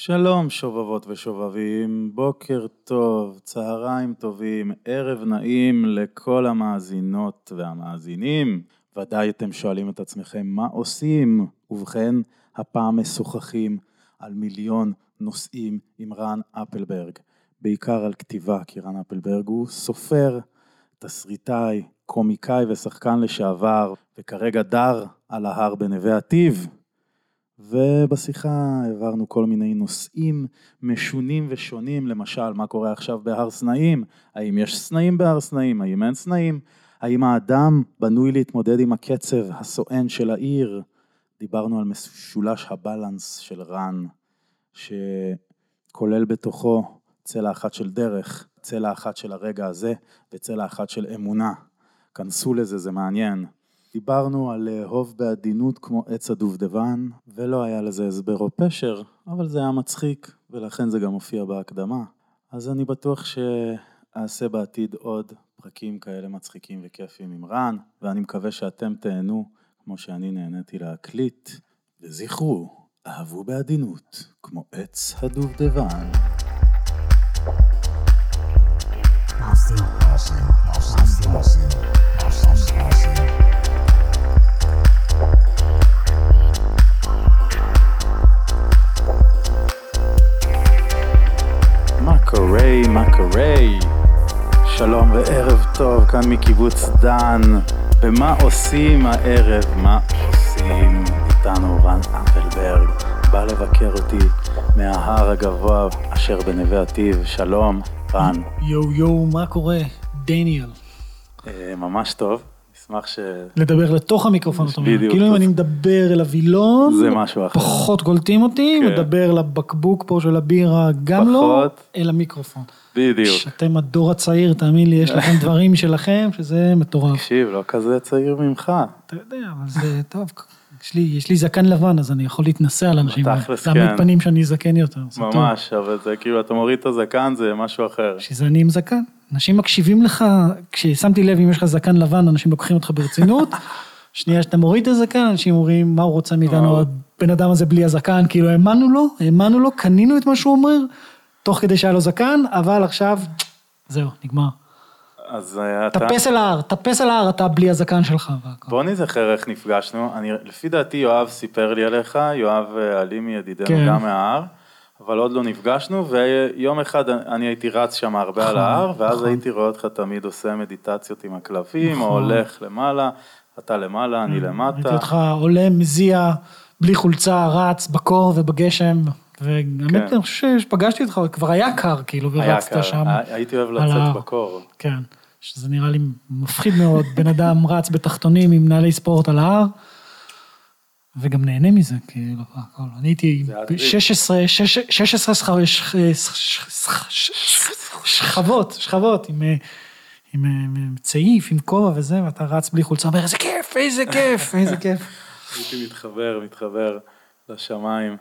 שלום שובבות ושובבים, בוקר טוב, צהריים טובים, ערב נעים לכל המאזינות והמאזינים. ודאי אתם שואלים את עצמכם מה עושים? ובכן, הפעם משוחחים על מיליון נושאים עם רן אפלברג, בעיקר על כתיבה, כי רן אפלברג הוא סופר, תסריטאי, קומיקאי ושחקן לשעבר, וכרגע דר על ההר בנווה עתיב. ובשיחה העברנו כל מיני נושאים משונים ושונים, למשל, מה קורה עכשיו בהר סנאים? האם יש סנאים בהר סנאים? האם אין סנאים? האם האדם בנוי להתמודד עם הקצב הסואן של העיר? דיברנו על משולש הבלנס של רן, שכולל בתוכו צלע אחת של דרך, צלע אחת של הרגע הזה וצלע אחת של אמונה. כנסו לזה, זה מעניין. דיברנו על לאהוב בעדינות כמו עץ הדובדבן, ולא היה לזה הסבר או פשר, אבל זה היה מצחיק, ולכן זה גם הופיע בהקדמה. אז אני בטוח שאעשה בעתיד עוד פרקים כאלה מצחיקים וכיפים עם רן, ואני מקווה שאתם תהנו כמו שאני נהניתי להקליט. וזכרו, אהבו בעדינות כמו עץ הדובדבן. מה קורה, מה קורה? שלום וערב טוב, כאן מקיבוץ דן. ומה עושים הערב? מה עושים איתנו רן אפלברג? בא לבקר אותי מההר הגבוה אשר בנווה עתיב. שלום, רן. יואו יואו, מה קורה? דניאל. אה, ממש טוב, נשמח ש... לדבר לתוך המיקרופון, אתה אומר. בדיוק. כאילו אם אני מדבר אל הווילון, זה משהו אחר. פחות קולטים אותי, כן. מדבר לבקבוק פה של הבירה, גם לא. אל המיקרופון. בדיוק. אתם הדור הצעיר, תאמין לי, יש לכם דברים שלכם, שזה מטורף. תקשיב, לא כזה צעיר ממך. אתה יודע, אבל זה טוב. יש לי, יש לי זקן לבן, אז אני יכול להתנסה על אנשים. להעמיד כן. פנים שאני זקן יותר. ממש, אבל זה כאילו, אתה מוריד את הזקן, זה משהו אחר. שזה אני עם זקן. אנשים מקשיבים לך, כששמתי לב אם יש לך זקן לבן, אנשים לוקחים אותך ברצינות. שנייה שאתה מוריד את הזקן, אנשים אומרים, מה הוא רוצה מאיתנו, וואו. הבן אדם הזה בלי הזקן, כאילו האמנו לו, האמנו לו, קנינו את מה שהוא אומר, תוך כדי שהיה לו זקן, אבל עכשיו, זהו, נגמר. אז אה, אתה... טפס אל ההר, טפס אל ההר, אתה בלי הזקן שלך. בוא נזכר איך נפגשנו. אני, לפי דעתי יואב סיפר לי עליך, יואב אה, עלימי ידידנו כן. גם מההר, אבל עוד לא נפגשנו, ויום אחד אני הייתי רץ שם הרבה על נכון, ההר, ואז נכון. הייתי רואה אותך תמיד עושה מדיטציות עם הכלבים, או נכון. הולך למעלה, אתה למעלה, אני ראיתי למטה. אותך עולה, מזיע, בלי חולצה, רץ, בקור ובגשם, והאמת, כן. אני חושב שפגשתי אותך, כבר היה קר, כאילו, ורצת שם. הי- הייתי אוהב. לצאת בקור. כן, שזה נראה לי מפחיד מאוד, בן אדם רץ בתחתונים עם נעלי ספורט על ההר, וגם נהנה מזה, כאילו, הכל. אני הייתי זה הטריק. 16, 16 שכ- ש- ש- ש- ש- שכבות, שכבות, עם, אה, עם אה, עם צעיף, עם כובע וזה, ואתה רץ בלי חולצה, אומר, איזה כיף, איזה כיף, איזה כיף. הייתי מתחבר, מתחבר לשמיים.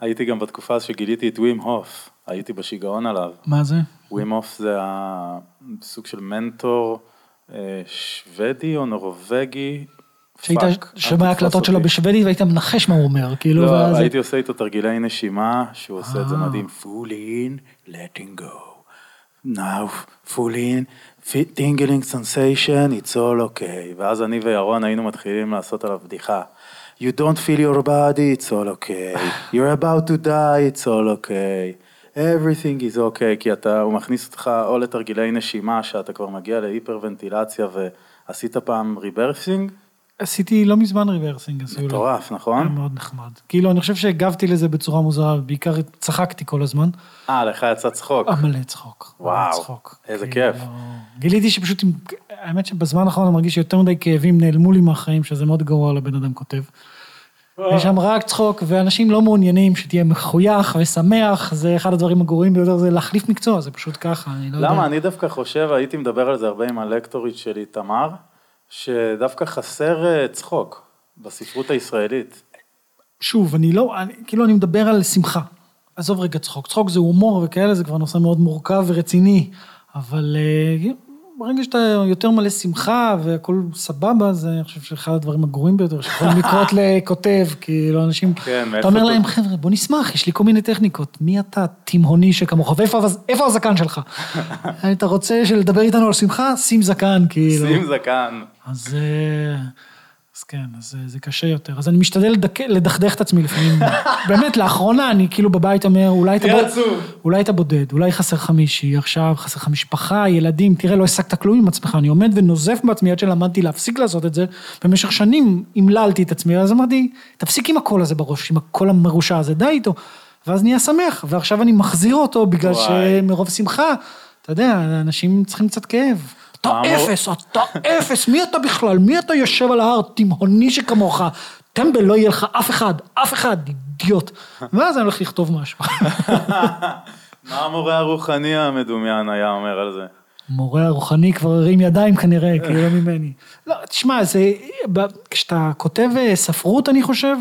הייתי גם בתקופה שגיליתי את ווים הוף, הייתי בשיגעון עליו. מה זה? ווים הוף זה הסוג של מנטור אה, שוודי או נורבגי. שהיית שומע הקלטות שלו. בשוודית והיית מנחש מה הוא אומר, כאילו, לא, ואז... הייתי עושה איתו תרגילי נשימה, שהוא עושה את זה אה. מדהים. full in, letting go. now, full in, tingling sensation, it's all okay. ואז אני וירון היינו מתחילים לעשות עליו בדיחה. You don't feel your body, it's all okay. You're about to die, it's all okay. everything is okay, כי אתה, הוא מכניס אותך או לתרגילי נשימה, שאתה כבר מגיע להיפרוונטילציה, ועשית פעם rebirthing? עשיתי לא מזמן rebirthing, עשו. מטורף, היה נכון? מאוד נחמד. כאילו, אני חושב שהגבתי לזה בצורה מוזרה, בעיקר צחקתי כל הזמן. אה, לך יצא צחוק. אה, מלא צחוק. וואו, צחוק. איזה כאילו, כיף. גיליתי שפשוט, עם- האמת שבזמן האחרון אני מרגיש שיותר מדי כאבים נעלמו לי מהחיים, שזה מאוד גרוע לבן אדם כותב. יש שם רק צחוק, ואנשים לא מעוניינים שתהיה מחוייך ושמח, זה אחד הדברים הגרועים ביותר, זה להחליף מקצוע, זה פשוט ככה, אני לא יודע. למה? אני דווקא חושב, הייתי מדבר על זה הרבה עם הלקטורית שלי, תמר, שדווקא חסר אה, צחוק בספרות הישראלית. שוב, אני לא, אני, כאילו אני מדבר על שמחה. עזוב רגע צחוק, צחוק זה הומור וכאלה, זה כבר נושא מאוד מורכב ורציני, אבל אה, ברגע שאתה יותר מלא שמחה והכל סבבה, זה אני חושב שאחד הדברים הגרועים ביותר שיכולים לקרות לכותב, כאילו אנשים, כן, אתה אומר להם, חבר'ה, בוא נשמח, יש לי כל מיני טכניקות, מי אתה תימהוני שכמוך, ואיפה איפה הזקן שלך? אתה רוצה לדבר איתנו על שמחה? שים זקן, כאילו. שים זקן. אז, אה, אז כן, אז אה, זה קשה יותר. אז אני משתדל לדק, לדכדך את עצמי לפעמים. באמת, לאחרונה אני כאילו בבית אומר, אולי אתה, בוד... אולי אתה בודד, אולי חסר לך מישהי, עכשיו חסר לך משפחה, ילדים, תראה, לא השגת כלום עם עצמך. אני עומד ונוזף בעצמי עד שלמדתי להפסיק לעשות את זה. במשך שנים המללתי את עצמי, אז אמרתי, תפסיק עם הקול הזה בראש, עם הקול המרושע הזה, די איתו. ואז נהיה שמח, ועכשיו אני מחזיר אותו בגלל וואי. שמרוב שמחה, אתה יודע, אנשים צריכים קצת כאב. אתה אפס, אתה אפס, מי אתה בכלל? מי אתה יושב על ההר, תימהוני שכמוך? טמבל, לא יהיה לך אף אחד, אף אחד, אידיוט. ואז אני הולך לכתוב משהו. מה המורה הרוחני המדומיין היה אומר על זה? מורה הרוחני כבר הרים ידיים כנראה, כאילו ממני. לא, תשמע, זה, כשאתה כותב אה, ספרות, אני חושב,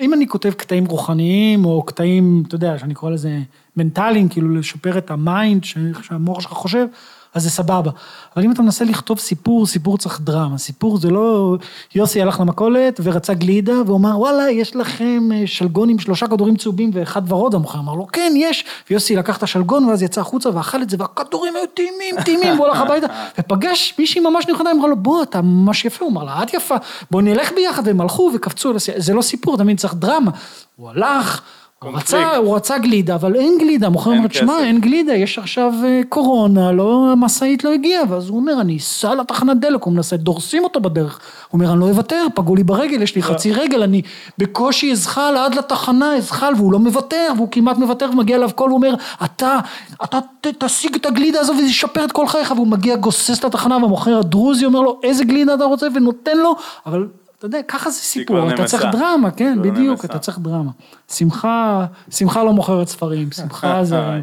אם אני כותב קטעים רוחניים, או קטעים, אתה יודע, שאני קורא לזה מנטליים, כאילו לשפר את ה mind, שהמוח שלך חושב, אז זה סבבה. אבל אם אתה מנסה לכתוב סיפור, סיפור צריך דרמה. סיפור זה לא, יוסי הלך למכולת ורצה גלידה, והוא אמר, וואלה, יש לכם אה, שלגון עם שלושה כדורים צהובים ואחד ורוד, המוכר אמר לו, כן, יש. ויוסי לקח את השלגון, ואז יצא החוצה ואכל את זה, והכדורים היו טעימים, טעימים, והוא הלך הביתה, ופגש מישהי ממש נכונה, אמרה לו, בוא, אתה ממש יפה, הוא אמר לה, את יפה, בוא נלך ביחד, והם הלכו וקפצו, זה לא סיפור, תמיד צריך דרמה. הוא הלך, הוא. רצה, הוא רצה גלידה, אבל אין גלידה, המוכר אין אומר, תשמע, כסף." אין גלידה, יש עכשיו אה, קורונה, לא, המשאית לא הגיעה, ואז הוא אומר, אני אסע לתחנת דלק, הוא מנסה, דורסים אותו בדרך. הוא אומר, אני לא אוותר, פגעו לי ברגל, יש לי חצי רגל, אני בקושי אזחל עד לתחנה, אזחל, והוא לא מוותר, והוא כמעט מוותר, ומגיע אליו קול, הוא אומר, אתה, אתה תשיג את הגלידה הזו וזה ישפר את כל חייך, והוא מגיע, גוסס לתחנה, והמוכר הדרוזי אומר לו, איזה גלידה אתה רוצה, ונותן לו, אבל... אתה יודע, ככה זה סיפור, אתה צריך. דרמה, כן, בדיוק. אתה צריך דרמה. שמחה, שמחה לא מוכרת ספרים, שמחה זה...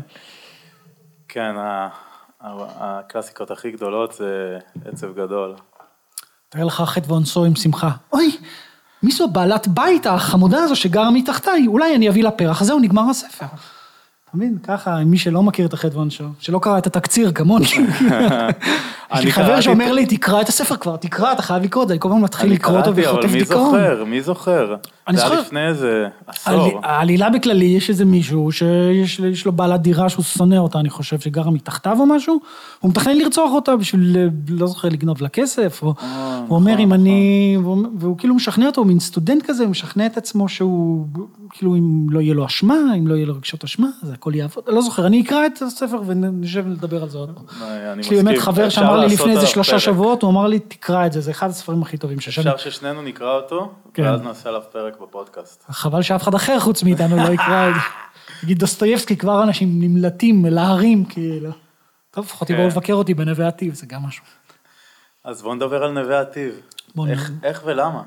כן, הקלאסיקות הכי גדולות זה עצב גדול. תאר לך חטא ועונשו עם שמחה. אוי, מי זו בעלת בית החמודה הזו שגרה מתחתיי? אולי אני אביא לה פרח, זהו, נגמר הספר. אתה מבין? ככה, מי שלא מכיר את החטא ועונשו, שלא קרא את התקציר כמוני. יש אני לי חבר שאומר לי, תקרא את הספר כבר, תקרא, אתה חייב לקרוא את זה, אני כל הזמן מתחיל אני לקרוא אותו קראתי, אבל וחוטף מי דיכאון. זוכר? מי זוכר? אני זה היה. לפני איזה עשור. העלי- העלילה בכללי, יש איזה מישהו שיש יש לו בעלת דירה שהוא שונא אותה, אני חושב, שגרה מתחתיו או משהו, הוא מתכנן לרצוח אותה בשביל, אה, לא זוכר, לגנוב לה כסף, או, הוא אומר, נכון, אם אני, והוא- והוא כאילו משכנע אותו, הוא מין סטודנט כזה, הוא משכנע את עצמו שהוא, כאילו, אם לא יהיה לו אשמה, אם לא יהיה לו רגשות אשמה, אז הכל יעבוד, לא זוכר, אני אקרא את הספר ונשב לדבר על זה עוד פעם. אני יש לי באמת. חבר שאמר לי לעשות לפני איזה שלושה. שבועות, הוא אמר לי, תקרא את זה, זה אחד הספרים הכי טובים ששנים. אפשר ששנינו נקרא אותו, כן. ואז נעשה עליו פרק בפודקאסט. חבל שאף אחד אחר חוץ מאיתנו לא יקרא את זה. נגיד דוסטויבסקי, כבר אנשים נמלטים להרים, כאילו. טוב, לפחות כן. יבואו לבקר אותי בנווה עתיב, זה גם משהו. אז בואו נדבר על נווה איך- נ- איך ולמה?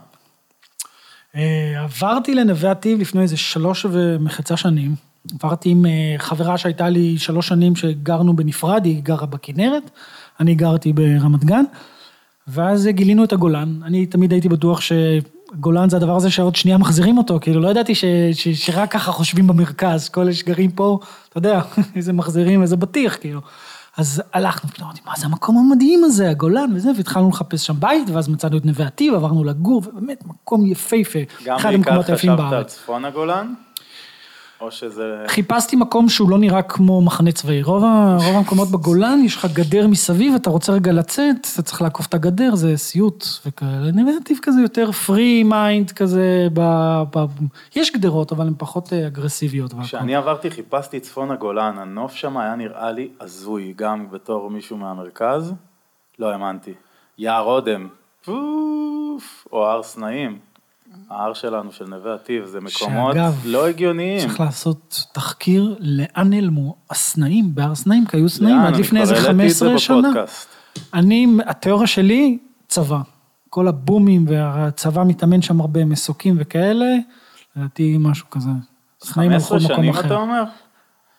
אה, עברתי לנווה עתיב לפני איזה שלוש ומחצה שנים. עברתי עם אה, חברה שהייתה לי שלוש שנים שגרנו בנפרד, היא גרה בכנרת, אני גרתי ברמת גן, ואז גילינו את הגולן. אני תמיד הייתי בטוח שגולן זה הדבר הזה שעוד שנייה מחזירים אותו, כאילו לא ידעתי ש, ש, שרק ככה חושבים במרכז, כל אלה שגרים פה, אתה יודע, איזה מחזירים, איזה בטיח, כאילו. אז הלכנו, פתאום אמרתי, מה זה המקום המדהים הזה, הגולן וזה, והתחלנו לחפש שם בית, ואז מצאנו את נווה עתיב, עברנו לגור, ובאמת מקום יפהפה, גם אחד בעיקר המקומות היפים חשבת על. צפון הגולן? או שזה... חיפשתי מקום שהוא לא נראה כמו מחנה צבאי. רוב, ה- רוב המקומות בגולן, יש לך גדר מסביב, אתה רוצה רגע לצאת, אתה צריך לעקוף את הגדר, זה סיוט וכאלה. נתיב כזה יותר free mind כזה, ב, ב, יש גדרות, אבל הן פחות אה, אגרסיביות. כשאני עברתי חיפשתי צפון הגולן, הנוף שם היה נראה לי הזוי, גם בתור מישהו מהמרכז, לא האמנתי. יער אודם, פוף, או הר סנאים. ההר שלנו של נווה עתיב, זה מקומות שאגב, לא הגיוניים. צריך לעשות תחקיר לאן נעלמו הסנאים, בהר סנאים, כי היו סנאים? עד אני לפני איזה העליתי את זה 15 שנה. בפודקאסט. אני, התיאוריה שלי, צבא. כל הבומים והצבא מתאמן שם הרבה מסוקים וכאלה, לדעתי משהו כזה. סנאים הלכו 15 למקום שנים אתה אחר. אומר?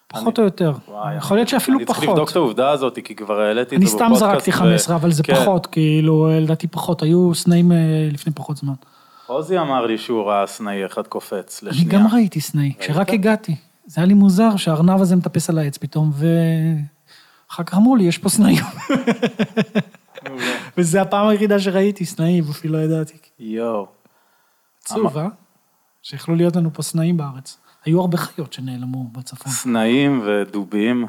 פחות או יותר. וואי, יכול להיות שאפילו אני צריך פחות. לבדוק את העובדה הזאת, כי כבר העליתי את אני זה סתם בפודקאסט. זרקתי ו- 15, אבל זה כן. פחות, כאילו, לדעתי פחות. היו סנאים אה, לפני פחות זמן. עוזי אמר לי שהוא ראה סנאי אחד קופץ אני לשנייה. גם ראיתי סנאי, כשרק הגעתי. זה היה לי מוזר שהארנב הזה מטפס על העץ פתאום, אחר כך אמרו לי, יש פה סנאים. וזו הפעם היחידה שראיתי סנאים, אפילו לא ידעתי. יואו. עצוב, אה? שיכלו להיות לנו פה סנאים בארץ. היו הרבה חיות שנעלמו בצפון. סנאים ודובים.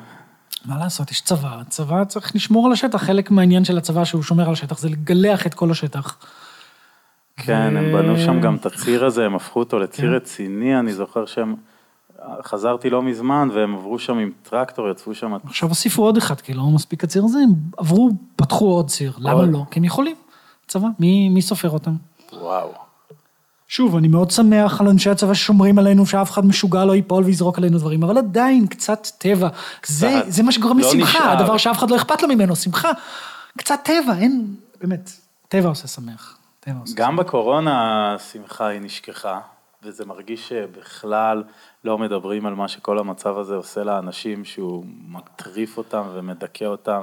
מה לעשות, יש צבא, צבא צריך לשמור על השטח, חלק מהעניין של הצבא שהוא שומר על השטח זה לגלח את כל השטח. כן, הם בנו שם גם את הציר הזה, הם הפכו אותו לציר כן. רציני, אני זוכר שהם... חזרתי לא מזמן והם עברו שם עם טרקטור, יצאו שם... עכשיו הוסיפו עוד אחד, כי לא מספיק הציר הזה, הם עברו, פתחו עוד ציר. למה עוד. לא? כי הם יכולים. צבא, מי, מי סופר אותם? וואו. שוב, אני מאוד שמח על אנשי הצבא ששומרים עלינו, שאף אחד משוגע לא ייפול ויזרוק עלינו דברים, אבל עדיין, קצת טבע. זה, זה מה שגורם לא לשמחה, נשאר. הדבר שאף אחד לא אכפת לו ממנו, שמחה. קצת טבע, אין, באמת, טבע עושה שמח. גם בקורונה השמחה היא נשכחה, וזה מרגיש שבכלל לא מדברים על מה שכל המצב הזה עושה לאנשים, שהוא מטריף אותם ומדכא אותם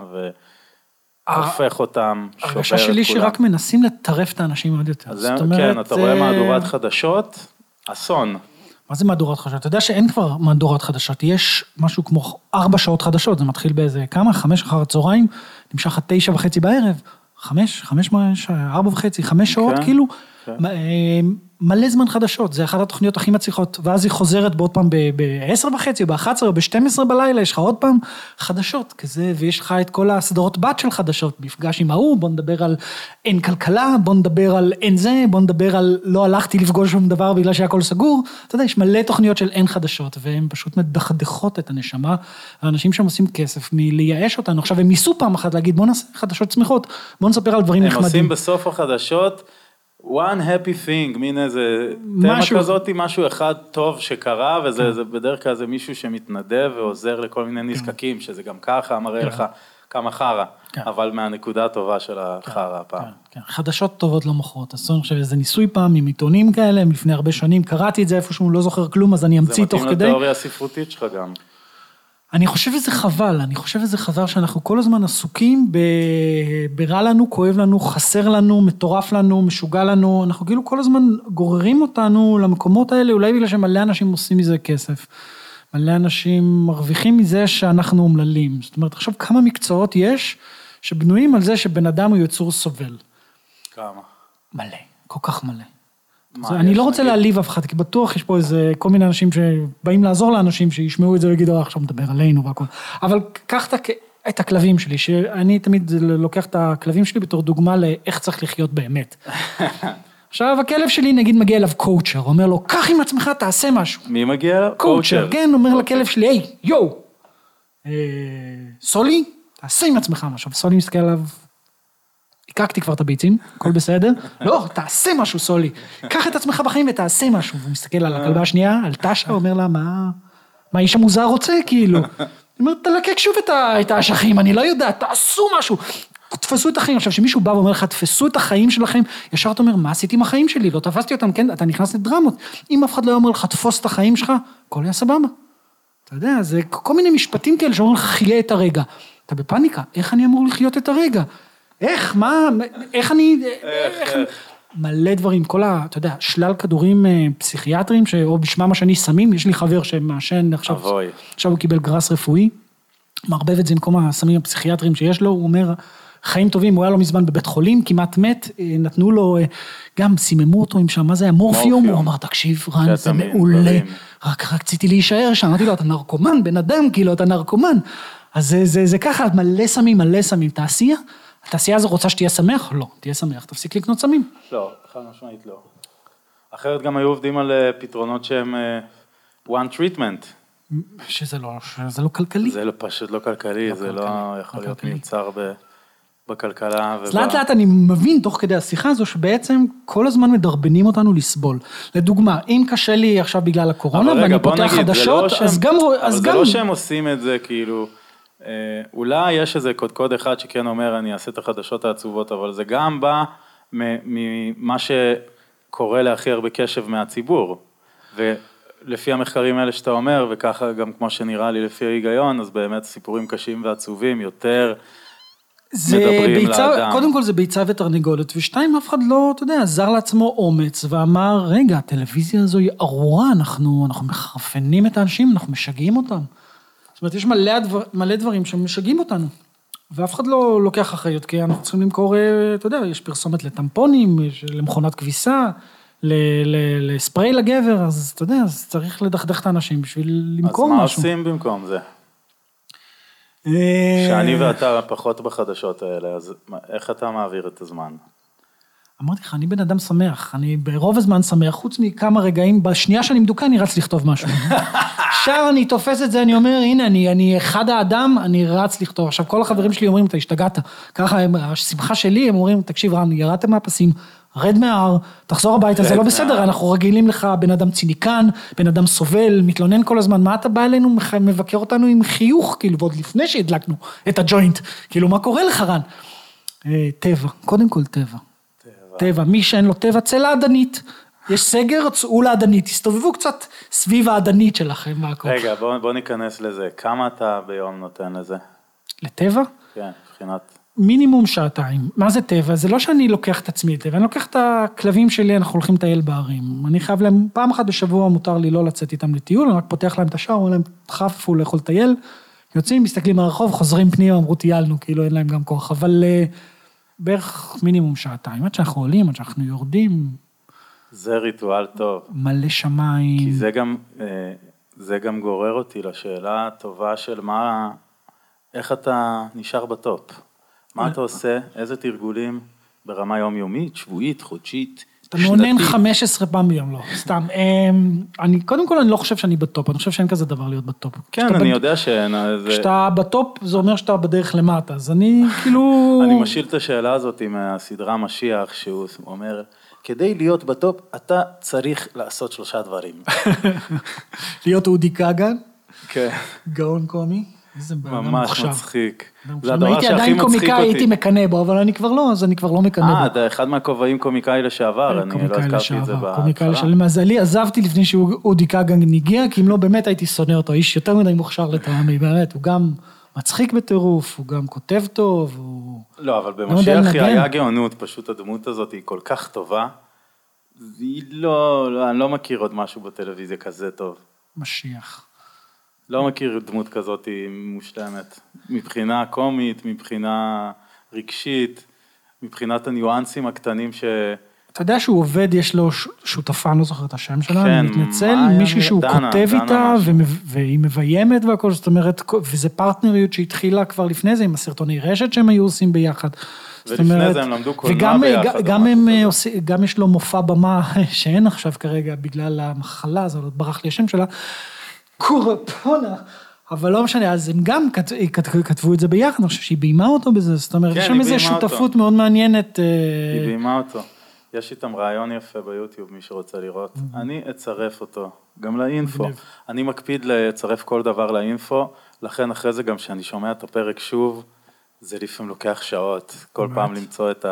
והופך אותם, שובר את כולם. הרגשה שלי שרק מנסים לטרף את האנשים עוד יותר. אז זאת אומרת, כן, אתה רואה אה, מהדורת חדשות, אסון. מה זה מהדורת חדשות? אתה יודע שאין כבר מהדורת חדשות, יש משהו כמו ארבע שעות חדשות, זה מתחיל באיזה כמה? חמש אחר הצהריים, נמשך עד תשע וחצי בערב, חמש, חמש? ארבע וחצי, חמש שעות, כן, כאילו, מלא זמן חדשות, זה אחת התוכניות הכי מצליחות, ואז היא חוזרת בעוד פעם ב-10 וחצי, או ב-11 או ב-12 בלילה, יש לך עוד פעם חדשות כזה, ויש לך את כל הסדרות בת של חדשות, מפגש עם ההוא, בוא נדבר על אין כלכלה, בוא נדבר על אין זה, בוא נדבר על לא הלכתי לפגוש שום דבר בגלל שהכל סגור, אתה יודע, יש מלא תוכניות של אין חדשות, והן פשוט מדכדכות את הנשמה, האנשים שם עושים כסף מלייאש אותנו, עכשיו הם ניסו פעם אחת להגיד בוא נעשה חדשות שמחות, בוא נספר על דברים הם נחמדים. עושים בסוף החדשות one happy thing, מין איזה תמה. כזאת, משהו אחד טוב שקרה, וזה זה בדרך כלל זה מישהו שמתנדב ועוזר לכל מיני נזקקים, שזה גם ככה מראה לך כמה חרא, כן. אבל מהנקודה הטובה של החרא הפעם. כן, כן. חדשות טובות לא מוכרות. עשו אני חושב איזה ניסוי פעם עם עיתונים כאלה, לפני הרבה שנים, קראתי את זה איפשהו, לא זוכר כלום, אז אני זה אמציא תוך מתאים כדי. לתיאוריה הספרותית שלך גם. אני חושב שזה חבל, אני חושב שזה חבל שאנחנו כל הזמן עסוקים ב... ברע לנו, כואב לנו, חסר לנו, מטורף לנו, משוגע לנו, אנחנו כאילו כל הזמן גוררים אותנו למקומות האלה, אולי בגלל שמלא אנשים עושים מזה כסף. מלא אנשים מרוויחים מזה שאנחנו אומללים. זאת אומרת, עכשיו כמה מקצועות יש שבנויים על זה שבן אדם הוא יצור סובל. כמה? מלא, כל כך מלא. אני לא רוצה? להעליב אף אחד, כי בטוח יש פה איזה כל מיני אנשים שבאים לעזור לאנשים, שישמעו את זה ויגידו, "אה, עכשיו מדבר עלינו והכל. אבל קח את, הכ- את הכלבים שלי, שאני תמיד לוקח את הכלבים שלי בתור דוגמה לאיך צריך לחיות באמת. עכשיו, הכלב שלי נגיד מגיע אליו קואוצ'ר, אומר לו, קח עם עצמך, תעשה משהו. מי מגיע אליו? קואוצ'ר, כן, אומר לכלב שלי, היי, יואו, אה, סולי, תעשה עם עצמך משהו. וסולי מסתכל עליו, הקקתי כבר את הביצים, הכל בסדר. לא, תעשה משהו, סולי. קח את עצמך בחיים ותעשה משהו. והוא מסתכל על הכלבה השנייה, על טשה, אומר לה, מה, מה האיש המוזר רוצה, כאילו? היא אומרת, תלקק שוב את האשכים, אני לא יודעת, תעשו משהו. תפסו את החיים. עכשיו, כשמישהו בא ואומר לך, תפסו את החיים שלכם, ישר אתה אומר, מה עשיתי עם החיים שלי? לא תפסתי אותם, כן? אתה נכנס לדרמות. אם אף אחד לא היה אומר לך, תפוס את החיים שלך, הכל היה סבבה. אתה יודע, זה כל מיני משפטים כאלה שאומרים לך, חיה את הרגע. אתה בפאניקה, איך אני אמור לחיות את הרגע? איך, מה, איך אני, איך, איך? מלא דברים, כל ה, אתה יודע, שלל כדורים אה, פסיכיאטריים, ש- או בשמם השני סמים, יש לי חבר שמעשן עכשיו, אבוי. עכשיו הוא קיבל גראס רפואי, מערבב את זה כל הסמים הפסיכיאטריים שיש לו, הוא אומר, חיים טובים, הוא היה לא מזמן בבית חולים, כמעט מת, אה, נתנו לו, אה, גם סיממו אותו עם שם, מה זה היה, מורפיום. הוא אמר, תקשיב, רן, זה מעולה, רק רציתי להישאר שם, אמרתי לו, אתה נרקומן, בן אדם, כאילו, אתה נרקומן. אז זה, זה, זה ככה, מלא סמים, מלא סמים. תעשייה? התעשייה הזו רוצה שתהיה שמח? לא, תהיה שמח, תפסיק לקנות סמים. לא, חד משמעית לא. אחרת גם היו עובדים על אה, פתרונות שהם אה, one treatment. שזה לא, שזה לא כלכלי. זה לא- פשוט לא כלכלי, זה לא כלכלי, יכול לא להיות כלכלי. מיוצר ב- בכלכלה. אז לאט לאט אני מבין תוך כדי השיחה הזו שבעצם כל הזמן מדרבנים אותנו לסבול. לדוגמה, אם קשה לי עכשיו בגלל הקורונה רגע, ואני בוא פותח נגיד, זה חדשות, לא שהם- אז גם, אבל אז זה גם, לא שהם עושים את זה כאילו, אולי יש איזה קודקוד אחד שכן אומר אני אעשה את החדשות העצובות, אבל זה גם בא ממה שקורה להכי הרבה קשב מהציבור. ולפי המחקרים האלה שאתה אומר, וככה גם כמו שנראה לי לפי ההיגיון, אז באמת סיפורים קשים ועצובים יותר. זה מדברים ביצה, לאדם. קודם כל זה ביצה ותרנגולת, ושתיים, אף אחד לא, אתה יודע, עזר לעצמו אומץ ואמר, רגע, הטלוויזיה הזו היא ארורה, אנחנו, אנחנו מחרפנים את האנשים, אנחנו משגעים אותם. זאת אומרת, יש מלא, הדבר, מלא דברים שמשגעים אותנו, ואף אחד לא לוקח אחריות, כי אנחנו צריכים למכור, אה, אתה יודע, יש פרסומת לטמפונים, יש למכונת כביסה, ל- ל- לספרי לגבר, אז אתה יודע, אז צריך לדכדך את האנשים בשביל למכור אז מה משהו. עושים במקום זה? אה, שאני ואתה פחות בחדשות האלה, אז איך אתה מעביר את הזמן? אמרתי לך, אני בן אדם שמח, אני ברוב הזמן שמח, חוץ מכמה רגעים, בשנייה שאני מדוכא אני רץ לכתוב משהו. עכשיו אני תופס את זה, אני אומר, הנה, אני, אני אחד האדם, אני רץ לכתוב. עכשיו, כל החברים שלי אומרים, אתה השתגעת. ככה, הם, השמחה שלי, הם אומרים, תקשיב, רם, ירדת מהפסים, רד מההר, תחזור הביתה, זה לא בסדר. אנחנו רגילים לך, בן אדם ציניקן, בן אדם סובל, מתלונן כל הזמן, מה אתה בא אלינו, מבקר אותנו עם חיוך, כאילו, ועוד לפני שהדלקנו את הג'וינט, כאילו, מה קורה לך, רן? אה, טבע, קודם כל טבע. טבע, מי שאין לו טבע, צא לאדנית. יש סגר, צאו לאדנית, תסתובבו קצת סביב האדנית שלכם והכל. רגע, בוא, בוא ניכנס לזה. כמה אתה ביום נותן לזה? לטבע? כן, מבחינת... מינימום שעתיים. מה זה טבע? זה לא שאני לוקח את עצמי לטבע, אני לוקח את הכלבים שלי, אנחנו הולכים לטייל בערים. אני חייב להם, פעם אחת בשבוע מותר לי לא לצאת איתם לטיול, אני רק פותח להם את השער, אומר להם, חפפו לאכול לטייל, יוצאים, מסתכלים מהרחוב, חוזרים פנימה, אמרו טיילנו, כאילו אין להם גם כוח, אבל אה, בערך מינימום שעתיים, עד שאנחנו עולים, עד שאנחנו יורדים, זה ריטואל טוב. מלא שמיים. כי זה גם, אה, זה גם גורר אותי לשאלה הטובה של מה, איך אתה נשאר בטופ. מה אתה עושה, איזה תרגולים ברמה יומיומית, שבועית, חודשית, אתה מאונן 15 פעם ביום, לא, סתם. אמ, אני, קודם כל, אני לא חושב שאני בטופ, אני חושב שאין כזה דבר להיות בטופ. כן, אני יודע שאין, אה, כשאתה בטופ, זה אומר שאתה בדרך למטה, אז אני כאילו... אני משאיל את השאלה הזאת מהסדרה משיח, שהוא אומר, כדי להיות בטופ, אתה צריך לעשות שלושה דברים. להיות אודי כגן, כן, גאון קומי. איזה בן אדם ממש מוכשר. מצחיק. זה מוכשר. אם הדבר הייתי שהכי עדיין מצחיק קומיקאי, הייתי אותי. מקנא בו, אבל אני כבר לא, אז אני כבר לא מקנא אה, בו. אתה אחד מהכובעים קומיקאי לשעבר, אני לא הזכרתי את זה לשעבר, קומיקאי בהתחלה. לשעבר. למזלי, עזבתי לפני שאודי כגן הגיע, כי אם לא, באמת הייתי שונא אותו. איש יותר מדי מוכשר לטעמי, באמת. הוא גם מצחיק בטירוף, הוא גם כותב טוב, הוא... לא, אבל יודע במשיח היא. היה גאונות, פשוט הדמות הזאת היא כל כך טובה. היא לא, לא, אני לא מכיר עוד משהו בטלוויזיה כזה טוב. משיח. לא מכיר דמות כזאת מושלמת. מבחינה קומית, מבחינה רגשית, מבחינת הניואנסים הקטנים ש... אתה יודע שהוא עובד, יש לו שותפה, אני לא זוכר את השם שלה, כן, אני מתנצל, מישהי שהוא דנה, כותב דנה איתה, והיא מביימת והכל, זאת אומרת, וזה פרטנריות שהתחילה כבר לפני זה, עם הסרטוני רשת שהם היו עושים ביחד. ולפני אומרת, זה הם למדו קולנוע וגם, ביחד גם- או גם הם. אה, עושים, גם יש לו מופע במה שאין עכשיו כרגע בגלל המחלה הזאת, ברח לי השם שלה, קורפונה. אבל לא משנה, אז הם גם כת- כת- כתבו את זה ביחד, אני חושב שהיא ביימה אותו בזה, זאת אומרת, כן, יש שם איזו ביימה אותו. שותפות מאוד מעניינת. אה, היא ביימה אותו. יש איתם רעיון יפה ביוטיוב, מי שרוצה לראות. אני אצרף אותו, גם ל info. אני מקפיד לצרף כל דבר ל info, לכן אחרי זה גם כשאני שומע את הפרק שוב, זה לפעמים לוקח שעות, כל פעם למצוא את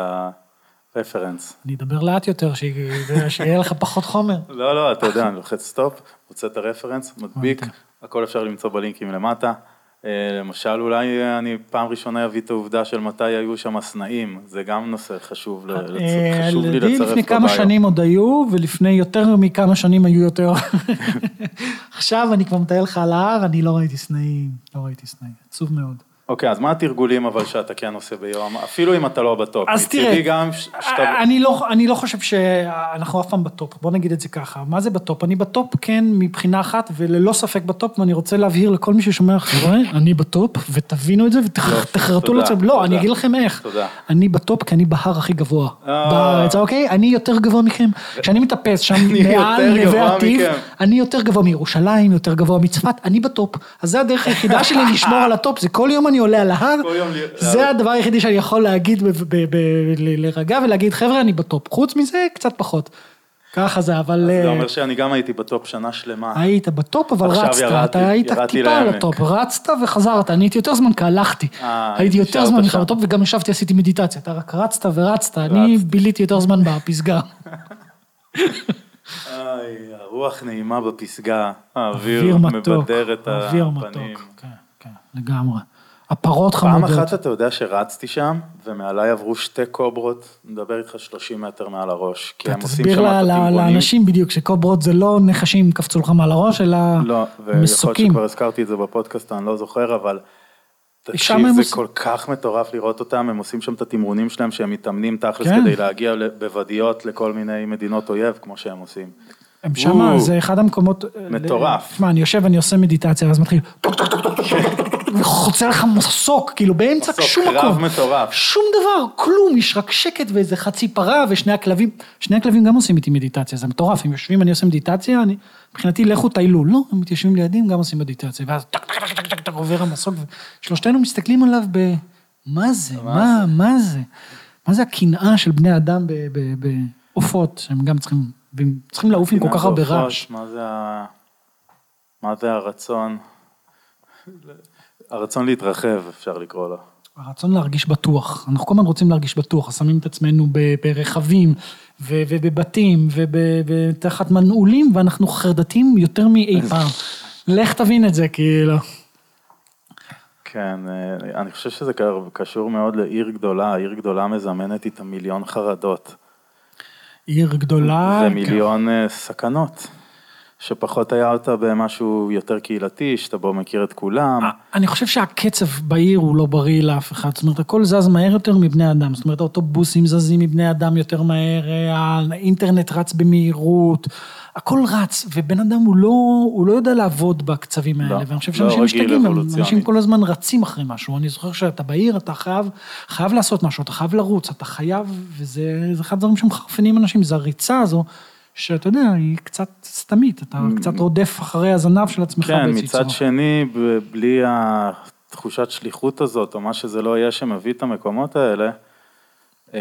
הרפרנס. אני אדבר לאט יותר, שיהיה- לך פחות חומר. לא, לא, אתה יודע, אני לוחץ stop, מוצא את הרפרנס, מדביק. הכל אפשר למצוא בלינקים למטה. אה, למשל, אולי אני פעם ראשונה אביא את העובדה של מתי היו שם הסנאים, זה גם נושא חשוב, אה, חשוב לי לצרף לפני כמה. שנים עוד היו, ולפני יותר מכמה שנים היו יותר. עכשיו אני כבר מטייל לך על ההר, אני לא ראיתי סנאים, לא ראיתי סנאים, עצוב מאוד. אוקיי, אז מה התרגולים אבל שאתה כן עושה ביום, אפילו אם אתה לא בטופ? אז תראה, גם שאתה... אני לא, אני לא חושב שאנחנו אף פעם בטופ, בוא נגיד את זה ככה. מה זה בטופ? אני בטופ כן מבחינה אחת, וללא ספק בטופ, ואני רוצה להבהיר לכל מי ששומע, חבר'ה, אני בטופ, ותבינו את זה, ותחרטו לצד. לא. אני אגיד לכם איך. תודה. אני בטופ כי אני בהר הכי גבוה אה. בארץ, אוקיי? אני יותר גבוה מכם. כשאני מטפס שם מעל נווה מכם. אני יותר גבוה מירושלים, יותר גבוה מצפת, אני בטופ. אז זה הדרך היחידה שלי לשמור על הטופ, זה כל יום אני עולה על ההר, זה הדבר היחידי שאני יכול להגיד, להירגע ולהגיד, חבר'ה, אני בטופ. חוץ מזה, קצת פחות. ככה זה, אבל... זה אה, אומר שאני גם הייתי בטופ שנה שלמה. היית בטופ, אבל רצת, אתה היית טיפה על. הטופ, רצת וחזרת, אני הייתי יותר זמן כי הלכתי. אה, הייתי יותר זמן ממך. בטופ וגם ישבתי, עשיתי מדיטציה, אתה רק רצת ורצת, אני. ביליתי יותר זמן בפסגה. הרוח נעימה בפסגה, האוויר אוויר מבדר את אוויר הפנים. מתוק, כן, כן, לגמרי. הפרות פעם חמודות. אחת אתה יודע שרצתי שם, ומעליי עברו שתי קוברות, אני מדבר איתך 30 מטר מעל הראש, כי הם עושים תסביר שם את התמרונים. לאנשים בדיוק שקוברות זה לא נחשים קפצו לך מעל הראש, אלא לא, ויכול להיות מסוקים. שכבר הזכרתי את זה בפודקאסט, אני לא זוכר, אבל תקשיב, זה כל כך מטורף לראות אותם, הם עושים שם את התמרונים שלהם, שהם מתאמנים תכלס כן. כדי להגיע בוודיות לכל מיני מדינות אויב, כמו שהם עושים. הם שמה. זה אחד המקומות... מטורף. תשמע, אני יושב ואני עושה מדיטציה, ואז מתחיל... וחוצה לך מסוק, כאילו באמצע מסוק, שום קרב מקום. מטורף. שום דבר, כלום, יש רק שקט ואיזה חצי פרה ושני הכלבים. שני הכלבים גם עושים איתי מדיטציה, זה מטורף, הם יושבים, אני עושה מדיטציה, אני, מבחינתי לכו טיילו. לא, הם מתיישבים לידי, הם גם עושים מדיטציה, ואז טק, טק, טק, טק, טק, טק, עובר המסוק, ושלושתנו מסתכלים עליו ב... מה זה? מה, מה זה? מה זה הקנאה של בני אדם ב- ב- בעופות, שהם גם צריכים, צריכים לעוף עם כל כך הרבה רעש. מה. מה זה הרצון? הרצון להתרחב, אפשר לקרוא לו. הרצון להרגיש בטוח. אנחנו כל הזמן רוצים להרגיש בטוח, שמים את עצמנו ברכבים ו- ובבתים ותחת מנעולים, ואנחנו חרדתים יותר מאי פעם. לך תבין את זה, כאילו. כן, אה, אני חושב שזה קשור מאוד לעיר גדולה, עיר גדולה מזמנת איתה מיליון חרדות. עיר גדולה. ומיליון אה, סכנות. שפחות היה אותה במשהו יותר קהילתי, שאתה בו מכיר את כולם. אני חושב שהקצב בעיר הוא לא בריא לאף אחד, זאת אומרת, הכל זז מהר יותר מבני אדם, זאת אומרת, האוטובוסים זזים מבני אדם יותר מהר, האינטרנט רץ במהירות, הכל רץ, ובן אדם הוא לא, הוא לא יודע לעבוד בקצבים האלה, לא, ואני חושב לא שאנשים רגיל משתגעים. אנשים כל הזמן רצים אחרי משהו, אני זוכר שאתה בעיר, אתה חייב, חייב לעשות משהו, אתה חייב לרוץ, אתה חייב, וזה זה אחד הדברים שמחרפנים אנשים, זה הריצה הזו. שאתה יודע, היא קצת סתמית, אתה קצת רודף אחרי הזנב של עצמך כן, באיזושהי מצד צורה. שני, ב- בלי התחושת שליחות הזאת, או מה שזה לא יהיה שמביא את המקומות האלה, אה,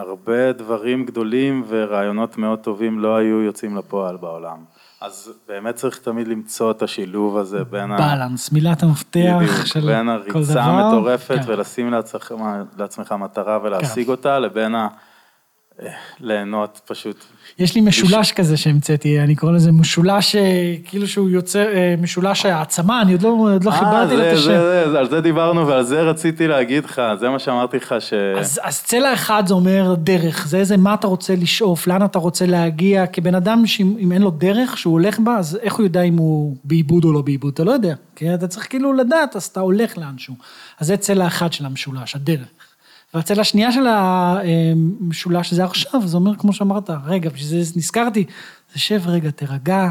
הרבה דברים גדולים ורעיונות מאוד טובים לא היו יוצאים לפועל בעולם. אז באמת צריך תמיד למצוא את השילוב הזה בין ה... בלנס, מילת המפתח בדיוק, של בין כל הריצה דבר. המטורפת כן. ולשים לעצמך, לעצמך מטרה ולהשיג אותה, לבין ה... ליהנות פשוט. יש לי משולש כזה שהמצאתי, אני קורא לזה משולש, אה, כאילו שהוא יוצר, אה, משולש העצמה, אני עוד לא, עוד לא אה, חיברתי לו את זה, השם. זה, זה, על זה דיברנו ועל זה רציתי להגיד לך, זה מה שאמרתי לך ש... אז, אז צלע אחד זה אומר דרך, זה איזה מה אתה רוצה לשאוף, לאן אתה רוצה להגיע, כבן אדם שאם אם אין לו דרך שהוא הולך בה, אז איך הוא יודע אם הוא בעיבוד או לא בעיבוד, אתה לא יודע, כי אתה צריך כאילו לדעת, אז אתה הולך לאנשהו. אז זה צלע אחד של המשולש, הדרך. והצלע השנייה של המשולש זה עכשיו, זה אומר, כמו שאמרת, רגע, בשביל זה נזכרתי, זה שב רגע, תירגע,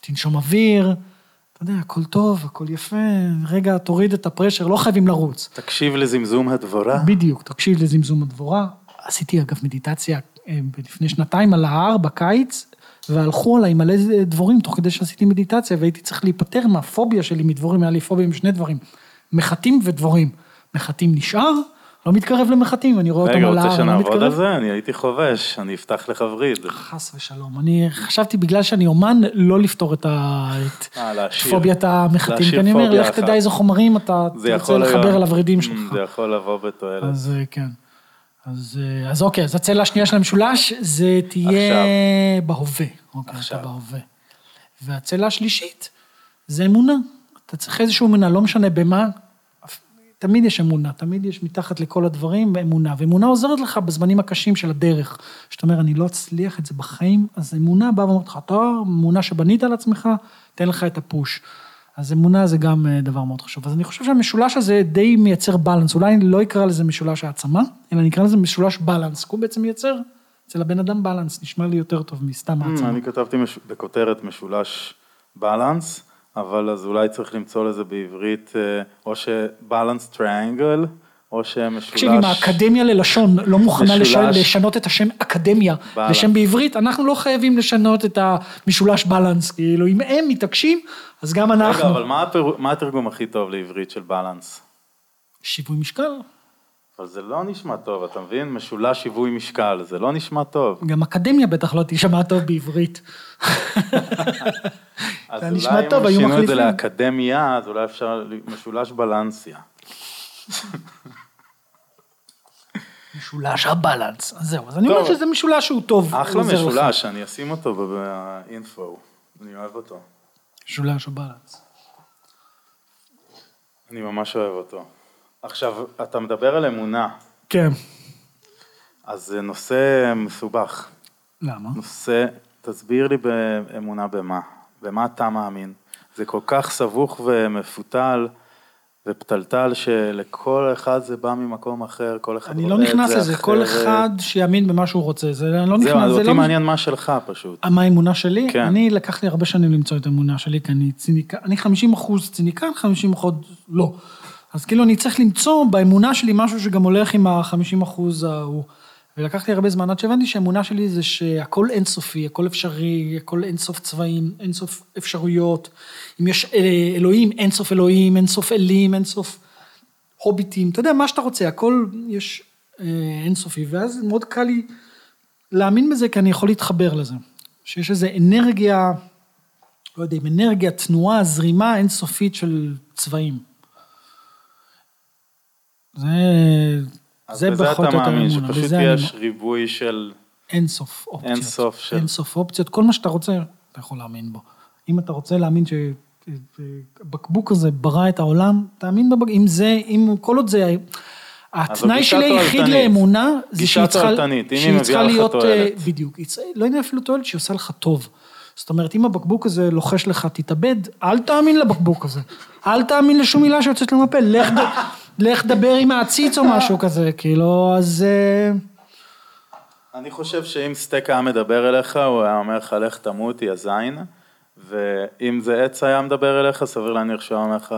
תנשום אוויר, אתה יודע, הכל טוב, הכל יפה, רגע, תוריד את הפרשר, לא חייבים לרוץ. תקשיב לזמזום הדבורה. בדיוק, תקשיב לזמזום הדבורה. עשיתי אגב מדיטציה אה, לפני שנתיים על ההר בקיץ, והלכו עליי מלא דבורים תוך כדי שעשיתי מדיטציה, והייתי צריך להיפטר מהפוביה שלי מדבורים, היה לי פוביה עם שני דברים, מחטים ודבורים. מחטים נשאר, לא מתקרב למחטים, אני רואה אותם רגע, על רוצה ההר, אני לא שנעבוד על מתקרב. זה? אני הייתי חובש, אני אפתח לך וריד. חס ושלום. אני חשבתי בגלל שאני אומן, לא לפתור את אה. פוביית המחטים, כי אני אומר, לך. תדע איזה חומרים אתה תרצה לחבר על הוורידים Mm, שלך. זה יכול לבוא בתועלת. אז אה, כן. אז, אה, אז אוקיי, אז הצלע השנייה של המשולש, זה תהיה עכשיו. בהווה. אוקיי, עכשיו. אתה בהווה. והצלע השלישית, זה אמונה. אתה צריך איזושהי אמונה, לא משנה במה, תמיד יש אמונה, תמיד יש מתחת לכל הדברים אמונה, ואמונה עוזרת לך בזמנים הקשים של הדרך. שאתה אומר, אני לא אצליח את זה בחיים, אז אמונה באה ואומרת לך, טוב, אמונה שבנית על עצמך, תן לך את הפוש. אז אמונה זה גם אה, דבר מאוד חשוב. אז אני חושב שהמשולש הזה די מייצר בלנס, אולי אני לא אקרא לזה משולש העצמה, אלא אני אקרא לזה משולש בלנס, הוא בעצם מייצר אצל הבן אדם בלנס, נשמע לי יותר טוב מסתם Mm, העצמה. אני כתבתי בכותרת משולש בלנס, אבל אז אולי צריך למצוא לזה בעברית, אה, או שבלנס טריאנגל, או שמשולש... תקשיב, אם האקדמיה ללשון לא מוכנה לש... משולש. לשנות את השם אקדמיה בלנס. לשם בעברית, אנחנו לא חייבים לשנות את המשולש בלנס, כאילו, אם הם מתעקשים, אז גם אנחנו. רגע, אבל מה הפר- מה התרגום הכי טוב לעברית של בלנס? שיווי משקל, אבל זה לא נשמע טוב, אתה מבין? משולש שיווי משקל, זה לא נשמע טוב. גם אקדמיה בטח לא תשמע טוב בעברית. אז זה נשמע אולי טוב, אם היו שינו את זה מחליפים. לאקדמיה, אז אולי אפשר משולש בלנסיה. משולש הבלנס, אז זהו, אז אני אומר. שזה משולש שהוא טוב. אחלה. משולש, אני אשים אותו באינפו, אני אוהב אותו. משולש הבלנס. אני ממש אוהב אותו. עכשיו, אתה מדבר על אמונה, כן. אז זה נושא מסובך. למה? נושא, תסביר לי באמונה במה, במה אתה מאמין. זה כל כך סבוך ומפותל ופתלתל שלכל אחד זה בא ממקום אחר, כל אחד אני לא נכנס לזה, כל. אחד שיאמין במה שהוא רוצה, זה לא זהו, נכנס, אז זה לא... מעניין מה שלך פשוט. מה האמונה שלי? כן. אני, לקח לי הרבה שנים למצוא את האמונה שלי, כי אני ציניקן, אני 50 אחוז ציניקן, 50 אחוז לא. אז כאילו אני צריך למצוא באמונה שלי משהו שגם הולך עם ה-50 אחוז ההוא. ולקח לי הרבה זמן עד שהבנתי שהאמונה שלי זה שהכל אינסופי, הכל אפשרי, הכל אינסוף צבעים, אינסוף אפשרויות. אם יש אה, אלוהים, אינסוף אלוהים, אינסוף אלים, אינסוף הוביטים, אתה יודע, מה שאתה רוצה, הכל יש אה, אינסופי, ואז מאוד קל לי להאמין בזה, כי אני יכול להתחבר לזה. שיש איזו אנרגיה, לא יודע אם אנרגיה, תנועה, זרימה אינסופית של צבעים. זה, אז זה פחות אתה או יותר מאמין, אמונה. שפשוט בזה אני יש ריבוי של... אינסוף אופציות. אינסוף של- אינסוף אופציות, כל מה שאתה רוצה, אתה יכול להאמין בו. אם אתה רוצה להאמין שהבקבוק הזה ברא את העולם, תאמין בבקבוק, אם זה, אם כל עוד זה... התנאי שלי היחיד. לאמונה, זה שהיא צריכה, תועלתנית, אם היא שהיא מביאה צריכה לך להיות, תועלת. אה, בדיוק, היא צריכה- לא יודע אפילו תועלת, שהיא עושה לך טוב. זאת אומרת, אם הבקבוק הזה לוחש לך, תתאבד, אל תאמין לבקבוק הזה. אל תאמין לשום מילה שיוצאת לו מהפה, לך, לך דבר עם העציץ או משהו כזה, כאילו, אז... אה, אני חושב שאם סטייק היה מדבר אליך, הוא היה אומר לך, לך תמות, יא זין, ואם זה עץ היה מדבר אליך, סביר להניח שהוא היה אומר לך,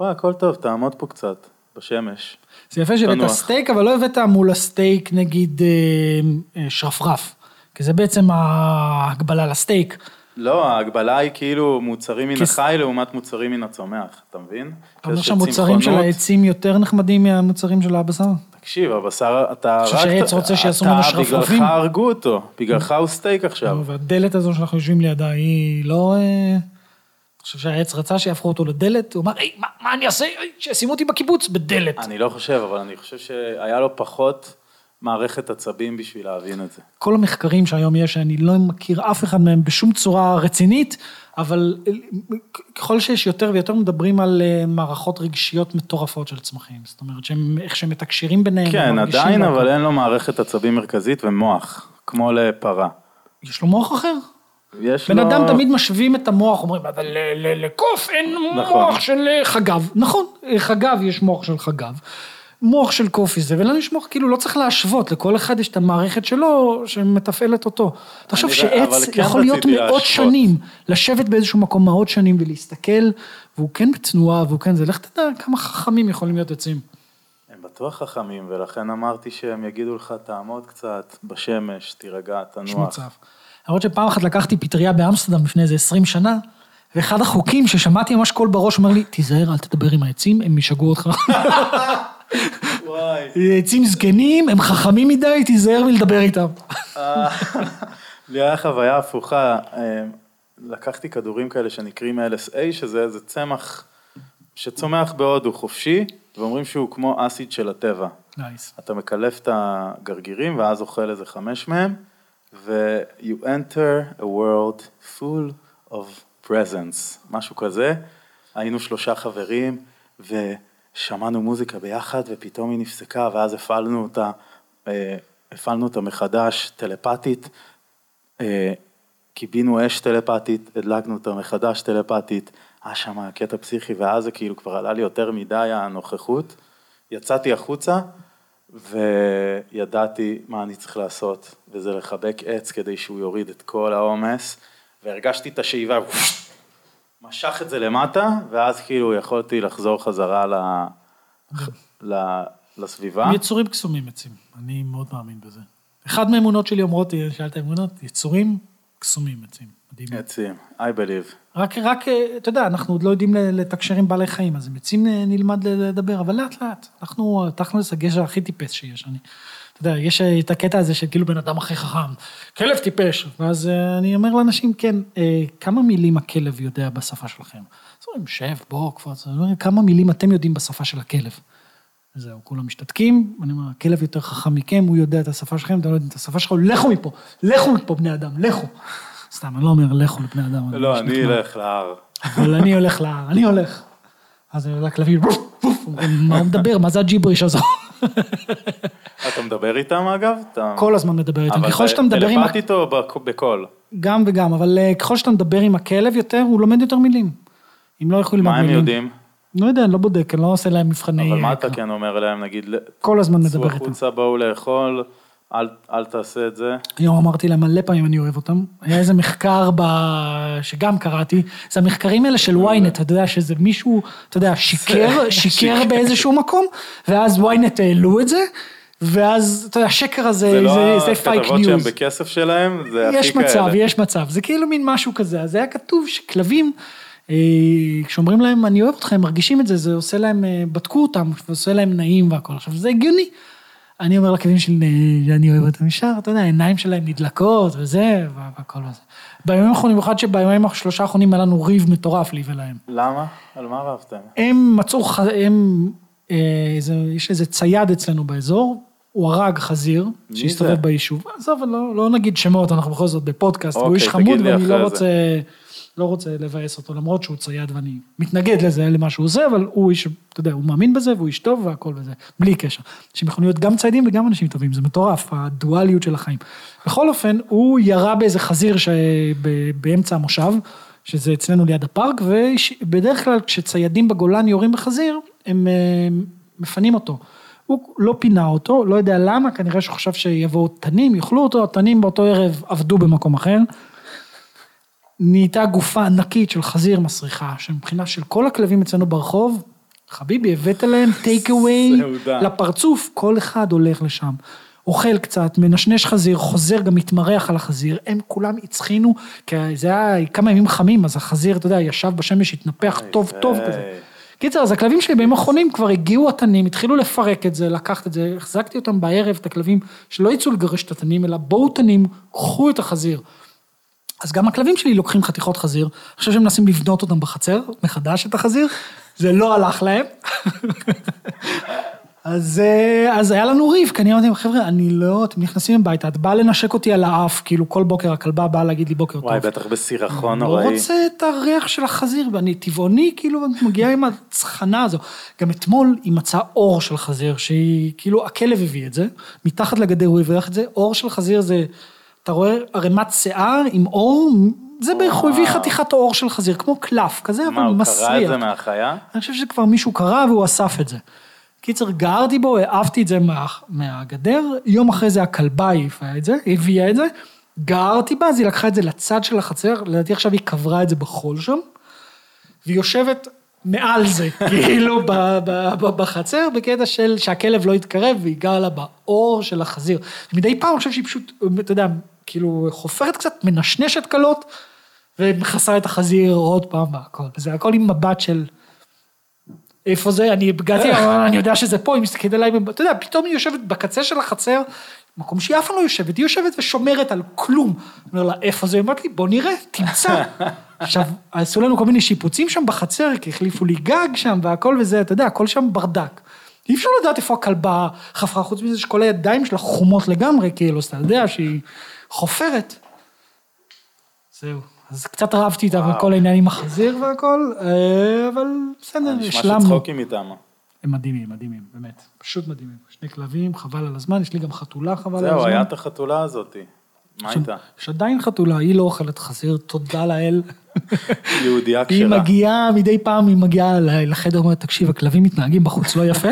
וואי, הכל טוב, תעמוד פה קצת, בשמש. זה יפה שהבאת. סטייק, אבל לא הבאת מול הסטייק נגיד אה, אה, שרפרף. כי זה בעצם ההגבלה לסטייק. לא, ההגבלה היא כאילו מוצרים מן כס- החי לעומת מוצרים מן הצומח, אתה מבין? אתה אומר שהמוצרים של. העצים יותר נחמדים מהמוצרים של הבשר? תקשיב, הבשר, אתה חושב שהעץ רוצה שיעשו ממנו שרפרפים? אתה, בגללך הרגו אותו, בגללך הוא סטייק עכשיו. והדלת הזו שאנחנו יושבים לידה היא לא... אה, אתה חושב שהעץ רצה שיהפכו אותו לדלת? הוא אמר, היי, מה, מה אני אעשה? שישימו אותי בקיבוץ בדלת. אני לא חושב, אבל אני חושב שהיה לו פחות מערכת עצבים בשביל להבין את זה. כל המחקרים שהיום יש, שאני לא מכיר אף אחד מהם בשום צורה רצינית, אבל ככל שיש יותר ויותר מדברים על אה, מערכות רגשיות מטורפות של צמחים. זאת אומרת, שהם, איך שהם מתקשרים ביניהם. כן, עדיין. אבל אין לו מערכת עצבים מרכזית ומוח, כמו לפרה. יש לו מוח אחר. יש בן לו... אדם תמיד משווים את המוח, אומרים, אבל לקוף אין נכון. מוח של אה, חגב. נכון, אה, חגב יש מוח של חגב. מוח של קוף זה, ולנו יש מוח, כאילו לא צריך להשוות, לכל אחד יש את המערכת שלו שמתפעלת אותו. תחשוב שעץ כן יכול להיות מאות להשוות. שנים, לשבת באיזשהו מקום מאות שנים ולהסתכל, והוא כן בתנועה, והוא כן זה, לך תדע כמה חכמים יכולים להיות עצים. הם בטוח חכמים, ולכן אמרתי שהם יגידו לך, תעמוד קצת בשמש, תירגע, יש תנוח. מצב. למרות שפעם אחת לקחתי פטריה באמסטרדם לפני איזה 20 שנה, ואחד החוקים ששמעתי ממש קול בראש אומר לי, תיזהר, אל תדבר עם העצים, הם ישגעו אותך. וואי. עצים זקנים, הם חכמים מדי, תיזהר מלדבר איתם. לי היה חוויה הפוכה, אה, לקחתי כדורים כאלה שנקראים LSA, שזה איזה צמח שצומח בהודו חופשי, ואומרים שהוא כמו אסיד של הטבע. נייס. אתה מקלף את הגרגירים ואז אוכל איזה חמש מהם, ו-you enter a world full of presents, משהו כזה. היינו שלושה חברים ושמענו מוזיקה ביחד ופתאום היא נפסקה ואז הפעלנו אותה, אה, הפעלנו אותה מחדש טלפתית, אה, קיבינו אש טלפתית, הדלקנו אותה מחדש טלפתית, היה שם קטע פסיכי ואז זה כאילו כבר עלה לי יותר מדי הנוכחות. יצאתי החוצה וידעתי מה אני צריך לעשות, וזה לחבק עץ כדי שהוא יוריד את כל העומס, והרגשתי את השאיבה, משך את זה למטה, ואז כאילו יכולתי לחזור חזרה ל... ל... לסביבה. יצורים קסומים עצים, אני מאוד מאמין בזה. אחד מהאמונות שלי אומרות, שאלת אמונות, יצורים קסומים עצים. מדהים. עצים, I believe. רק, רק, אה, אתה יודע, אנחנו עוד לא יודעים לתקשר עם בעלי חיים, אז עם עצים אה, נלמד לדבר, אבל לאט לאט. אנחנו, אה, תכלס הגשר הכי טיפס שיש. אני, אתה יודע, יש אה, את הקטע הזה של כאילו בן אדם הכי חכם, כלב טיפש, ואז אה, אני אומר לאנשים, כן, אה, כמה מילים הכלב יודע בשפה שלכם? אז אומרים, שב, בוא, קפוץ, אני אומר, כמה מילים אתם יודעים בשפה של הכלב? זהו, כולם משתתקים, ואני אומר, הכלב יותר חכם מכם, הוא יודע את השפה שלכם, אתם לא יודעים את השפה שלכם, לכו מפה, לכו מפה, בני אדם, לכו. סתם, אני לא אומר לכו לבני אדם. לא, אני. אלך להר. אבל אני הולך להר, אני הולך. אז אני יודע, כלבים, ווף, ווף, אומרים, מה הוא מדבר, מה זה הג'יבריש הזו? אתה מדבר איתם אגב? אתה... כל הזמן מדבר איתם, אבל ככל שאתה מדבר עם... ה- טלפתית או בק- בקול? גם וגם, אבל אה, ככל שאתה מדבר עם הכלב יותר, הוא לומד יותר מילים. אם לא יכולים ללמוד מה הם מילים. יודעים? לא יודע, אני לא בודק, אני לא עושה להם מבחני... אבל מה אה, אתה כן אומר להם, נגיד, כל הזמן צאו מדבר איתם. החוצה, בואו לאכול, אל- אל תעשה את זה. היום אמרתי להם מלא פעמים אני אוהב אותם. היה איזה מחקר ב... שגם קראתי, זה המחקרים האלה של ynet, אתה יודע שזה מישהו, אתה יודע, שיקר, שיקר באיזשהו מקום, ואז ynet העלו את זה, ואז, אתה יודע, השקר הזה, זה לא זה, זה פייק הכתבות שהם news. בכסף שלהם, זה הכי כאלה. יש מצב, יש מצב, זה כאילו מין משהו כזה, אז היה כתוב שכלבים, אה, כשאומרים להם אני אוהב אותך, הם מרגישים את זה, זה עושה להם, אה, בדקו אותם, ועושה להם נעים והכל, עכשיו זה הגיוני. אני אומר לכלבים שלי, אה, אני אוהב אותם ישר, אתה יודע, העיניים שלהם נדלקות וזה, והכל וזה. בימים האחרונים, במיוחד שבימים השלושה האחרונים היה לנו ריב מטורף לי ולהם. למה? על מה רבתם? הם מצאו, הם, אה, איזה, יש איזה צייד אצלנו באזור, הוא הרג חזיר, שהסתובב זה? ביישוב. עזוב, לא, לא נגיד שמות, אנחנו בכל זאת בפודקאסט, הוא אוקיי, איש תגיד חמוד ואני לא רוצה, לא רוצה לבאס אותו, למרות שהוא צייד ואני מתנגד לזה, למה שהוא עושה, אבל הוא איש, אתה יודע, הוא מאמין בזה והוא איש טוב והכל וזה, בלי קשר. שהם יכולים להיות גם ציידים וגם אנשים טובים, זה מטורף, הדואליות של החיים. בכל אופן, הוא ירה באיזה חזיר שבאמצע המושב, שזה אצלנו ליד הפארק, ובדרך כלל כשציידים בגולן יורים בחזיר, הם אה, מפנים אותו. הוא לא פינה אותו, לא יודע למה, כנראה שהוא חשב שיבואו תנים, יאכלו אותו, התנים באותו ערב עבדו במקום אחר. נהייתה גופה ענקית של חזיר מסריחה, שמבחינה של כל הכלבים אצלנו ברחוב, חביבי, הבאת להם טייק אווי. לפרצוף, כל אחד הולך לשם. אוכל קצת, מנשנש חזיר, חוזר, גם מתמרח על החזיר, הם כולם הצחינו, כי זה היה כמה ימים חמים, אז החזיר, אתה יודע, ישב בשמש, התנפח טוב טוב. כזה. קיצר, אז הכלבים שלי בימים האחרונים כבר הגיעו התנים, התחילו לפרק את זה, לקחת את זה, החזקתי אותם בערב, את הכלבים, שלא יצאו לגרש את התנים, אלא בואו תנים, קחו את החזיר. אז גם הכלבים שלי לוקחים חתיכות חזיר, אני חושב שהם מנסים לבנות אותם בחצר, מחדש את החזיר, זה לא הלך להם. אז, אה, אז היה לנו ריב, כי אני אמרתי להם, חבר'ה, אני לא, אתם נכנסים הביתה, את באה לנשק אותי על האף, כאילו כל בוקר הכלבה באה להגיד לי בוקר טוב. וואי, בטח בסירחון אני נוראי. לא רוצה את הריח של החזיר, ואני טבעוני, כאילו, את מגיעה עם הצחנה הזו. גם אתמול היא מצאה אור של חזיר, שהיא, כאילו, הכלב הביא את זה, מתחת לגדר הוא הבריח את זה, אור של חזיר זה, אתה רואה ערימת שיער עם אור, זה בערך, הוא הביא. חתיכת אור של חזיר, כמו קלף, כזה, אבל מה, הוא מסריח. קרא את זה מהחיה? אני חושב שכבר מישהו קרא והוא אסף את זה. קיצר, גררתי בו, העפתי את זה מה, מהגדר, יום אחרי זה הכלבה העיפה את זה, הביאה את זה, גררתי בה, אז היא לקחה את זה לצד של החצר, לדעתי עכשיו היא קברה את זה בחול שם, והיא יושבת מעל זה, כאילו ב, ב, ב, בחצר, בקטע של שהכלב לא יתקרב ויגע לה באור של החזיר. מדי פעם אני חושב שהיא פשוט, אתה יודע, כאילו חופרת קצת, מנשנשת קלות, ומכסה את החזיר עוד פעם והכל. וזה הכל עם מבט של... איפה זה? אני הגעתי, אני יודע שזה פה, היא מסתכלת עליי, אתה יודע, פתאום היא יושבת בקצה של החצר, מקום שהיא אף פעם לא יושבת, היא יושבת ושומרת על כלום. אני אומר לה, איפה זה? היא אומרת לי, בוא נראה, תמצא. עכשיו, עשו לנו כל מיני שיפוצים שם בחצר, כי החליפו לי גג שם והכל וזה, אתה יודע, הכל שם ברדק. אי אפשר לדעת איפה הכלבה חפרה, חוץ מזה שכל הידיים שלה חומות לגמרי, כאילו, אז אתה יודע שהיא חופרת. זהו. אז קצת רבתי איתה העניין עם החזיר והכל, אה, אבל בסדר, נשמע השלמנו. שצחוקים איתם. הם מדהימים, מדהימים, באמת. פשוט מדהימים. שני כלבים, חבל על הזמן, יש לי גם חתולה חבל על הזמן. זהו, היה את החתולה הזאתי. מה איתה? יש עדיין חתולה, היא לא אוכלת חזיר, תודה לאל. יהודייה היא כשרה. מגיעה, מדי פעם היא מגיעה לחדר, אומרת, תקשיב, הכלבים מתנהגים בחוץ לא יפה,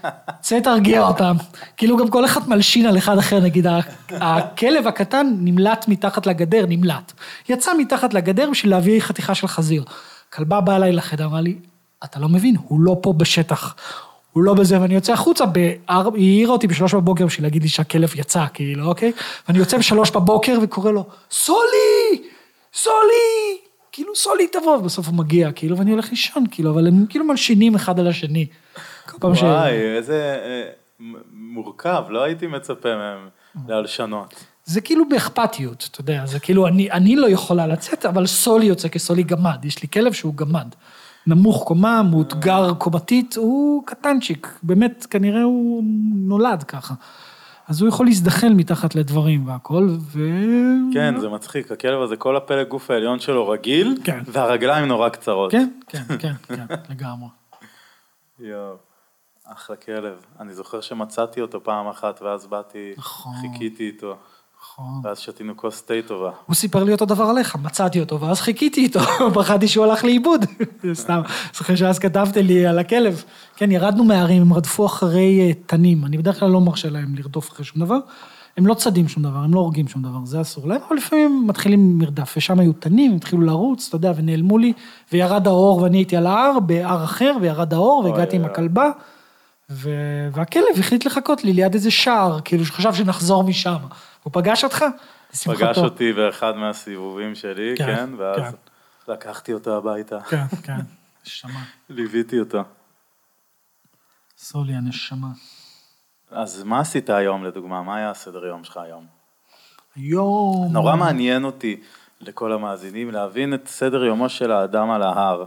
צא תרגיע אותם. כאילו גם כל אחד מלשין על אחד אחר, נגיד, הכלב הקטן נמלט מתחת לגדר, נמלט. יצא מתחת לגדר בשביל להביא חתיכה של חזיר. כלבה באה אליי לחדר, אמרה לי, אתה לא מבין, הוא לא פה בשטח. הוא לא בזה, ואני יוצא החוצה, באר... היא העירה אותי בשלוש בבוקר בשביל להגיד לי שהכלב יצא, כאילו, אוקיי? ואני יוצא בשלוש בבוקר וקורא לו, סולי! סולי! כאילו, סולי תבוא, ובסוף הוא מגיע, כאילו, ואני הולך לישון, כאילו, אבל הם כאילו מלשינים אחד על השני. פעם ש... וואי, איזה אה, מורכב, לא הייתי מצפה מהם להלשנות. זה כאילו באכפתיות, אתה יודע, זה כאילו, אני, אני לא יכולה לצאת, אבל סולי יוצא כסולי גמד. יש לי כלב שהוא גמד. נמוך קומה, מאותגר קומתית, הוא קטנצ'יק. באמת, כנראה הוא נולד ככה. אז הוא יכול להזדחל מתחת לדברים והכל, ו... כן, זה מצחיק, הכלב הזה, כל הפלג גוף העליון שלו רגיל, כן. והרגליים נורא קצרות. כן, כן, כן, כן, לגמרי. יואו, אחלה כלב. אני זוכר שמצאתי אותו פעם אחת, ואז באתי, נכון. חיכיתי איתו, נכון. ואז שתינו כוס תה טובה. הוא סיפר לי אותו דבר עליך, מצאתי אותו, ואז חיכיתי איתו, פחדתי שהוא הלך לאיבוד. סתם, זוכר שאז כתבת לי על הכלב. כן, ירדנו מההרים, הם רדפו אחרי אה, תנים, אני בדרך כלל לא מרשה להם לרדוף אחרי שום דבר. הם לא צדים שום דבר, הם לא הורגים שום דבר, זה אסור להם, אבל לפעמים מתחילים מרדף, ושם היו תנים, התחילו לרוץ, אתה יודע, ונעלמו לי, וירד האור, ואני הייתי על ההר, בהר אחר, וירד האור, והגעתי עם. הכלבה, ו... והכלב החליט לחכות לי ליד איזה שער, כאילו שחשב שנחזור משם. הוא פגש אותך? לשמחתו. פגש אותי באחד מהסיבובים שלי, כן, כן, ואז כן. לקחתי אותו הביתה, כן, כן, נשמה. ליוויתי אותו. סולי הנשמה. אז מה עשית היום לדוגמה? מה היה הסדר יום שלך היום? היום... נורא מעניין אותי לכל המאזינים להבין את סדר יומו של האדם על ההר,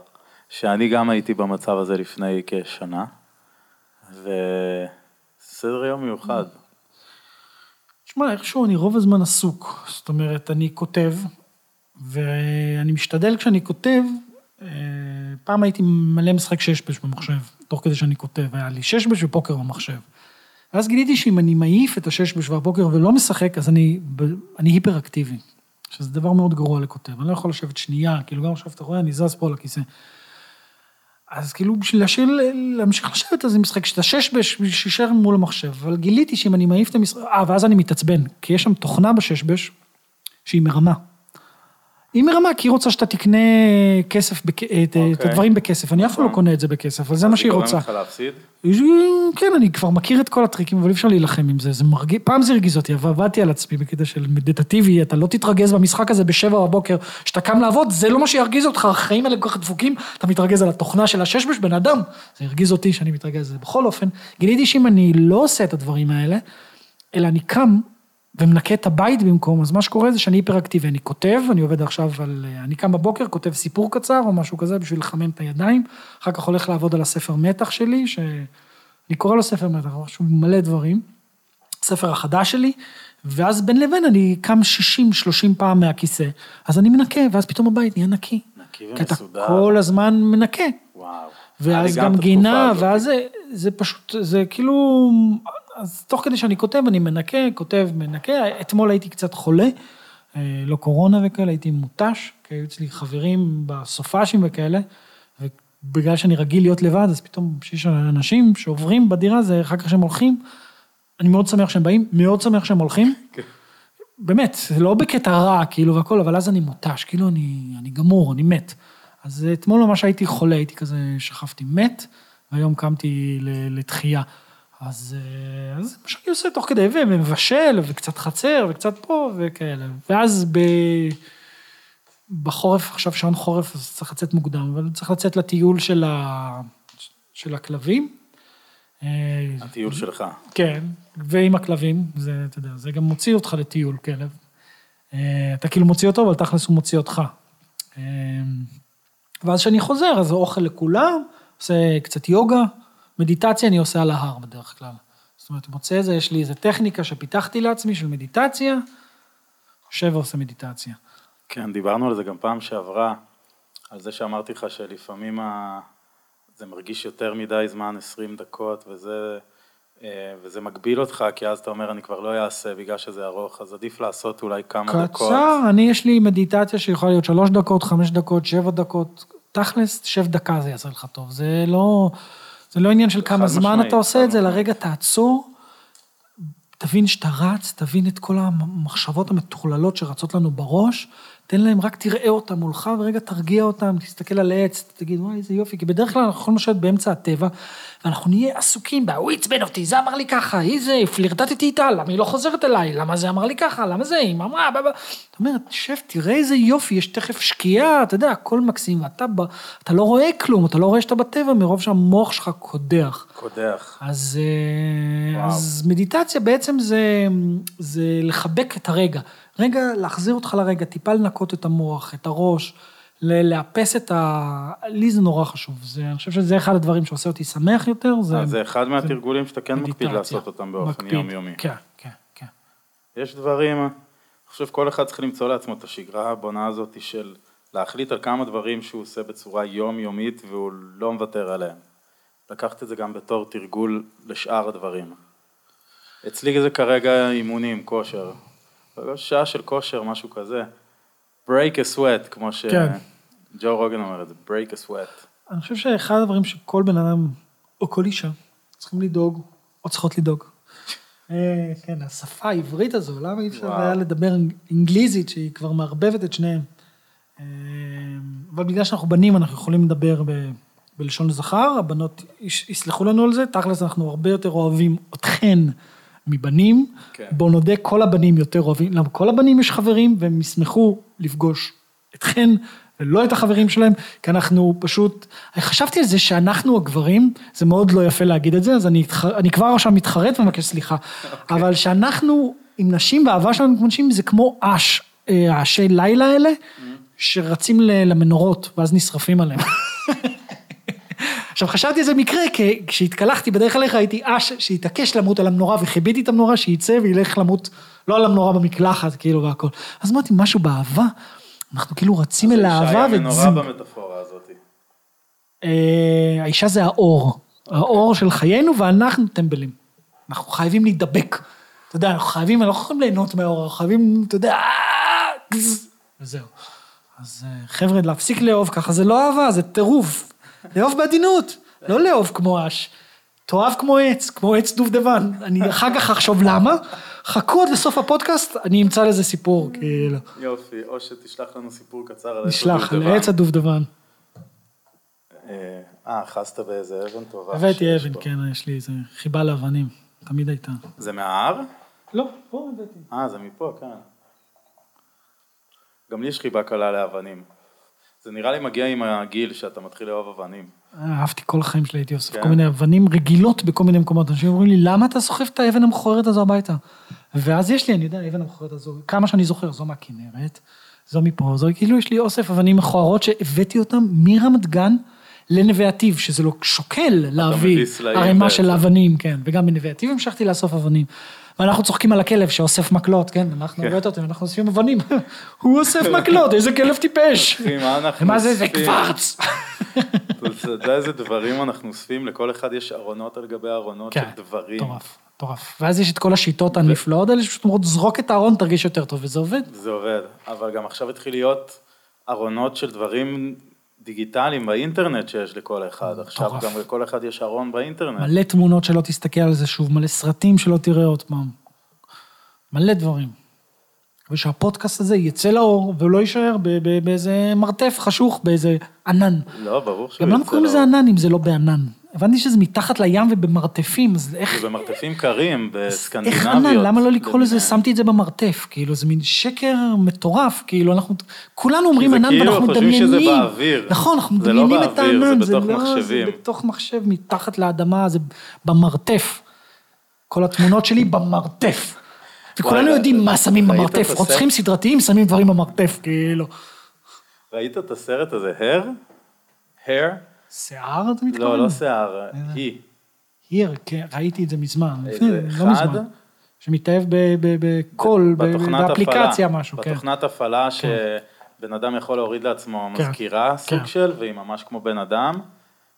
שאני גם הייתי במצב הזה לפני כשנה, וסדר יום מיוחד. תשמע, איכשהו אני רוב הזמן עסוק. זאת אומרת, אני כותב, ואני משתדל כשאני כותב, אה, פעם הייתי מלא משחק ששבש במחשב, תוך כדי שאני כותב, היה לי ששבש ופוקר במחשב. ואז גיליתי שאם אני מעיף את הששבש והפוקר ולא משחק, אז אני, אני היפר-אקטיבי, שזה דבר מאוד גרוע לכותב. אני לא יכול לשבת שנייה, כאילו גם עכשיו אתה רואה, אני זז פה על הכיסא. אז כאילו בשביל להשאיר, להמשיך לשבת אני משחק את הששבש, בשביל שישאר מול המחשב. אבל גיליתי שאם אני מעיף את המשחק, אה, ואז אני מתעצבן, כי יש שם תוכנה בששבש שהיא מרמה. היא מרמה, כי היא רוצה שאתה תקנה כסף. את, את אוקיי. הדברים בכסף. אני אף פעם לא נכון. קונה את זה בכסף, אבל זה מה שהיא רוצה. אז היא גורמת לך להפסיד? כן, אני כבר מכיר את כל הטריקים, אבל אי אפשר להילחם עם זה. פעם זה הרגיז אותי, אבל עבדתי על עצמי בקטע של מדיטטיבי, אתה לא תתרגז במשחק הזה בשבע בבוקר, כשאתה קם לעבוד, זה לא מה שירגיז אותך, החיים האלה כל כך דפוקים, אתה מתרגז על התוכנה של הששבש, בן אדם. זה הרגיז אותי שאני מתרגז על זה. בכל אופן, גיליתי שאם אני לא עושה את הדברים האלה, אלא אני קם ומנקה את הבית במקום, אז מה שקורה זה שאני היפראקטיבי, אני כותב, אני עובד עכשיו על... אני קם בבוקר, כותב סיפור קצר או משהו כזה בשביל לחמם את הידיים, אחר כך הולך לעבוד על הספר מתח שלי, ש... אני קורא לו ספר מתח, משהו מלא דברים, הספר החדש שלי, ואז בין לבין אני קם 60-30 פעם מהכיסא, אז אני מנקה, ואז פתאום הבית נהיה נקי. נקי כי אתה ומסודר. כל הזמן מנקה. וואו. ואז גם גינה. ואז זה, זה פשוט, זה כאילו, אז תוך כדי שאני כותב, אני מנקה, כותב, מנקה. אתמול הייתי קצת חולה, אה, לא קורונה וכאלה, הייתי מותש, כי היו אצלי חברים בסופאשים וכאלה, ובגלל שאני רגיל להיות לבד, אז פתאום שיש אנשים שעוברים בדירה, זה אחר כך שהם הולכים, אני מאוד שמח שהם באים, מאוד שמח שהם הולכים. כן. באמת, זה לא בקטע רע, כאילו, והכל, אבל אז אני מותש, כאילו, אני, אני גמור, אני מת. אז אתמול ממש הייתי חולה, הייתי כזה, שכבתי מת, והיום קמתי לתחייה. אז, אה, אז זה מה שאני עושה תוך כדי, ומבשל, וקצת חצר, וקצת פה, וכאלה. ואז ב... בחורף, עכשיו שעון חורף, אז צריך לצאת מוקדם, אבל צריך לצאת לטיול של, ה... של הכלבים. אה, הטיול שלך. כן, ועם הכלבים, זה, אתה יודע, זה גם מוציא אותך לטיול, כלב. אה, אתה כאילו מוציא אותו, אבל תכלס הוא מוציא אותך. ואז כשאני חוזר, אז אוכל לכולם, עושה קצת יוגה, מדיטציה אני עושה על ההר בדרך כלל. זאת אומרת, מוצא איזה, יש לי איזה טכניקה שפיתחתי לעצמי של מדיטציה, יושב ועושה מדיטציה. כן, דיברנו על זה גם פעם שעברה, על זה שאמרתי לך שלפעמים ה... זה מרגיש יותר מדי זמן, 20 דקות, וזה, אה, וזה מגביל אותך, כי אז אתה אומר, אני כבר לא אעשה בגלל שזה ארוך, אז עדיף לעשות אולי כמה דקות. קצר, אני, יש לי מדיטציה שיכולה להיות שלוש דקות, חמש דקות, שבע דקות. תכלס, שב דקה זה יעשה לך טוב. זה לא, זה לא עניין של כמה זמן משמעית, אתה עושה את זה, משמעית. לרגע תעצור, תבין שאתה רץ, תבין את כל המחשבות המטורללות שרצות לנו בראש, תן להם, רק תראה אותם מולך, ורגע תרגיע אותם, תסתכל על העץ, תגיד, וואי, איזה יופי, כי בדרך כלל אנחנו יכולים לשבת באמצע הטבע, ואנחנו נהיה עסוקים בה, הוא עצבן אותי, זה אמר לי ככה, היא זה, פלירטטתי איתה, למה היא לא חוזרת אליי, למה זה אמר לי ככה, למה זה, היא אמרה, בא, בא. זאת אומרת, שב, תראה איזה יופי, יש תכף שקיעה, אתה יודע, הכל מקסים, ואתה אתה לא רואה כלום, אתה לא רואה שאתה בטבע, מרוב שהמוח שלך קודח. קודח. אז, אה, וואו. אז מדיטציה בעצם זה, זה לחבק את הרגע. רגע, להחזיר אותך לרגע, טיפה לנקות את המוח, את הראש, לאפס את ה... לי זה נורא חשוב. זה, אני חושב שזה אחד הדברים שעושה אותי שמח יותר. זה, אז זה אחד מהתרגולים שאתה כן מקפיד מדיטציה. לעשות אותם באופן מקפיד. יומיומי. כן, כן, כן. יש דברים, אני חושב כל אחד צריך למצוא לעצמו את השגרה הבונה הזאת של להחליט על כמה דברים שהוא עושה בצורה יומיומית והוא לא מוותר עליהם. לקחת את זה גם בתור תרגול לשאר הדברים. אצלי זה כרגע אימונים, כושר. שעה של כושר, משהו כזה. break a sweat, כמו כן. שג'ו רוגן אומר את זה, break a sweat. אני חושב שאחד הדברים שכל בן אדם, או כל אישה, צריכים לדאוג, או צריכות לדאוג. אה, כן, השפה העברית הזו, למה אי אפשר. היה לדבר אנגליזית שהיא כבר מערבבת את שניהם? אה, אבל בגלל שאנחנו בנים, אנחנו יכולים לדבר ב- בלשון זכר, הבנות יסלחו לנו על זה, תכלס אנחנו הרבה יותר אוהבים אתכן מבנים. כן. בואו נודה, כל הבנים יותר אוהבים, למה כל הבנים יש חברים, והם ישמחו לפגוש אתכן ולא את החברים שלהם, כי אנחנו פשוט, חשבתי על זה שאנחנו הגברים, זה מאוד לא יפה להגיד את זה, אז אני, אתח- אני כבר עכשיו מתחרט ומבקש סליחה, אבל שאנחנו עם נשים והאהבה שלנו עם נשים זה כמו אש, אה, אשי לילה האלה, שרצים ל- למנורות ואז נשרפים עליהם. עכשיו חשבתי איזה מקרה, כי כשהתקלחתי בדרך אליך הייתי אש שהתעקש למות על המנורה וכיביתי את המנורה שיצא וילך למות, לא על המנורה במקלחת כאילו והכל. אז אמרתי משהו באהבה, אנחנו כאילו רצים אל האהבה שהיה וז... מנורה במטאפורה הזאת. אה, האישה זה האור, האור של חיינו ואנחנו טמבלים. אנחנו חייבים להידבק. אתה יודע, אנחנו חייבים, אנחנו לא יכולים ליהנות מהאור, אנחנו חייבים, אתה יודע, אה, וזהו. אז אה, חבר'ה, להפסיק לאהוב ככה, זה לא אהבה, זה טירוף. לאהוב בעדינות, לא לאהוב כמו אש. תאהב כמו עץ, כמו עץ דובדבן. אני אחר כך אחשוב למה, חכו עד לסוף הפודקאסט, אני אמצא לזה סיפור, כאילו. יופי, או שתשלח לנו סיפור קצר על נשלח, הדובדבן. לעץ הדובדבן. אה, אה, אחזת באיזה אבן טובה. הבאתי אבן. כן, יש לי איזה חיבה לאבנים, תמיד הייתה. זה מההר? לא, פה הבאתי. אה, זה מפה, כן. גם לי יש חיבה קלה לאבנים. זה נראה לי מגיע עם הגיל שאתה מתחיל לאהוב אבנים. אהבתי כל החיים שלי, הייתי אוסף כן. כל מיני אבנים רגילות בכל מיני מקומות. אנשים אומרים לי, למה אתה סוחב את האבן המכוערת הזו הביתה? ואז יש לי, אני יודע, האבן המכוערת הזו, כמה שאני זוכר, זו מהכנרת, זו מפה, זו, כאילו יש לי אוסף אבנים מכוערות שהבאתי אותם מרמת גן לנווה עתיב, שזה לא שוקל להביא ערימה. של אבנים, כן, וגם בנווה עתיב המשכתי לאסוף אבנים. ואנחנו צוחקים על הכלב שאוסף מקלות, כן, אנחנו הרבה יותר טובים, אנחנו אוספים אבנים. הוא אוסף מקלות, איזה כלב טיפש. מה זה, זה? קוורץ. אתה יודע איזה דברים אנחנו אוספים? לכל אחד יש ארונות על גבי ארונות כן, של דברים. מטורף, מטורף. ואז יש את כל השיטות הנפלאות האלה, שפשוט אומרות, זרוק את הארון, תרגיש יותר טוב, וזה עובד. זה עובד, אבל גם עכשיו התחיל להיות ארונות של דברים דיגיטליים באינטרנט שיש לכל אחד. עכשיו. גם לכל אחד יש ארון באינטרנט. מלא תמונות שלא תסתכל על זה שוב, מלא סרטים שלא תראה עוד פעם. מלא דברים. ושהפודקאסט הזה יצא לאור, ולא יישאר באיזה מרתף חשוך, באיזה ענן. לא, ברור שהוא גם למה יצא קוראים לזה לאור. ענן אם זה לא בענן? הבנתי שזה מתחת לים ובמרתפים, אז איך... זה במרתפים קרים, איך בסקנדינביות. ענן? למה לא לקרוא לזה. שמתי את זה במרתף, כאילו, זה מין שקר מטורף, כאילו, אנחנו, כולנו אומרים זה ענן כאילו ואנחנו חושבים מדמיינים. שזה באוויר. נכון, אנחנו זה לא מדמיינים את באוויר, זה הענן, בתוך לא, מחשבים. זה בתוך מחשב, מתחת לאדמה, זה במרתף. כל התמונות שלי במרתף. וכולנו יודעים מה שמים במרתף? רוצחים סדרתיים שמים דברים במרתף, כאילו. ראית את הסרט הזה, הר? הר? שיער אתה מתכוון? לא, לא שיער, היא. כן, ראיתי את זה מזמן, לא? מזמן. שמתאהב בקול, באפליקציה. משהו, כן. בתוכנת הפעלה שבן אדם יכול להוריד לעצמו כן. מזכירה, סוג כן. של, והיא ממש כמו בן אדם,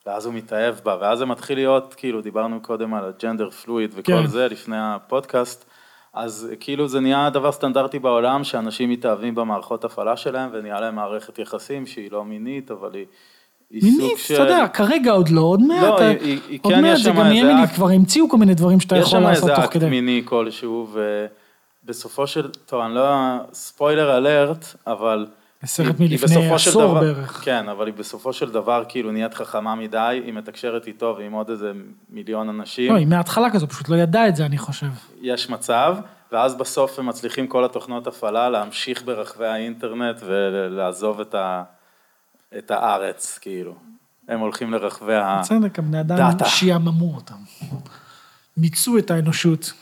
ואז הוא מתאהב בה, ואז זה מתחיל להיות, כאילו, דיברנו קודם על ה gender fluid וכל כן. זה לפני הפודקאסט, אז כאילו זה נהיה דבר סטנדרטי בעולם, שאנשים מתאהבים במערכות הפעלה שלהם, ונהיה להם מערכת יחסים שהיא לא מינית, אבל היא... מינית. אתה יודע, כרגע עוד לא, עוד מעט. לא, אה, היא- היא- היא עוד כן, מעט יש זה שם גם יהיה איזה מינית, אקט- כבר המציאו כל מיני דברים שאתה יש יכול שם לעשות איזה תוך אקט כדי. מיני כלשהו, ובסופו של, טוב, אני לא, spoiler alert, אבל... סרט מלפני עשור דבר- בערך. כן, אבל היא בסופו של דבר כאילו נהיית חכמה מדי, היא מתקשרת איתו ועם עוד איזה מיליון אנשים, לא, היא מההתחלה כזו, פשוט לא ידעה את זה, אני חושב. יש מצב, ואז בסוף הם מצליחים כל התוכנות הפעלה להמשיך ברחבי האינטרנט ולעזוב את, ה, את הארץ, כאילו. הם הולכים לרחבי ה... בצדק, הבני אדם. שיעממו אותם. מיצו את האנושות.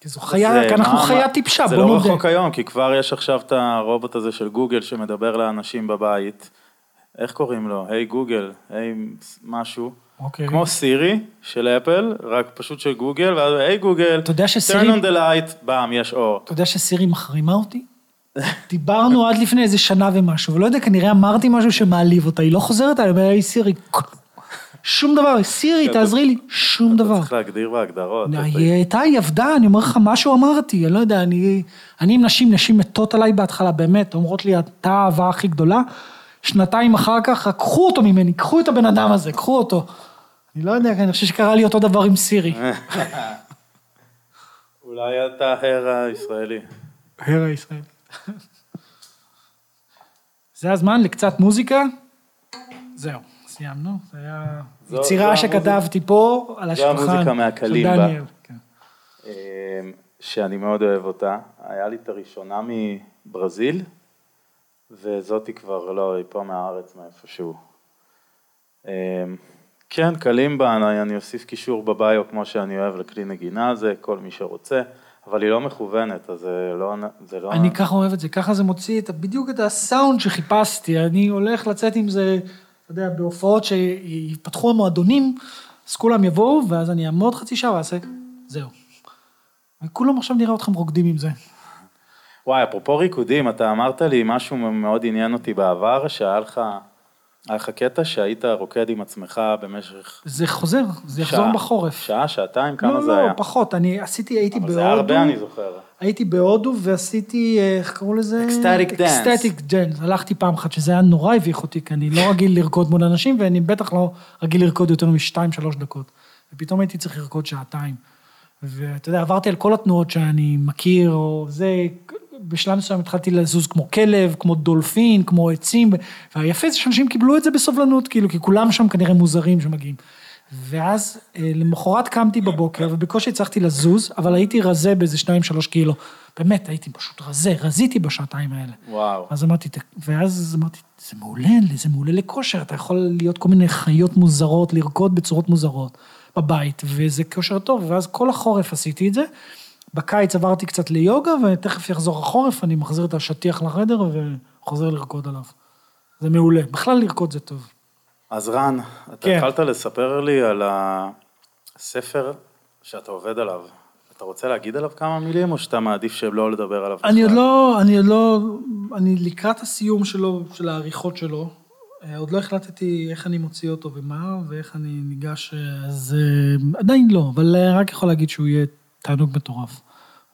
כי זו חיה, זה- כי אנחנו חיה טיפשה, זה בוא לא נודה. רחוק היום, כי כבר יש עכשיו את הרובוט הזה של גוגל שמדבר לאנשים בבית. איך קוראים לו? היי גוגל, היי משהו. אוקיי. כמו סירי של אפל, רק פשוט של גוגל, ואז היי גוגל, אתה יודע turn on the light, באם, יש אור. אתה יודע שסירי מחרימה אותי? דיברנו עד לפני איזה שנה ומשהו, ולא יודע, כנראה אמרתי משהו שמעליב אותה, היא לא חוזרת אומרת, היי סירי, שום דבר, סירי, אתה- תעזרי לי, שום דבר. צריך להגדיר בהגדרות. אתה- היא הייתה, היא עבדה, אני אומר לך, משהו אמרתי, אני לא יודע, אני, אני עם נשים, נשים מתות עליי בהתחלה, באמת, אומרות לי, אתה האהבה הכי גדולה, שנתיים אחר כך, רק קחו אותו ממני, קחו את הבן אדם הזה, קחו אותו. אני לא יודע, אני חושב שקרה לי אותו דבר עם סירי. אולי אתה הר הישראלי. הר הישראלי. זה הזמן לקצת מוזיקה? זהו, סיימנו. זה היה זו- יצירה זו שכתבתי פה על זו השולחן. המוזיקה של מהקלימבה. דניאל, כן. אמ, שאני מאוד אוהב אותה. היה לי את הראשונה מברזיל, וזאתי כבר לא, היא פה מהארץ מאיפשהו. אמ, כן, קלימבה, אני, אני אוסיף קישור בביו כמו שאני אוהב לכלי נגינה הזה, כל מי שרוצה, אבל היא לא מכוונת, אז זה לא... זה לא אני ככה אוהב את זה, ככה זה מוציא את, בדיוק את הסאונד שחיפשתי. אני הולך לצאת עם זה, אתה יודע, בהופעות שיפתחו המועדונים, אז כולם יבואו, ואז אני אעמוד חצי שעה ואעשה, זהו. וכולם עכשיו נראה אתכם רוקדים עם זה. וואי, אפרופו ריקודים, אתה אמרת לי משהו מאוד עניין אותי בעבר, שהיה לך, היה לך קטע שהיית רוקד עם עצמך במשך זה חוזר, זה יחזור שעה, בחורף. שעה, שעתיים, כמה לא, זה לא, היה? פחות. אני עשיתי, הייתי בהודו. זה היה הרבה, אני זוכר. הייתי בהודו ועשיתי, אה, איך קראו לזה? Ecstatic dance. אקסטטיק דאנס. הלכתי פעם אחת, שזה היה נורא הביך אותי, כי אני לא רגיל לרקוד מול אנשים, ואני בטח לא רגיל לרקוד יותר משתיים, שלוש דקות. ופתאום הייתי צריך לרקוד שעתיים. ואתה יודע, עברתי על כל התנועות שאני מכיר, או זה, בשלב מסוים התחלתי לזוז כמו כלב, כמו דולפין, כמו עצים, והיפה זה שאנשים קיבלו את זה בסובלנות, כאילו, כי כולם שם כנראה מוזרים שמגיעים. ואז אה, למחרת קמתי בבוקר, ובקושי הצלחתי לזוז, אבל הייתי רזה באיזה שניים, שלוש קילו. באמת, הייתי פשוט רזה, רזיתי בשעתיים האלה. וואו. אז אמרתי, "ת- ואז אמרתי, זה מעולה, זה מעולה לכושר, אתה יכול להיות כל מיני חיות מוזרות, לרקוד בצורות מוזרות בבית, וזה כושר טוב, ואז כל החורף עשיתי את זה. בקיץ עברתי קצת ליוגה, ותכף יחזור החורף, אני מחזיר את השטיח לחדר וחוזר לרקוד עליו. זה מעולה, בכלל לרקוד זה טוב. אז רן, אתה כן. התחלת לספר לי על הספר שאתה עובד עליו. אתה רוצה להגיד עליו כמה מילים, או שאתה מעדיף שלא לדבר עליו? אני עוד? לא, אני עוד לא, אני לקראת הסיום שלו, של העריכות שלו. אה, עוד לא החלטתי איך אני מוציא אותו ומה, ואיך אני ניגש, אה, אז אה, עדיין לא, אבל רק יכול להגיד שהוא יהיה תענוג מטורף.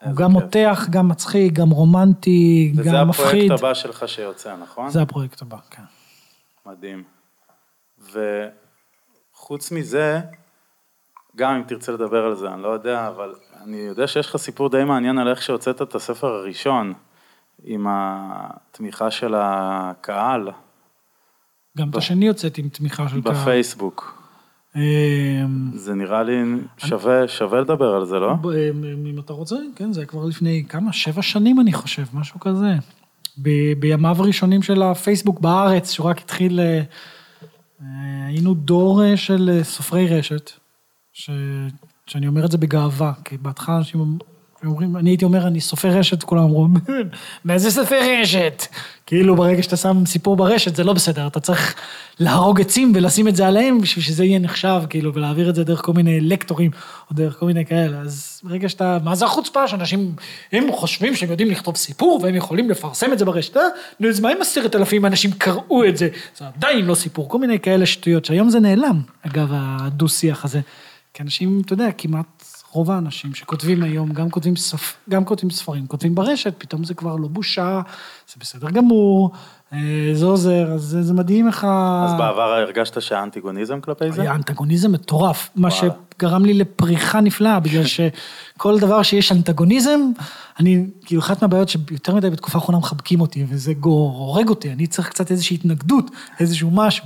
הוא גם כיף. מותח, גם מצחיק, גם רומנטי, וזה גם מפחיד. הפרויקט הבא שלך שיוצא, נכון? זה הפרויקט הבא, כן. מדהים. וחוץ מזה, גם אם תרצה לדבר על זה, אני לא יודע, אבל אני יודע שיש לך סיפור די מעניין על איך שהוצאת את הספר הראשון, עם התמיכה של הקהל גם את השני יוצאת עם תמיכה של קהל. בפייסבוק. אה, זה נראה לי שווה, שווה לדבר על זה, לא? ב- אם אתה רוצה, כן, זה היה כבר לפני כמה, שבע שנים אני חושב, משהו כזה. ב- בימיו הראשונים של הפייסבוק בארץ, שהוא רק התחיל, אה, היינו דור אה, של אה, סופרי רשת, ש... שאני אומר את זה בגאווה, כי בהתחלה אנשים אומרים, אני הייתי אומר, אני סופר רשת, כולם אמרו, מה זה סופר רשת? כאילו ברגע שאתה שם סיפור ברשת זה לא בסדר, אתה צריך להרוג עצים ולשים את זה עליהם בשביל שזה יהיה נחשב, כאילו, ולהעביר את זה דרך כל מיני לקטורים, או דרך כל מיני כאלה. אז ברגע שאתה, מה זה החוצפה שאנשים, הם חושבים שהם יודעים לכתוב סיפור והם יכולים לפרסם את זה ברשת, אה? נו, אז מה אם עשרת אלפים אנשים קראו את זה? זה עדיין לא סיפור, כל מיני כאלה שטויות, שהיום זה נעלם, אגב, הדו-שיח הזה. כי אנשים, אתה יודע, כמעט רוב האנשים שכותבים היום, גם כותבים, ספ... גם כותבים ספרים, כותבים ברשת, פתאום זה כבר לא בושה, זה בסדר גמור, אה, זה עוזר, אז זה, זה מדהים איך... ה- אז בעבר הרגשת שהיה אנטיגוניזם כלפי זה? היה אנטגוניזם מטורף, מה וואלה. שגרם לי לפריחה נפלאה, בגלל שכל דבר שיש אנטגוניזם, אני, כאילו, אחת מהבעיות שיותר מדי בתקופה האחרונה מחבקים אותי, וזה הורג אותי, אני צריך קצת איזושהי התנגדות, איזשהו משהו.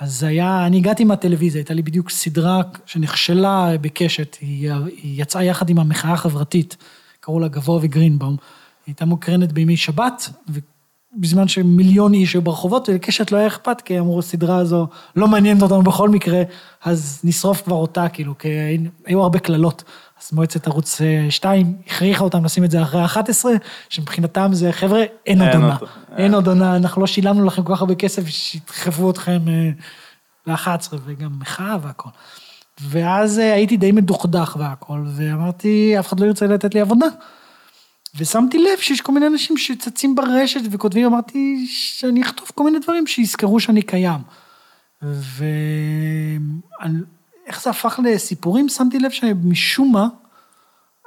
אז היה, אני הגעתי מהטלוויזיה, הייתה לי בדיוק סדרה שנכשלה בקשת, היא, היא יצאה יחד עם המחאה החברתית, קראו לה גבוה וגרינבאום, היא הייתה מוקרנת בימי שבת, בזמן שמיליון איש היו ברחובות, ולקשת לא היה אכפת, כי אמרו, הסדרה הזו לא מעניינת אותנו בכל מקרה, אז נשרוף כבר אותה, כאילו, כי היו הרבה קללות. אז מועצת ערוץ 2 הכריחה אותם לשים את זה אחרי 11, שמבחינתם זה, חבר'ה, אין עוד עונה. אין עוד עונה, אנחנו לא שילמנו לכם כל כך הרבה כסף, שידחפו אתכם ל-11, וגם מחאה והכל. ואז אה, הייתי די מדוכדך והכל, ואמרתי, אף אחד לא ירצה לתת לי עבודה. ושמתי לב שיש כל מיני אנשים שצצים ברשת וכותבים, אמרתי שאני אכתוב כל מיני דברים שיזכרו שאני קיים. ואיך זה הפך לסיפורים? שמתי לב שמשום מה,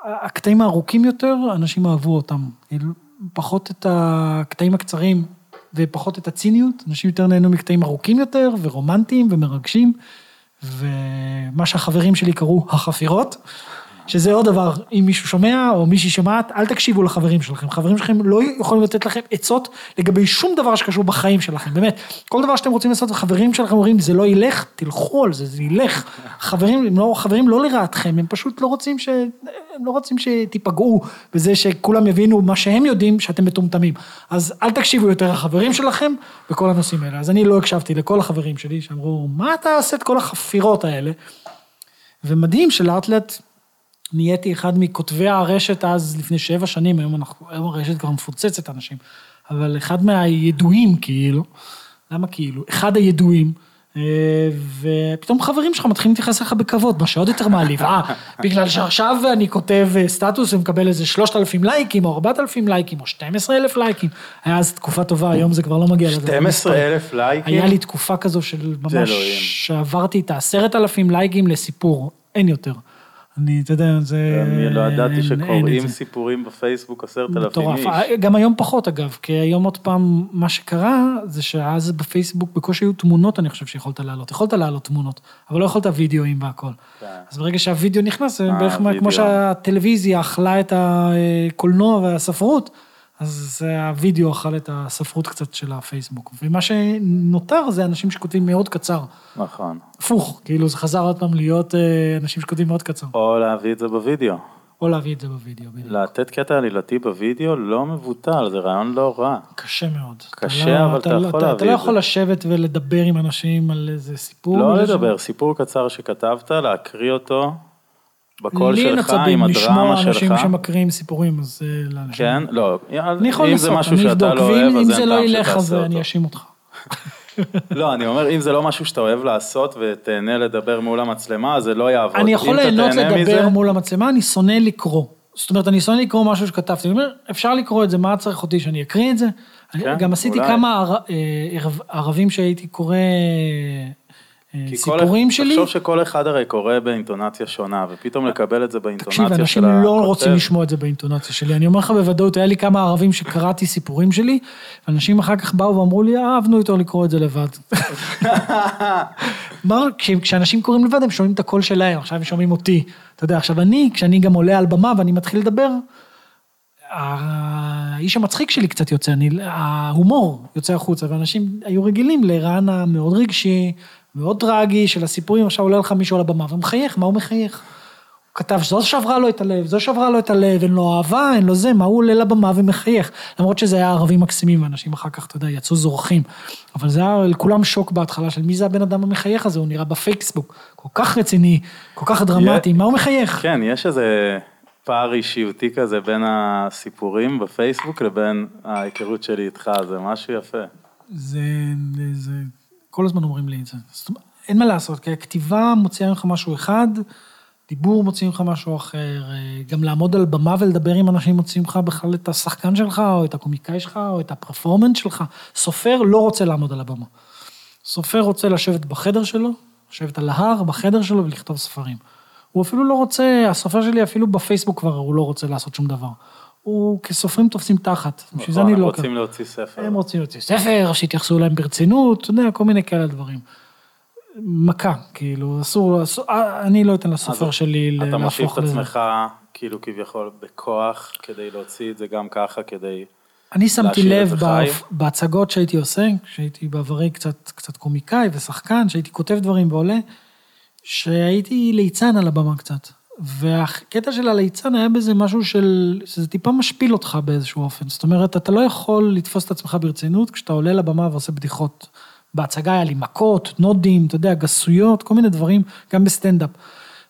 הקטעים הארוכים יותר, אנשים אהבו אותם. כאילו, פחות את הקטעים הקצרים ופחות את הציניות, אנשים יותר נהנו מקטעים ארוכים יותר ורומנטיים ומרגשים, ומה שהחברים שלי קראו החפירות. שזה עוד דבר, אם מישהו שומע או מישהי שומעת, אל תקשיבו לחברים שלכם. חברים שלכם לא יכולים לתת לכם עצות לגבי שום דבר שקשור בחיים שלכם, באמת. כל דבר שאתם רוצים לעשות, וחברים שלכם אומרים, זה לא ילך, תלכו על זה, זה ילך. חברים, הם לא, חברים לא לרעתכם, הם פשוט לא רוצים ש... הם לא רוצים שתיפגעו בזה שכולם יבינו מה שהם יודעים, שאתם מטומטמים. אז אל תקשיבו יותר לחברים שלכם בכל הנושאים האלה. אז אני לא הקשבתי לכל החברים שלי שאמרו, מה אתה עושה את כל החפירות האלה? ומדהים שלאט לאט נהייתי אחד מכותבי הרשת אז, לפני שבע שנים, היום, אנחנו, היום הרשת כבר מפוצצת אנשים, אבל אחד מהידועים כאילו, למה כאילו? אחד הידועים, אה, ופתאום חברים שלך מתחילים להתייחס אליך בכבוד, מה שעוד יותר מעליב. אה, בגלל שעכשיו אני כותב אה, סטטוס ומקבל איזה שלושת אלפים לייקים, או ארבעת אלפים לייקים, או 12 אלף לייקים. היה אז תקופה טובה, היום זה כבר לא מגיע לזה. 12 אלף לייקים? היה לי תקופה כזו של ממש, שעברתי את העשרת אלפים לייקים לסיפור, אין יותר. אני, אתה יודע, זה... אני לא ידעתי שקוראים סיפורים בפייסבוק עשרת אלפים איש. גם היום פחות אגב, כי היום עוד פעם, מה שקרה, זה שאז בפייסבוק בקושי היו תמונות, אני חושב שיכולת להעלות. יכולת להעלות תמונות, אבל לא יכולת וידאוים והכל. כן. אז ברגע שהווידאו נכנס, זה בערך כמו שהטלוויזיה אכלה את הקולנוע והספרות. אז הווידאו אכל את הספרות קצת של הפייסבוק. ומה שנותר זה אנשים שכותבים מאוד קצר. נכון. הפוך, כאילו זה חזר עוד פעם להיות אה, אנשים שכותבים מאוד קצר. או להביא את זה בווידאו. או להביא את זה בווידאו, בדיוק. לתת קטע עלילתי בווידאו לא מבוטל, זה רעיון לא רע. קשה מאוד. קשה, לא, אבל אתה, אתה יכול אתה, להביא אתה לא יכול לשבת ולדבר עם אנשים על איזה סיפור. לא לדבר, ש... סיפור קצר שכתבת, להקריא אותו, בקול שלך, עם הדרמה שלך. לי נצבים לשמוע אנשים שמקריאים סיפורים, אז אה, לאנשים. כן? לא, אני יכול לנסות, אני אבדוק, ואם זה לא ילך אז אני אאשים אותך. לא, אני אומר, אם זה לא משהו שאתה אוהב לעשות ותהנה לדבר מול המצלמה, זה לא יעבוד. אני יכול ליהנות לדבר מול המצלמה, אני שונא לקרוא. זאת אומרת, אני שונא לקרוא משהו שכתבתי. אני אומר, אפשר לקרוא את זה, מה צריך אותי שאני אקריא את זה? כן, גם עשיתי כמה אה, ערבים שהייתי קורא סיפורים כל, שלי. תחשוב שכל אחד הרי קורא באינטונציה שונה, ופתאום לקבל את זה באינטונציה של הכותב. תקשיב, אנשים לא רוצים לשמוע את זה באינטונציה שלי. אני אומר לך בוודאות, היה לי כמה ערבים שקראתי סיפורים שלי, ואנשים אחר כך באו ואמרו לי, אהבנו יותר לקרוא את זה לבד. כשאנשים קוראים לבד, הם שומעים את הקול שלהם, עכשיו הם שומעים אותי. אתה יודע, עכשיו אני, כשאני גם עולה על במה ואני מתחיל לדבר, האיש המצחיק שלי קצת יוצא, אני, ההומור יוצא החוצה, ואנשים היו רגילים לרען המאוד רגשי, מאוד טרגי של הסיפורים, עכשיו עולה לך מישהו על הבמה ומחייך, מה הוא מחייך? הוא כתב שזו שברה לו את הלב, זו שברה לו את הלב, אין לו אהבה, אין לו זה, מה הוא עולה לבמה ומחייך? למרות שזה היה ערבים מקסימים, ואנשים אחר כך, אתה יודע, יצאו זורחים. אבל זה היה לכולם שוק בהתחלה של מי זה הבן אדם המחייך הזה, הוא נראה בפייסבוק, כל כך רציני, כל כך דרמטי, מה הוא מחייך? כן, יש איזה פער אישיותי כזה בין הסיפורים בפייסבוק לבין ההיכרות שלי איתך, זה משהו יפה. זה, זה כל הזמן אומרים לי את זה. זאת אומרת, אין מה לעשות, כי הכתיבה מוציאה ממך משהו אחד, דיבור מוציא ממך משהו אחר, גם לעמוד על במה ולדבר עם אנשים מוציא ממך בכלל את השחקן שלך, או את הקומיקאי שלך, או את הפרפורמנס שלך. סופר לא רוצה לעמוד על הבמה. סופר רוצה לשבת בחדר שלו, לשבת על ההר, בחדר שלו ולכתוב ספרים. הוא אפילו לא רוצה, הסופר שלי אפילו בפייסבוק כבר, הוא לא רוצה לעשות שום דבר. הוא כסופרים תופסים תחת, בשביל זה אני לא... הם רוצים להוציא ספר. הם רוצים להוציא ספר, שיתייחסו אליהם ברצינות, אתה יודע, כל מיני כאלה דברים. מכה, כאילו, אסור, אסור אני לא אתן לסופר שלי להפוך לזה. אתה מושיב את עצמך, כאילו כביכול, בכוח, כדי להוציא את זה גם ככה, כדי... אני שמתי לב בהצגות שהייתי עושה, כשהייתי בעברי קצת, קצת קומיקאי ושחקן, שהייתי כותב דברים ועולה, שהייתי ליצן על הבמה קצת. והקטע של הליצן היה בזה משהו של, שזה טיפה משפיל אותך באיזשהו אופן. זאת אומרת, אתה לא יכול לתפוס את עצמך ברצינות כשאתה עולה לבמה ועושה בדיחות. בהצגה היה לי מכות, נודים, אתה יודע, גסויות, כל מיני דברים, גם בסטנדאפ.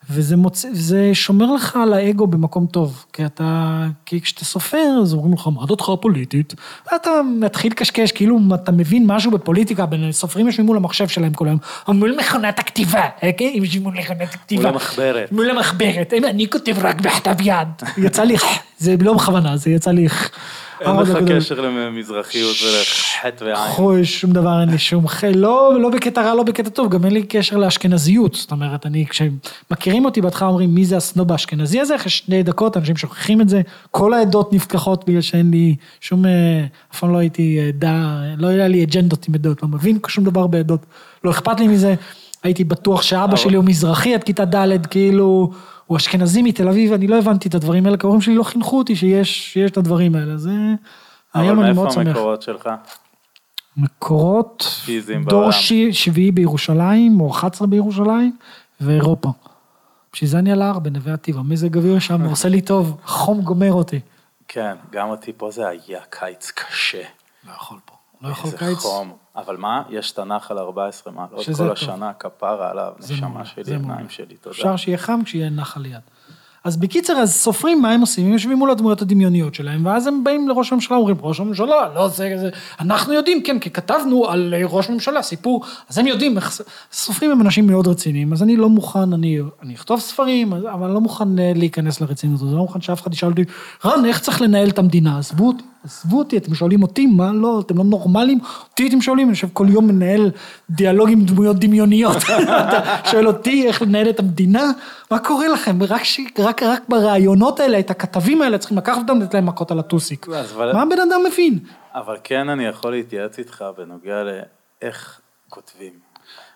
וזה מוצ... זה שומר לך על האגו במקום טוב, כי אתה, כי כשאתה סופר, אז אומרים לך, מה דעתך הפוליטית? ואתה מתחיל לקשקש, כאילו אתה מבין משהו בפוליטיקה, בין סופרים יושבים מול המחשב שלהם כל היום, או מול מכונת הכתיבה, אוקיי? הם יושבים מול מכונת הכתיבה. מול המחברת. מול המחברת, אני כותב רק בכתב יד. יצא לי, זה לא בכוונה, זה יצא לי... אין לך גדול. קשר למזרחיות ולחטא ועין. חוי, שום דבר, אין לי שום חי, לא, לא בקטע רע, לא בקטע טוב, גם אין לי קשר לאשכנזיות. זאת אומרת, אני, כשמכירים אותי בהתחלה אומרים, מי זה הסנוב האשכנזי הזה? אחרי שני דקות אנשים שוכחים את זה, כל העדות נפקחות בגלל שאין לי שום, אה, אף פעם לא הייתי עדה, לא היה לי אג'נדות עם עדות, לא מבין שום דבר בעדות, לא אכפת לי מזה. הייתי בטוח שאבא שלי הוא מזרחי עד כיתה ד', כאילו, הוא אשכנזי מתל אביב, אני לא הבנתי את הדברים האלה, כי ההורים שלי לא חינכו אותי שיש, שיש את הדברים האלה, זה... אבל היום אני מאוד מאיפה שמח. המקורות שלך? מקורות, דור. שי- שביעי בירושלים, או 11 בירושלים, ואירופה. בשביל זה אני על ההר בנווה עתיבה, מזג אוויר שם עושה לי טוב, חום גומר אותי. כן, גם אותי פה זה היה קיץ קשה. לא יכול פה. לא יכול איזה קיץ. חום. אבל מה, יש את הנחל 14 מעלות כל טוב. השנה, כפרה עליו, נשמה שלי. עיניים שלי, תודה. אפשר שיהיה חם כשיהיה נחל ליד. אז בקיצר, אז סופרים מה הם עושים, הם יושבים מול הדמויות הדמיוניות שלהם, ואז הם באים לראש הממשלה, אומרים, ראש הממשלה, לא, זה, זה, אנחנו יודעים, כן, כי כתבנו על אה, ראש ממשלה, סיפור, אז הם יודעים, סופרים הם אנשים מאוד רציניים, אז אני לא מוכן, אני, אני אכתוב ספרים, אבל אני לא מוכן אה, להיכנס לרצינות הזאת, לא מוכן שאף אחד ישאל אותי, רן, איך צריך לנהל את המדינה? עזבו אותי, עזבו אותי, אתם שואלים אותי, מה, לא, אתם לא נורמלים? אותי אתם שואלים, אני יושב כל יום מנהל דיאלוג עם דמויות דמיוניות. אתה שואל אותי איך לנהל את המדינה? מה קורה לכם? רק, ש... רק, רק ברעיונות האלה, את הכתבים האלה, צריכים לקחת אותם ולתת להם מכות על הטוסיק. אבל- מה הבן אדם מבין? אבל כן אני יכול להתייעץ איתך בנוגע לאיך כותבים.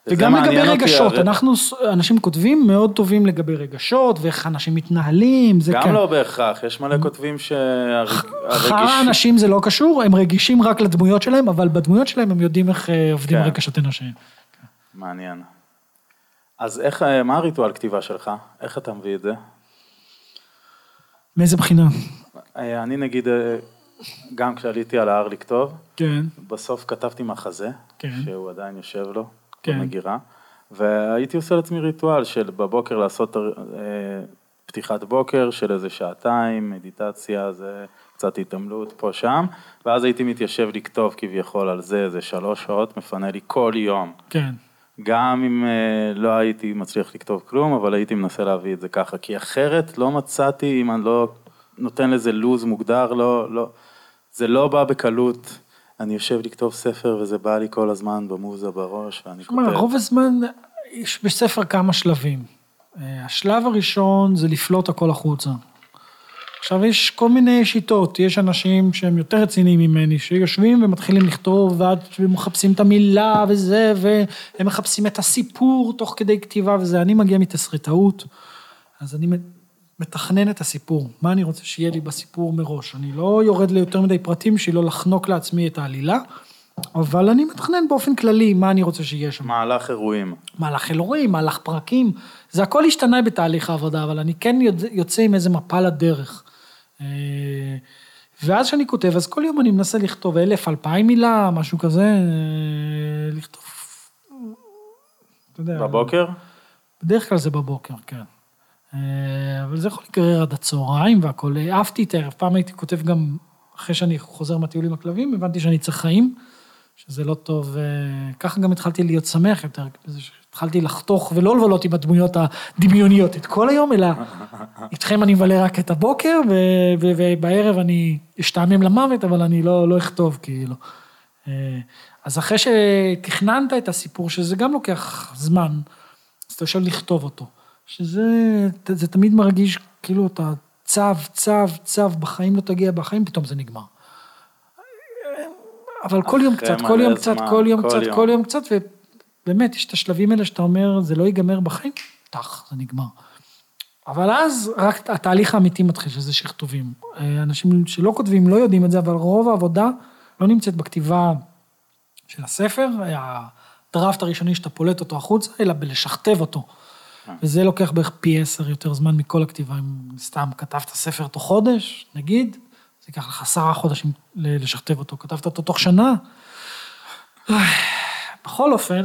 וגם לגבי רגשות, אנחנו, אנשים כותבים מאוד טובים לגבי רגשות, ואיך אנשים מתנהלים, זה כן. גם לא בהכרח, יש מלא כותבים שאר שהרגישות... אנשים זה לא קשור, הם רגישים רק לדמויות שלהם, אבל בדמויות שלהם הם יודעים איך אה, עובדים כן. רגשות אנושיים. מעניין. אז איך, אה, מה הריטואל כתיבה שלך? איך אתה מביא את זה? מאיזה בחינה? אה, אני נגיד, גם כשעליתי על ההר לכתוב, כן. בסוף כתבתי מחזה, כן. שהוא עדיין יושב לו, כן. במגירה, והייתי עושה לעצמי ריטואל של בבוקר לעשות אה, פתיחת בוקר של איזה שעתיים, מדיטציה, זה קצת התעמלות פה שם, ואז הייתי מתיישב לכתוב כביכול על זה איזה שלוש שעות, מפנה לי כל יום. כן. גם אם אה, לא הייתי מצליח לכתוב כלום, אבל הייתי מנסה להביא את זה ככה, כי אחרת לא מצאתי, אם אני לא נותן לזה לו"ז מוגדר, לא, לא, זה לא בא בקלות. אני יושב לכתוב ספר וזה בא לי כל הזמן במוזה בראש, ואני כותב. רוב הזמן יש בספר כמה שלבים. אה, השלב הראשון זה לפלוט הכל החוצה. עכשיו יש כל מיני שיטות, יש אנשים שהם יותר רציניים ממני, שיושבים ומתחילים לכתוב, ועד שמחפשים את המילה וזה, והם מחפשים את הסיפור תוך כדי כתיבה וזה. אני מגיע מתסריטאות, אז אני מתכנן את הסיפור, מה אני רוצה שיהיה לי בסיפור מראש. אני לא יורד ליותר מדי פרטים בשביל לא לחנוק לעצמי את העלילה, אבל אני מתכנן באופן כללי מה אני רוצה שיהיה שם. מהלך אירועים. מהלך אלוהים, מהלך פרקים, זה הכל השתנה בתהליך העבודה, אבל אני כן יוצא- יוצא עם איזה מפה לדרך. אה, ואז כשאני כותב, אז כל יום אני מנסה לכתוב אלף, אלפיים מילה, משהו כזה, אה, לכתוב, אתה יודע. בבוקר? בדרך כלל זה בבוקר, כן. אה, אבל זה יכול להיגרר עד הצהריים והכל. אהבתי את הערב, פעם הייתי כותב גם, אחרי שאני חוזר מהטיול עם הכלבים, הבנתי שאני צריך חיים, שזה לא טוב. אה, ככה גם התחלתי להיות שמח יותר, בזה שהתחלתי לחתוך ולא לבלות עם הדמויות הדמיוניות את כל היום, אלא איתכם אני מבלה רק את הבוקר, ובערב אני אשתעמם למוות, אבל אני לא, לא אכתוב, כאילו. אה, אז אחרי שתכננת את הסיפור, שזה גם לוקח זמן, אז אתה יושב לכתוב אותו. שזה זה תמיד מרגיש כאילו אתה צב, צב, צב, בחיים לא תגיע, בחיים פתאום זה נגמר. אבל כל יום קצת, כל יום קצת, כל יום קצת. כל יום קצת, ובאמת, יש את השלבים האלה שאתה אומר, זה לא ייגמר בחיים, טח, זה נגמר. אבל אז רק התהליך האמיתי מתחיל, שזה שכתובים. אה, אנשים שלא כותבים לא יודעים את זה, אבל רוב העבודה לא נמצאת בכתיבה של הספר, הדראפט הראשוני שאתה פולט אותו החוצה, אלא בלשכתב אותו. וזה לוקח בערך פי עשר יותר זמן מכל הכתיבה. אם סתם כתבת ספר תוך חודש, נגיד, זה ייקח לך עשרה חודשים לשכתב אותו. כתבת אותו תוך שנה, בכל אופן,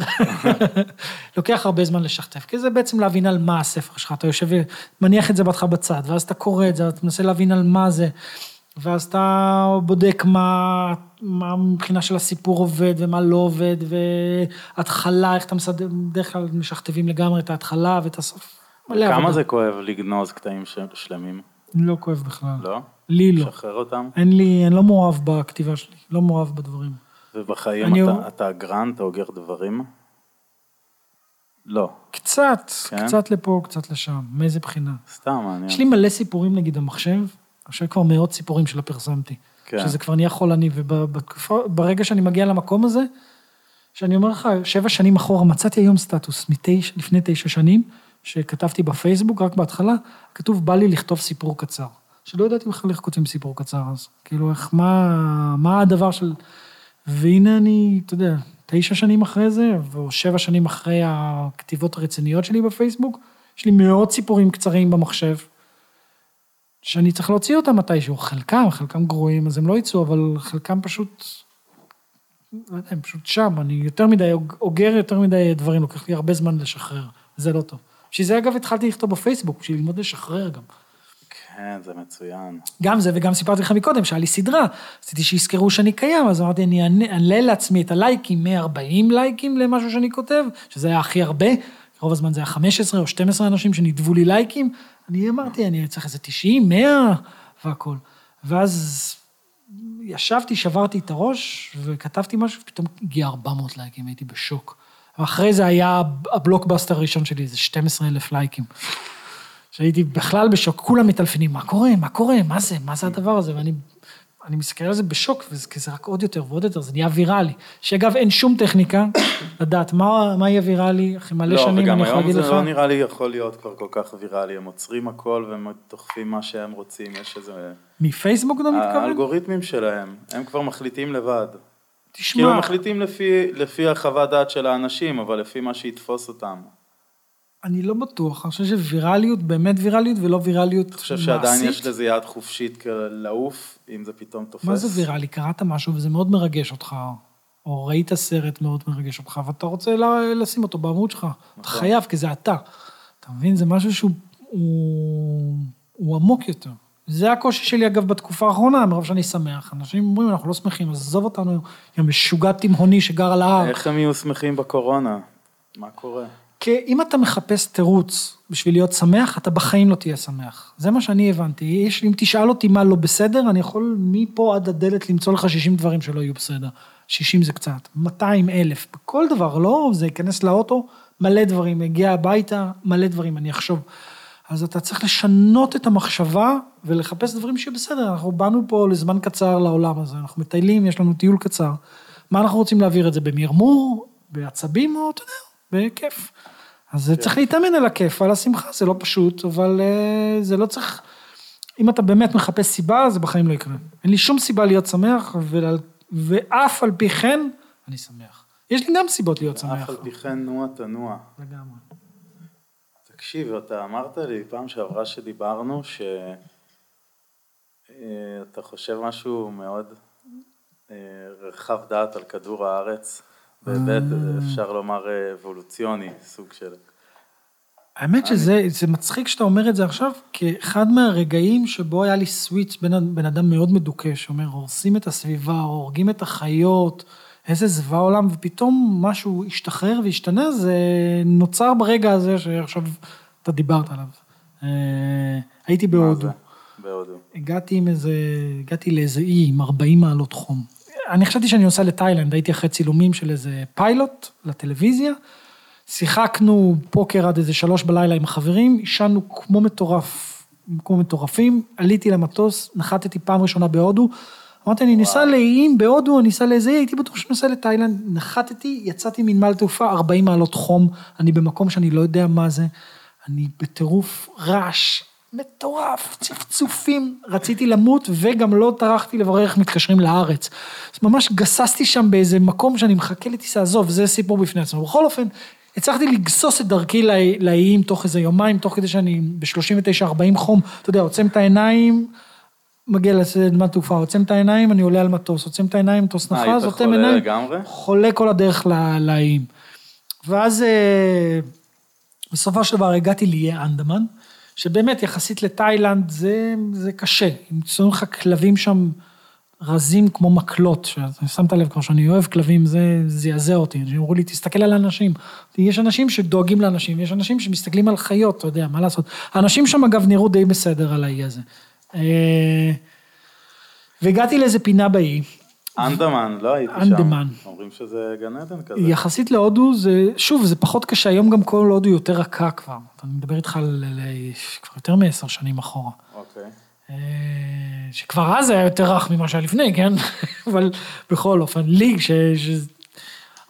לוקח הרבה זמן לשכתב, כי זה בעצם להבין על מה הספר שלך, אתה יושב ומניח את זה בהתחלה בצד, ואז אתה קורא את זה, ואתה מנסה להבין על מה זה, ואז אתה בודק מה, מה מבחינה של הסיפור עובד ומה לא עובד, והתחלה, איך אתה מסדר, בדרך כלל משכתבים לגמרי את ההתחלה ואת הסוף. מלא כמה עבודה. זה כואב לגנוז קטעים שלמים? לא כואב בכלל. לא? לי לא. שחרר אותם? אין לי, אני לא מאוהב בכתיבה שלי, לא מאוהב בדברים. ובחיים אני- אתה, אתה אתה אוגר דברים? לא, קצת, כן? קצת לפה, קצת לשם, מאיזה בחינה. סתם מעניין. יש לי מלא סיפורים נגיד המחשב, חושב כבר מאות סיפורים שלא פרסמתי. כן. שזה כבר נהיה חולני, וברגע שאני מגיע למקום הזה, שאני אומר לך, שבע שנים אחורה, מצאתי היום סטטוס מתשע, לפני תשע שנים, שכתבתי בפייסבוק, רק בהתחלה, כתוב, בא לי לכתוב סיפור קצר. שלא ידעתי בכלל איך כותבים סיפור קצר אז. כאילו, איך, מה, מה הדבר של... והנה אני, אתה יודע, תשע שנים אחרי זה, או שבע שנים אחרי הכתיבות הרציניות שלי בפייסבוק, יש לי מאות סיפורים קצרים במחשב, שאני צריך להוציא אותם מתישהו. חלקם, חלקם גרועים, אז הם לא יצאו, אבל חלקם פשוט, לא יודע, הם פשוט שם. אני יותר מדי, אוגר יותר מדי דברים, לוקח לי הרבה זמן לשחרר. זה לא טוב. בשביל זה, אגב, התחלתי לכתוב בפייסבוק, בשביל ללמוד לשחרר גם. כן, זה מצוין. גם זה, וגם סיפרתי לך מקודם, שהיה לי סדרה, רציתי שיזכרו שאני קיים, אז אמרתי, אני אעלה לעצמי את הלייקים, 140 לייקים למשהו שאני כותב, שזה היה הכי הרבה, רוב הזמן זה היה 15 או 12 אנשים שנידבו לי לייקים, אני אמרתי, אני צריך איזה 90, 100 והכול. ואז ישבתי, שברתי את הראש, וכתבתי משהו, ופתאום הגיע 400 לייקים, הייתי בשוק. ואחרי זה היה הבלוקבאסטר הראשון שלי, זה 12 אלף לייקים. שהייתי בכלל בשוק, כולם מטלפנים, מה קורה, מה קורה, מה זה, מה זה הדבר הזה, ואני אני מסתכל על זה בשוק, וזה רק עוד יותר ועוד יותר, זה נהיה ויראלי. שאגב, אין שום טכניקה לדעת מה, מה יהיה ויראלי, אחרי מלא לא, שנים, וגם אני יכול היום להגיד זה לך. לא נראה לי יכול להיות כבר כל כך ויראלי, הם עוצרים הכל והם דוחפים מה שהם רוצים, יש איזה... מפייסבוק אתה מתכוון? האלגוריתמים שלהם, הם כבר מחליטים לבד. כאילו תשמע, הם מחליטים לפי, לפי החוות דעת של האנשים, אבל לפי מה שיתפוס אותם. אני לא בטוח, אני חושב שווירליות, באמת ויראליות ולא ויראליות אני מעשית. חושב שעדיין יש לזה יד חופשית לעוף, אם זה פתאום תופס. מה זה ויראלי? קראת משהו וזה מאוד מרגש אותך, או ראית סרט מאוד מרגש אותך, ואתה רוצה ל- לשים אותו בעמוד שלך. אתה חייב, כי זה אתה. אתה מבין? זה משהו שהוא הוא, הוא עמוק יותר. זה הקושי שלי, אגב, בתקופה האחרונה, מרוב שאני שמח. אנשים אומרים, אנחנו לא שמחים, אז עזוב אותנו, יא משוגע תימהוני שגר על ההר. איך הם יהיו שמחים בקורונה? מה קורה? כי אם אתה מחפש תירוץ בשביל להיות שמח, אתה בחיים לא תהיה שמח. זה מה שאני הבנתי. יש, אם תשאל אותי מה לא בסדר, אני יכול מפה עד הדלת למצוא לך 60 דברים שלא יהיו בסדר. 60 זה קצת, 200 אלף, בכל דבר, לא, זה ייכנס לאוטו, מלא דברים, יגיע הביתה, מלא דברים, אני אחשוב. אז אתה צריך לשנות את המחשבה ולחפש דברים שיהיו בסדר. אנחנו באנו פה לזמן קצר לעולם הזה, אנחנו מטיילים, יש לנו טיול קצר. מה אנחנו רוצים להעביר את זה במרמור, בעצבים, או אתה יודע, בכיף. אז זה צריך להתאמן על הכיף, על השמחה, זה לא פשוט, אבל אה, זה לא צריך... אם אתה באמת מחפש סיבה, זה בחיים לא יקרה. אין לי שום סיבה להיות שמח, ועל- ואף על פי כן, אני שמח. יש לי גם סיבות להיות שמח. אף על פי כן נוע תנוע. לגמרי. תקשיב, אתה אמרת לי פעם שעברה שדיברנו, שאתה חושב משהו מאוד אה, רחב דעת על כדור הארץ, בהיבט, אפשר לומר, אה, אבולוציוני, סוג של... האמת שזה זה מצחיק שאתה אומר את זה עכשיו, כי אחד מהרגעים שבו היה לי סוויץ' בין בן אדם מאוד מדוכא, שאומר, הורסים את הסביבה, הורגים את החיות, איזה זוועה עולם, ופתאום משהו השתחרר והשתנה, זה נוצר ברגע הזה שעכשיו אתה דיברת עליו. אה, הייתי בהודו. בהודו. הגעתי עם איזה, הגעתי לאיזה אי עם 40 מעלות חום. אני חשבתי שאני נוסע לתאילנד, הייתי אחרי צילומים של איזה פיילוט לטלוויזיה. שיחקנו פוקר עד איזה שלוש בלילה עם החברים, עישנו כמו מטורף, כמו מטורפים, עליתי למטוס, נחתתי פעם ראשונה בהודו. אמרתי, אני ניסע לאיים בהודו, אני ניסע לאיזה אי, הייתי בטוח שאני נוסע לתאילנד, נחתתי, יצאתי מנמל תעופה, 40 מעלות חום, אני במקום שאני לא יודע מה זה, אני בטירוף רעש, מטורף, צפצופים, רציתי למות וגם לא טרחתי לברר איך מתקשרים לארץ. אז ממש גססתי שם באיזה מקום שאני מחכה לטיסה, עזוב, זה סיפור בפני עצמו. בכל אופן, הצלחתי לגסוס את דרכי לא- לאיים תוך איזה יומיים, תוך כדי שאני ב-39-40 חום, אתה יודע, עוצם את העיניים, מגיע לנמל תעופה, עוצם את העיניים, אני עולה על מטוס, עוצם את העיניים, מטוס נחש, היית עוצם עיניים? חולה כל הדרך לאיים. ואז אה, בסופו של דבר הגעתי לאיי אנדמן, שבאמת יחסית לתאילנד זה, זה קשה. אם צורים לך כלבים שם, רזים כמו מקלות, ששמת לב כבר שאני אוהב כלבים, זה זעזע אותי. אנשים אמרו לי, תסתכל על האנשים. יש אנשים שדואגים לאנשים, יש אנשים שמסתכלים על חיות, אתה יודע, מה לעשות. האנשים שם, אגב, נראו די בסדר על האי הזה. אה, והגעתי לאיזה פינה באי. אנדמן, לא הייתי שם. אנדמן. אומרים שזה גן עדן כזה. יחסית להודו, זה, שוב, זה פחות קשה, היום גם כל הודו יותר רכה כבר. אני מדבר איתך על, על, כבר יותר מעשר שנים אחורה. אוקיי. שכבר אז היה יותר רך ממה שהיה לפני, כן? אבל בכל אופן, לי, ש... ש...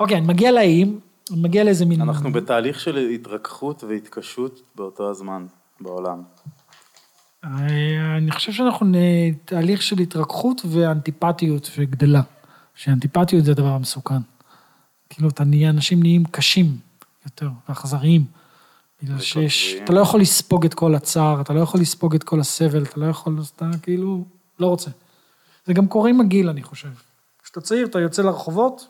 אוקיי, אני מגיע לאיים, אני מגיע לאיזה מין... אנחנו בתהליך של התרככות והתקשות באותו הזמן בעולם. אה, אני חושב שאנחנו בתהליך של התרככות ואנטיפטיות שגדלה. שאנטיפטיות זה הדבר המסוכן. כאילו, אתה נהיה, אנשים נהיים קשים יותר, ואכזריים. בגלל שיש, אתה לא יכול לספוג את כל הצער, אתה לא יכול לספוג את כל הסבל, אתה לא יכול, אתה כאילו, לא רוצה. זה גם קורה עם הגיל, אני חושב. כשאתה צעיר, אתה יוצא לרחובות,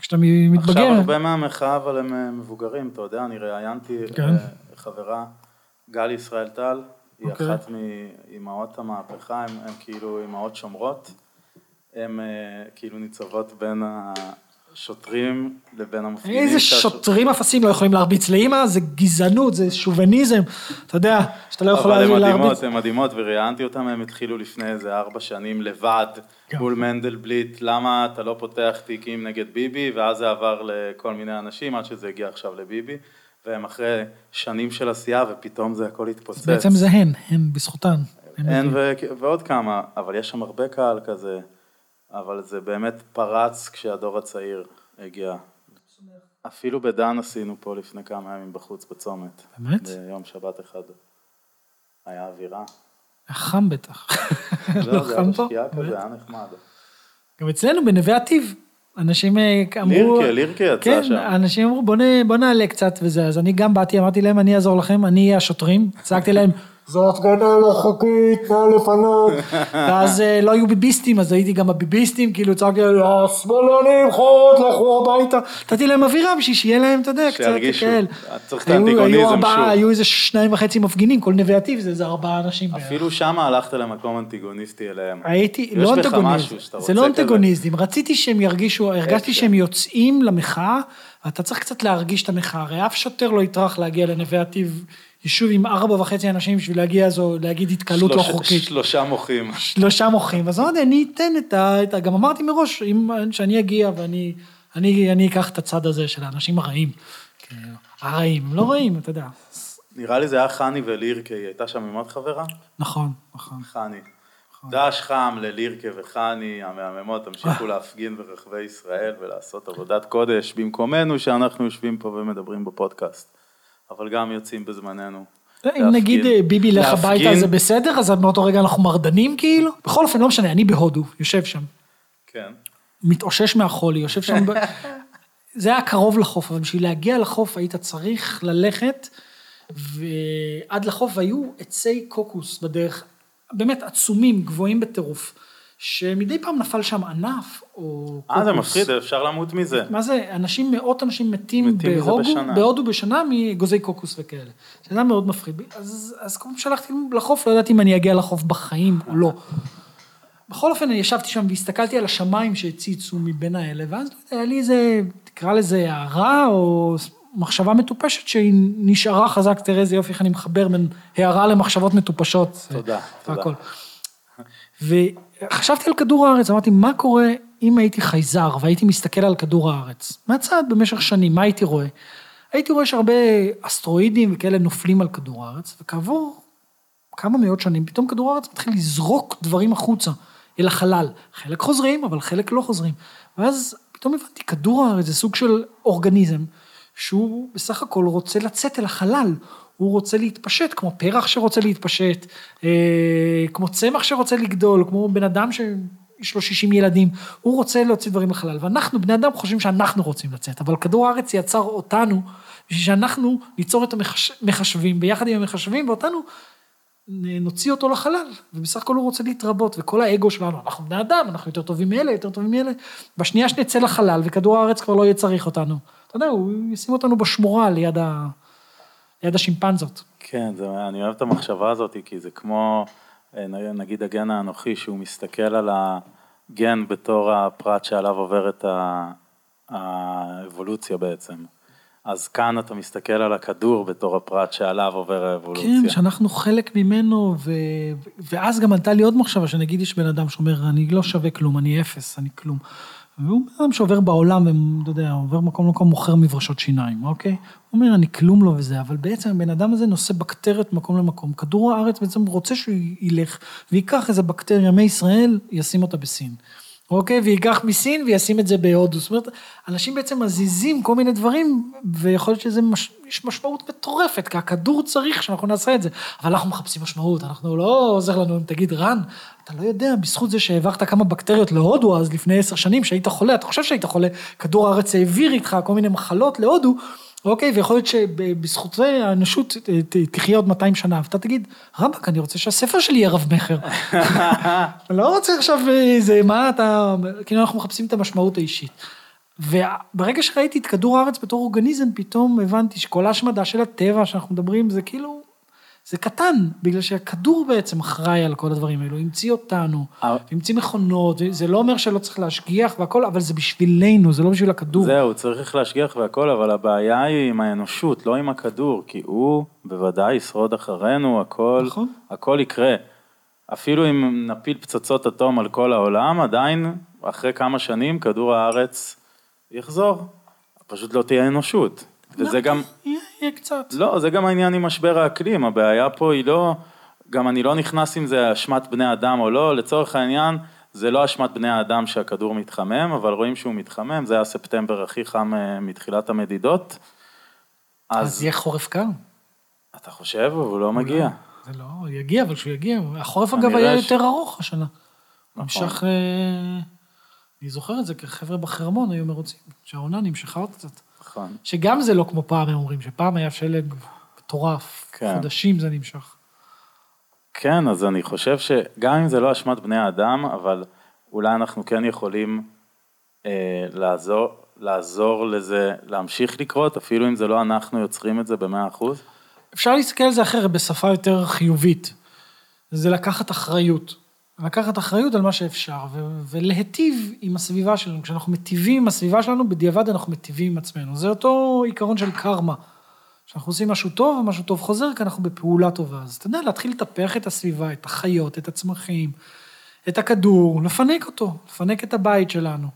כשאתה מתבגר... עכשיו הרבה מהמחאה, אבל הם אה, מבוגרים, אתה יודע, אני ראיינתי כן. אה, חברה, גל ישראל טל, היא אוקיי. אחת מאימהות המהפכה, הן כאילו אימהות שומרות, הן כאילו ניצבות בין השוטרים לבין המפגינים. איזה שוטרים אפסים לא יכולים להרביץ לאימא, זה גזענות, זה שוביניזם, אתה יודע, שאתה לא יכול אבל הן להרביץ. מדהימות, הן מדהימות, וראיינתי אותן, הם התחילו לפני איזה ארבע שנים לבד, כן. מול מנדלבליט, למה אתה לא פותח תיקים נגד ביבי, ואז זה עבר לכל מיני אנשים, עד שזה הגיע עכשיו לביבי, והם אחרי שנים של עשייה, ופתאום זה הכל התפוצץ. בעצם זה הן, הן בזכותן. הן הן. ועוד כמה, אבל יש שם הרבה קהל כזה, אבל זה באמת פרץ כשהדור הצעיר הגיע. אפילו בדן עשינו פה לפני כמה ימים בחוץ בצומת. באמת? ביום שבת אחד. היה אווירה. חם בטח. לא, לא זה חם היה? בשקיעה כזה, היה נחמד. גם אצלנו בנווה עתיב, אנשים אה, אמרו... לירקה, לירקה יצא כן, שם. אנשים אמרו בוא, נ, בוא נעלה קצת וזה, אז אני גם באתי, אמרתי להם, אני אעזור לכם, אני אהיה השוטרים, צעקתי להם, זו הפגנה לא חוקית, נא לפנות. ואז אה, לא היו ביביסטים, אז הייתי גם הביביסטים, כאילו צעקתי להם, השמאלנים חורות, לכו הביתה. נתתי להם אווירה בשביל שיהיה להם, אתה יודע, קצת שירגישו. כאלה. צריך את האנטיגוניזם שוב. היו איזה שניים וחצי מפגינים, כל נווה עתיב זה איזה ארבעה אנשים. אפילו שם הלכת למקום אנטיגוניסטי אליהם. הייתי, לא אנטגוניזם, זה לא. אנטגוניזם, רציתי שהם ירגישו, הרגשתי? שהם יוצאים למחאה, ואתה צריך קצת להרגיש את המחאה, הרי אף שוטר לא יטרח להגיע לנווה עתיב, יישוב עם ארבע וחצי אנשים בשביל להגיע, זו, להגיד התקהלות לא חוקית. שלושה מוחים. שלושה מוחים, אז אמרתי, אני אתן את ה... את ה- גם אמרתי מראש, אם, שאני אגיע ואני אני, אני אקח את הצד הזה של האנשים הרעים. הרעים, לא רעים, אתה יודע. נראה לי זה היה חני ולירקה, היא הייתה שם עם עוד חברה? נכון, נכון. חני. דש חם ללירקה וחני המהממות, תמשיכו להפגין ברחבי ישראל ולעשות עבודת קודש במקומנו שאנחנו יושבים פה ומדברים בפודקאסט. אבל גם יוצאים בזמננו. אם להפגין. נגיד אה, ביבי לך. הביתה זה בסדר, אז מאותו רגע אנחנו מרדנים כאילו? בכל אופן, לא משנה, אני בהודו, יושב שם, כן. מתאושש מהחולי, יושב שם, ב... זה היה קרוב לחוף, אבל בשביל להגיע לחוף היית צריך ללכת, ועד לחוף והיו עצי קוקוס בדרך, באמת עצומים, גבוהים בטירוף, שמדי פעם נפל שם ענף או קוקוס. אה, זה מפחיד, אפשר למות מזה. מה זה, אנשים, מאות אנשים מתים, מתים בהודו. בהודו בשנה מאגוזי קוקוס וכאלה. זה היה מאוד מפחיד. אז, אז פעם שהלכתי לחוף, לא ידעתי אם אני אגיע לחוף בחיים או לא. בכל אופן, אני ישבתי שם והסתכלתי על השמיים שהציצו מבין האלה, ואז לא יודע, היה לי איזה, תקרא לזה הערה או מחשבה מטופשת שהיא נשארה חזק, תראה איזה יופי איך אני מחבר בין הערה למחשבות מטופשות. תודה, תודה. והכל. וחשבתי על כדור הארץ, אמרתי, מה קורה אם הייתי חייזר והייתי מסתכל על כדור הארץ? מהצד, במשך שנים, מה הייתי רואה? הייתי רואה שהרבה אסטרואידים וכאלה נופלים על כדור הארץ, וכעבור כמה מאות שנים, פתאום כדור הארץ מתחיל לזרוק דברים החוצה, אל החלל. חלק חוזרים, אבל חלק לא חוזרים. ואז פתאום הבנתי, כדור הארץ זה סוג של אורגניזם, שהוא בסך הכל רוצה לצאת אל החלל. הוא רוצה להתפשט, כמו פרח שרוצה להתפשט, אה, כמו צמח שרוצה לגדול, כמו בן אדם שיש לו 60 ילדים, הוא רוצה להוציא דברים לחלל. ואנחנו, בני אדם, חושבים שאנחנו רוצים לצאת, אבל כדור הארץ יצר אותנו, בשביל שאנחנו ניצור את המחשבים ביחד עם המחשבים, ואותנו נוציא אותו לחלל, ובסך הכל הוא רוצה להתרבות, וכל האגו שלנו, אנחנו בני אדם, אנחנו יותר טובים מאלה, יותר טובים מאלה, בשנייה שנצא לחלל וכדור הארץ כבר לא יהיה צריך אותנו, אתה יודע, הוא ישים אותנו בשמורה ליד, ה... ליד השימפנזות. כן, זה, אני אוהב את המחשבה הזאת, כי זה כמו אה, נגיד הגן האנוכי, שהוא מסתכל על הגן בתור הפרט שעליו עוברת האבולוציה בעצם. אז כאן אתה מסתכל על הכדור בתור הפרט שעליו עובר האבולוציה. כן, שאנחנו חלק ממנו, ו... ואז גם עלתה לי עוד מחשבה, שנגיד יש בן אדם שאומר, אני לא שווה כלום, אני אפס, אני כלום. והוא בן אדם שעובר בעולם, ואתה יודע, עובר מקום למקום, מוכר מברשות שיניים, אוקיי? הוא אומר, אני כלום לא וזה, אבל בעצם הבן אדם הזה נושא בקטריות ממקום למקום. כדור הארץ בעצם רוצה שהוא ילך, וייקח איזה בקטריה מישראל, ישים אותה בסין. אוקיי? וייקח מסין וישים את זה בהודו. זאת אומרת, אנשים בעצם מזיזים כל מיני דברים, ויכול להיות שזה, מש... יש משמעות מטורפת, כי הכדור צריך שאנחנו נעשה את זה. אבל אנחנו מחפשים משמעות, אנחנו לא עוזר לנו אם תגיד, רן, אתה לא יודע, בזכות זה שהעברת כמה בקטריות להודו אז לפני עשר שנים, שהיית חולה, אתה חושב שהיית חולה, כדור הארץ העביר איתך כל מיני מחלות להודו, אוקיי, ויכול להיות שבזכות זה האנושות תחיה עוד 200 שנה, ואתה תגיד, רבאק, אני רוצה שהספר שלי יהיה רב-מכר. אני לא רוצה עכשיו איזה, מה אתה, כאילו אנחנו מחפשים את המשמעות האישית. וברגע שראיתי את כדור הארץ בתור אורגניזם, פתאום הבנתי שכל ההשמדה של הטבע שאנחנו מדברים, זה כאילו, זה קטן, בגלל שהכדור בעצם אחראי על כל הדברים האלו, המציא אותנו, אה. המציא מכונות, זה לא אומר שלא צריך להשגיח והכל, אבל זה בשבילנו, זה לא בשביל הכדור. זהו, צריך להשגיח והכל, אבל הבעיה היא עם האנושות, לא עם הכדור, כי הוא בוודאי ישרוד אחרינו, הכל, נכון. הכל יקרה. אפילו אם נפיל פצצות אטום על כל העולם, עדיין, אחרי כמה שנים, כדור הארץ יחזור. פשוט לא תהיה אנושות. וזה גם... יהיה, יהיה קצת. לא, זה גם העניין עם משבר האקלים, הבעיה פה היא לא, גם אני לא נכנס אם זה אשמת בני אדם או לא, לצורך העניין, זה לא אשמת בני האדם שהכדור מתחמם, אבל רואים שהוא מתחמם, זה היה ספטמבר הכי חם אה, מתחילת המדידות. אז יהיה חורף קר. אתה חושב, אבל הוא לא מגיע. זה לא, הוא יגיע, אבל כשהוא יגיע, החורף אגב היה ש- יותר ארוך השנה. נכון. נמשך, אה, אני זוכר את זה, כי חבר'ה בחרמון היו מרוצים, שהעונה נמשכה עוד קצת. נכון. שגם זה לא כמו פעם, הם אומרים, שפעם היה שלג מטורף, כן. חודשים זה נמשך. כן, אז אני חושב שגם אם זה לא אשמת בני האדם, אבל אולי אנחנו כן יכולים אה, לעזור, לעזור לזה להמשיך לקרות, אפילו אם זה לא אנחנו יוצרים את זה במאה אחוז. אפשר להסתכל על זה אחרת, בשפה יותר חיובית. זה לקחת אחריות. לקחת אחריות על מה שאפשר, ו- ולהיטיב עם הסביבה שלנו. כשאנחנו מטיבים עם הסביבה שלנו, בדיעבד אנחנו מטיבים עם עצמנו. זה אותו עיקרון של קרמה. כשאנחנו עושים משהו טוב, ומשהו טוב חוזר, כי אנחנו בפעולה טובה. אז אתה יודע, להתחיל לטפח את הסביבה, את החיות, את הצמחים, את הכדור, לפנק אותו, לפנק את הבית שלנו.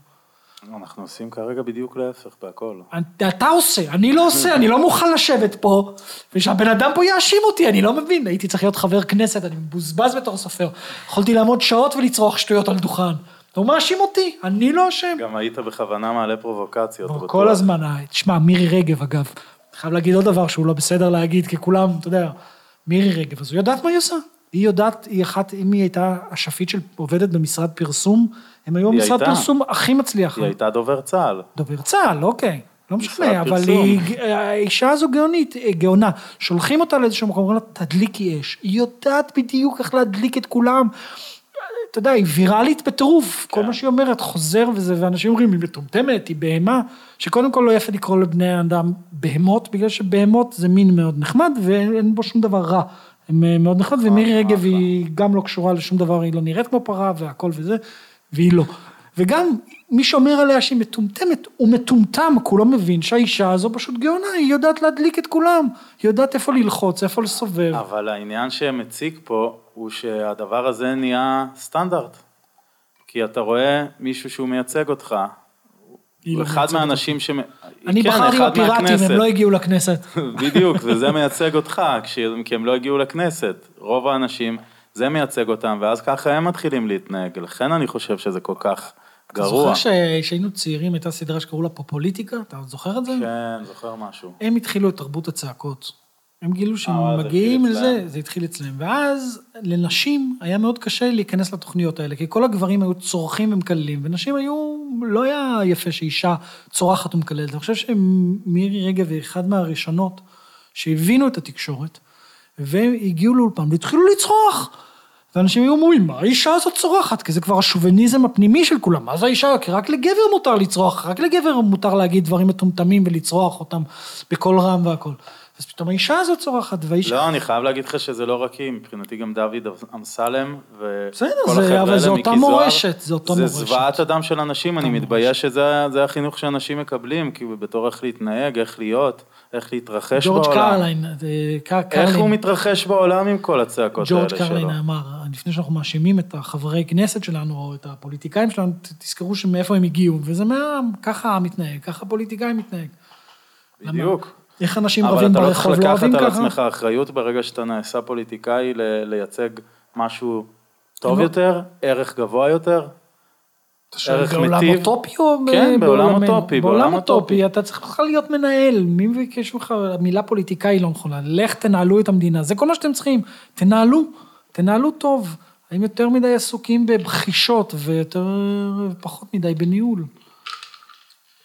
אנחנו עושים כרגע בדיוק להפך בהכל. אתה עושה, אני לא עושה, אני לא מוכן לשבת פה, ושהבן אדם פה יאשים אותי, אני לא מבין, הייתי צריך להיות חבר כנסת, אני מבוזבז בתור סופר. יכולתי לעמוד שעות ולצרוח שטויות על דוכן. הוא מאשים אותי, אני לא אשם. גם היית בכוונה מעלה פרובוקציות. כל הזמן, אה, תשמע, מירי רגב אגב, חייב להגיד עוד דבר שהוא לא בסדר להגיד, כי כולם, אתה יודע, מירי רגב, אז היא יודעת מה היא עושה. היא יודעת, היא אחת, אם היא הייתה השפיט של עובדת במשרד פרסום, הם היו המשרד הייתה. פרסום הכי מצליח. היא הייתה דובר צה"ל. דובר צה"ל, אוקיי. לא משנה, אבל פרסום. היא, האישה הזו גאונית, אה, גאונה. שולחים אותה לאיזשהו מקום, אומרים לה, תדליקי אש. היא יודעת בדיוק איך להדליק את כולם. אתה יודע, היא ויראלית בטירוף. כל כן. מה שהיא אומרת חוזר וזה, ואנשים אומרים, היא מטומטמת, היא בהמה. שקודם כל לא יפה לקרוא לבני אדם בהמות, בגלל שבהמות זה מין מאוד נחמד, ואין בו שום דבר רע. הם אה, מאוד נחמד, ומירי רגב. היא גם לא קשורה לשום דבר, היא לא נראית כמו פרה והכל וזה, והיא לא. וגם מי שאומר עליה שהיא מטומטמת, הוא מטומטם, כולו מבין שהאישה הזו פשוט גאונה, היא יודעת להדליק את כולם, היא יודעת איפה ללחוץ, איפה לסובב. אבל העניין שמציג פה, הוא שהדבר הזה נהיה סטנדרט. כי אתה רואה מישהו שהוא מייצג אותך, הוא לא אחד מהאנשים ש... אני כן, בחרתי בפיראטים. הם לא הגיעו לכנסת. בדיוק, וזה מייצג אותך, כש- כי הם לא הגיעו לכנסת. רוב האנשים, זה מייצג אותם, ואז ככה הם מתחילים להתנהג. לכן אני חושב שזה כל כך אתה גרוע. זוכר ש- שהיינו צעירים, הייתה סדרה שקראו לה פופוליטיקה? אתה זוכר את זה? כן, זוכר משהו. הם התחילו את תרבות הצעקות. הם גילו שהם אה, מגיעים לזה. זה התחיל אצלם. ואז לנשים היה מאוד קשה להיכנס לתוכניות האלה, כי כל הגברים היו צורכים ומקללים, ונשים היו, לא היה יפה שאישה צורחת ומקללת. אני חושב שמירי רגב היא אחת מהראשונות שהבינו את התקשורת, והגיעו לאולפן והתחילו לצרוח. ואנשים היו אומרים, מה האישה הזאת צורחת? כי זה כבר השוביניזם הפנימי של כולם. מה זה האישה? כי רק לגבר מותר לצרוח, רק לגבר מותר להגיד דברים מטומטמים ולצרוח אותם בקול רם והכל. אז פתאום האישה הזאת צורחת, והאישה... לא, אני חייב להגיד לך שזה לא רק היא, מבחינתי גם דוד אמסלם, וכל בסדר, החבר'ה זה- האלה, אבל זה מיקי אותה זוהר, מורשת, זה אותה זה מורשת. זוועת אדם של אנשים, אני מתבייש שזה זה החינוך שאנשים מקבלים, כאילו בתור איך להתנהג, איך להיות, איך להתרחש ג'ורג' בעולם. קרליין, אה, קר- איך קרליין, הוא מתרחש בעולם עם כל הצעקות האלה ג'ורג' שלו. קרליין אמר, לפני שאנחנו מאשימים את החברי כנסת שלנו, או את הפוליטיקאים שלנו, תזכרו שמאיפה הם הגיעו, וזה מהעם, ככה העם מתנהג, ככה פוליטיקאים מתנהג. בדיוק. איך אנשים אבל רבים אתה לא ברחוב צריך לא לקחת אוהבים על ככה? עצמך אחריות ברגע שאתה נעשה פוליטיקאי ל- לייצג משהו טוב לא. יותר, ערך גבוה יותר. אתה ערך בעולם מיטיב? אוטופי או כן, בעולם? אוטופי, בעולם בעולם אוטופי, אוטופי. אתה צריך בכלל להיות מנהל, מי מבקש ממך, המילה פוליטיקאי לא נכונה, לך תנהלו את המדינה, זה כל מה שאתם צריכים, תנהלו, תנהלו טוב. האם יותר מדי עסוקים בבחישות ויותר, פחות מדי בניהול?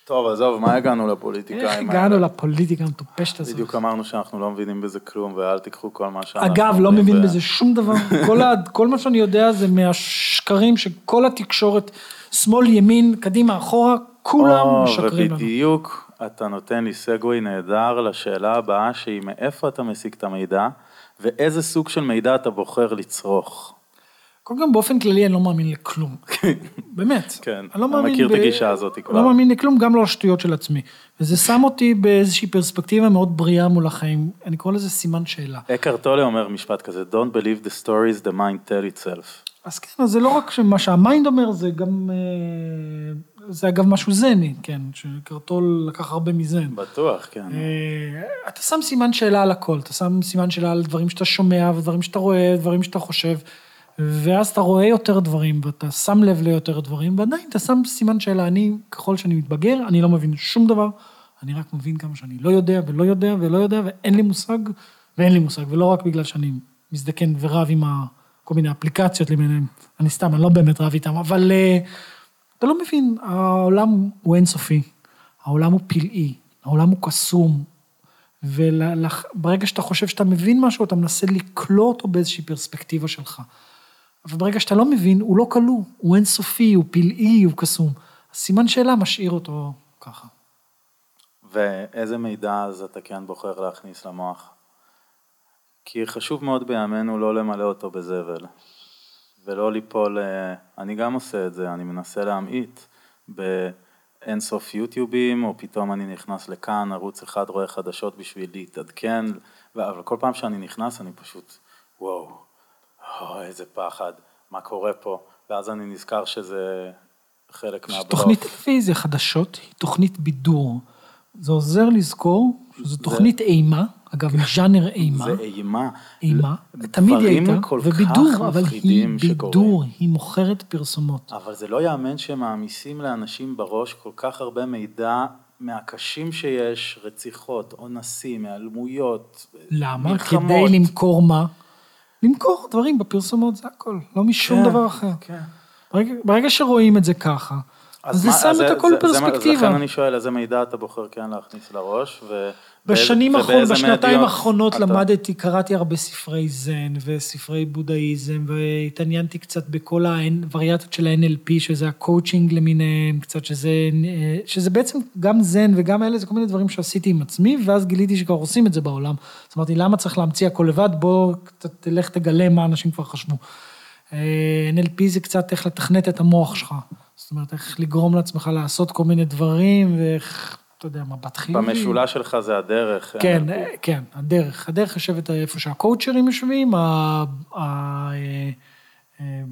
טוב, עזוב, מה הגענו איך לפוליטיקאים הגענו האלה? לפוליטיקה המטופשת הזאת? בדיוק אמרנו שאנחנו לא מבינים בזה כלום, ואל תיקחו כל מה שאנחנו... אגב, לא מבין ו- בזה שום דבר. כל, ה, כל מה שאני יודע זה מהשקרים שכל התקשורת, שמאל, ימין, קדימה, אחורה, כולם או, משקרים לנו. ובדיוק אתה נותן לי סגווי נהדר לשאלה הבאה, שהיא מאיפה אתה משיג את המידע, ואיזה סוג של מידע אתה בוחר לצרוך. קודם כל, באופן כללי אני לא מאמין לכלום. באמת. כן, אני לא אני מאמין מכיר ב- את הגישה הזאת כבר. לא מאמין לכלום, גם לא לשטויות של עצמי. וזה שם אותי באיזושהי פרספקטיבה מאוד בריאה מול החיים. אני קורא לזה סימן שאלה. אקהרט טולה אומר משפט כזה, Don't believe the stories the mind tell itself. אז כן, אז זה לא רק מה שהמיינד אומר, זה גם... אה, זה אגב משהו זני, כן, שקרטול לקח הרבה מזן. בטוח, כן. אה, אתה שם סימן שאלה על הכל, אתה שם סימן שאלה על דברים שאתה שומע, ודברים שאתה רואה, דברים שאתה חושב, ואז אתה רואה יותר דברים, ואתה שם לב ליותר דברים, ועדיין אתה שם סימן שאלה. אני, ככל שאני מתבגר, אני לא מבין שום דבר, אני רק מבין כמה שאני לא יודע, ולא יודע, ולא יודע, ואין לי מושג, ואין לי מושג, ולא רק בגלל שאני מזדקן ורב עם כל מיני אפליקציות למיניהם. אני סתם, אני לא באמת רב איתם, אבל אה, אתה לא מבין, העולם הוא אינסופי, העולם הוא פלאי, העולם הוא קסום, וברגע שאתה חושב שאתה מבין משהו, אתה מנסה לקלוא אותו באיזושהי פרספקטיבה שלך. אבל ברגע שאתה לא מבין, הוא לא כלוא, הוא אינסופי, הוא פלאי, הוא קסום. סימן שאלה משאיר אותו ככה. ואיזה מידע אז אתה כן בוחר להכניס למוח? כי חשוב מאוד בימינו לא למלא אותו בזבל, ולא ליפול, אה, אני גם עושה את זה, אני מנסה להמעיט באינסוף יוטיובים, או פתאום אני נכנס לכאן, ערוץ אחד רואה חדשות בשביל להתעדכן, אבל כל פעם שאני נכנס אני פשוט, וואו, או, איזה פחד, מה קורה פה, ואז אני נזכר שזה חלק מהבלוף. תוכנית טלוויזיה חדשות היא תוכנית בידור. זה עוזר לזכור שזו תוכנית אימה, אגב, ז'אנר אימה. זה אימה. אימה, תמיד היא הייתה, ובידור, אבל היא. בידור, היא מוכרת פרסומות. אבל זה לא ייאמן שמעמיסים לאנשים בראש כל כך הרבה מידע מהקשים שיש, רציחות, אונסים, היעלמויות, למה? מלחמות. כדי למכור מה? למכור דברים בפרסומות, זה הכל, לא משום כן, דבר אחר. כן. ברגע, ברגע שרואים את זה ככה, אז זה מה- שם את הכל זה- זה- בפרספקטיבה. לכן אני שואל, איזה מידע אתה בוחר כן להכניס לראש, ו... בשנים האחרונות, בשנתיים האחרונות אתה- למדתי, קראתי הרבה ספרי זן וספרי בודהיזם, והתעניינתי קצת בכל הווריאציות של ה-NLP, שזה ה-coaching למיניהם, קצת שזה, שזה בעצם גם זן וגם אלה, זה כל מיני דברים שעשיתי עם עצמי, ואז גיליתי שכבר עושים את זה בעולם. אז אמרתי, למה צריך להמציא הכל לבד? בוא קצת תלך תגלה מה אנשים כבר חשבו. NLP זה קצת איך לתכנת את המוח שלך. זאת אומרת, איך לגרום לעצמך לעשות כל מיני דברים, ואיך, אתה יודע, מבט חיובי. במשולש שלך זה הדרך. כן, אה, אה, כן, הדרך. הדרך יושבת איפה שהקואוצ'רים יושבים, ה- ה- אה, אה,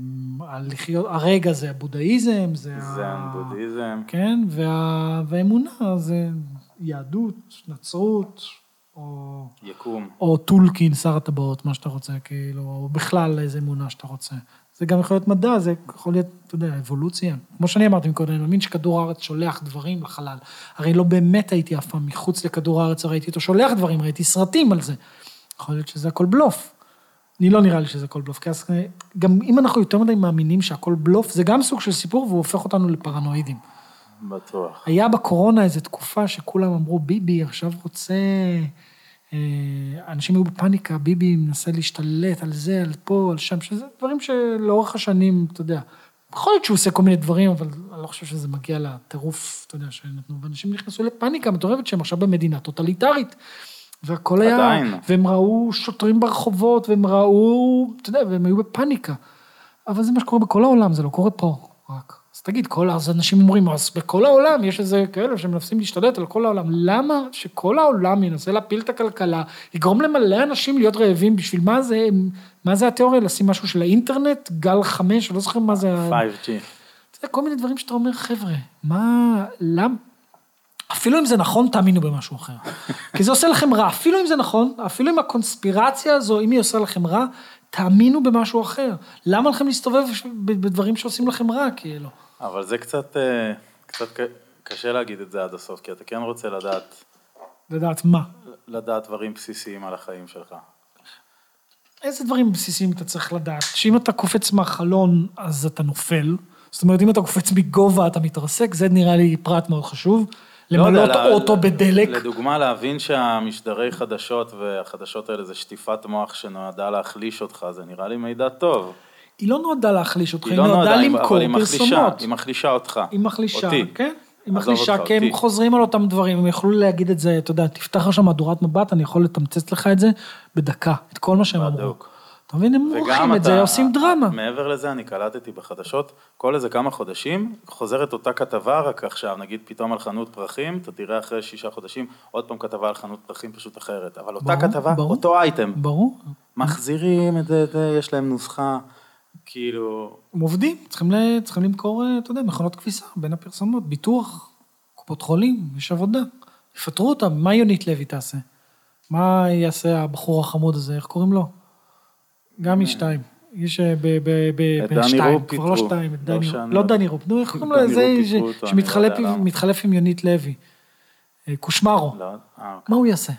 הלחיות, הרגע זה הבודהיזם, זה ה... זן, בודהיזם. כן, וה, והאמונה זה יהדות, נצרות, או, יקום. או טולקין, שר הטבעות, מה שאתה רוצה, כאילו, או בכלל איזה אמונה שאתה רוצה. זה גם יכול להיות מדע, זה יכול להיות, אתה יודע, אבולוציה. כמו שאני אמרתי קודם, אני מאמין שכדור הארץ שולח דברים לחלל. הרי לא באמת הייתי אף פעם מחוץ לכדור הארץ, ראיתי אותו שולח דברים, ראיתי סרטים על זה. יכול להיות שזה הכל בלוף. אני לא נראה לי שזה הכל בלוף, כי אז גם אם אנחנו יותר מדי מאמינים שהכל בלוף, זה גם סוג של סיפור והוא הופך אותנו לפרנואידים. בטוח. היה בקורונה איזו תקופה שכולם אמרו, ביבי עכשיו רוצה... אה, אנשים היו בפאניקה, ביבי מנסה להשתלט על זה, על פה, על שם, שזה דברים שלאורך השנים, אתה יודע, יכול להיות שהוא עושה כל מיני דברים, אבל אני לא חושב שזה מגיע לטירוף, אתה יודע, שנתנו, ואנשים נכנסו לפאניקה מטורפת שהם עכשיו במדינה טוטליטרית. והכל היה, עדיין. והם ראו שוטרים ברחובות, והם ראו, אתה יודע, והם היו בפאניקה. אבל זה מה שקורה בכל העולם, זה לא קורה פה רק. אז תגיד, כל, אז אנשים אומרים, אז בכל העולם יש איזה כאלה שמנסים להשתלט על כל העולם. למה שכל העולם ינסה להפיל את הכלכלה, יגרום למלא אנשים להיות רעבים, בשביל מה זה, מה זה התיאוריה? לשים משהו של האינטרנט, גל חמש, לא זוכר מה זה. ה- 5G. אתה יודע, כל מיני דברים שאתה אומר, חבר'ה, מה, למה, אפילו אם זה נכון, תאמינו במשהו אחר. כי זה עושה לכם רע, אפילו אם זה נכון, אפילו אם הקונספירציה הזו, אם היא עושה לכם רע, תאמינו במשהו אחר. למה לכם להסתובב בדברים שעושים לכם רע, כאילו? אבל זה קצת, אה, קצת קשה להגיד את זה עד הסוף, כי אתה כן רוצה לדעת, לדעת מה. לדעת דברים בסיסיים על החיים שלך. איזה דברים בסיסיים אתה צריך לדעת? שאם אתה קופץ מהחלון, אז אתה נופל. זאת אומרת, אם אתה קופץ מגובה, אתה מתרסק, זה נראה לי פרט מאוד חשוב. לא יודע, למלא ל- אוטו בדלק. לדוגמה, להבין שהמשדרי חדשות והחדשות האלה זה שטיפת מוח שנועדה להחליש אותך, זה נראה לי מידע טוב. היא לא נועדה להחליש אותך, היא היא לא נועדה למכור פרסומות. היא מחלישה אותך. היא מחלישה, אותי. כן? היא מחלישה, כי הם. חוזרים על אותם דברים, הם יכלו להגיד את זה, אתה יודע, תפתח עכשיו מהדורת מבט, אני יכול לתמצת לך את זה בדקה, את כל מה שהם אמרו. בדיוק. אתה מבין, הם מורחים את זה, עושים דרמה. מעבר לזה, אני קלטתי בחדשות, כל איזה כמה חודשים, חוזרת אותה כתבה, רק עכשיו, נגיד פתאום על חנות פרחים, אתה תראה אחרי שישה חודשים, עוד פעם כתבה על חנות פרחים פשוט אחרת. אבל אותה ברור, כתבה, ברור. אותו אייטם. ברור, מחזירים את זה, יש להם נוסחה, כאילו... הם עובדים, צריכים, ל... צריכים למכור, אה, אתה יודע, מכונות כביסה בין הפרסומות, ביטוח, קופות חולים, יש עבודה. יפטרו אותם, מה יונית לוי תעשה? מה יעשה הבחור החמוד הזה, איך קוראים לו? גם איש שתיים. יש אה, ב- ב- ב- את ב- דני שתיים, רופ כבר לא. שתיים, את לא דני שאני לא דני רופ, נו, איך קוראים לו? זה רופ שמתחלף לא יודע עם- יונית לוי. אה, קושמרו. לא, אה, אוקיי. מה הוא יעשה?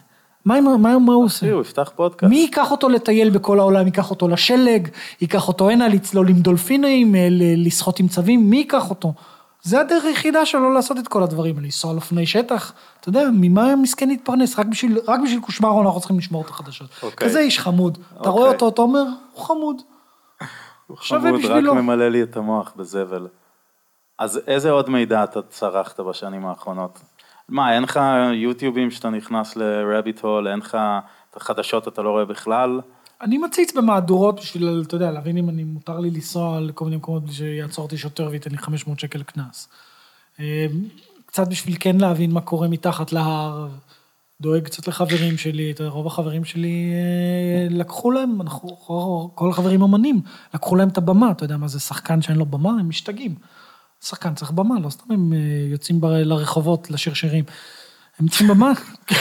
מה הוא עושה? אחי, הוא יפתח פודקאסט. מי ייקח אותו לטייל בכל העולם? ייקח אותו לשלג, ייקח אותו הנה לצלול עם דולפינים, אה, לשחות עם צבים, מי ייקח אותו? זה הדרך היחידה שלו לעשות את כל הדברים לנסוע על אופני שטח. אתה יודע, ממה מסכן להתפרנס? רק בשביל, רק בשביל קושמרו אנחנו צריכים לשמור את החדשות. אוקיי. כזה איש חמוד. אתה אוקיי. רואה אותו, אתה אומר, הוא חמוד. הוא חמוד, רק בשבילו. ממלא לי את המוח בזבל. אז איזה עוד מידע אתה צרכת בשנים האחרונות? מה, אין לך יוטיובים שאתה נכנס לרביט הול, אין לך את החדשות אתה לא רואה בכלל? אני מציץ במהדורות בשביל, אתה יודע, להבין אם אני, מותר לי לנסוע לכל מיני מקומות בלי שיעצור אותי שוטר וייתן לי 500 שקל קנס. אה, קצת בשביל כן להבין מה קורה מתחת להר, דואג קצת לחברים שלי, אתה יודע, רוב החברים שלי אה, לקחו להם, אנחנו, כל החברים אמנים, לקחו להם את הבמה, אתה יודע מה זה שחקן שאין לו במה, הם משתגעים. שחקן צריך במה, לא סתם הם אה, יוצאים לרחובות לשיר שירים. הם צריכים במה.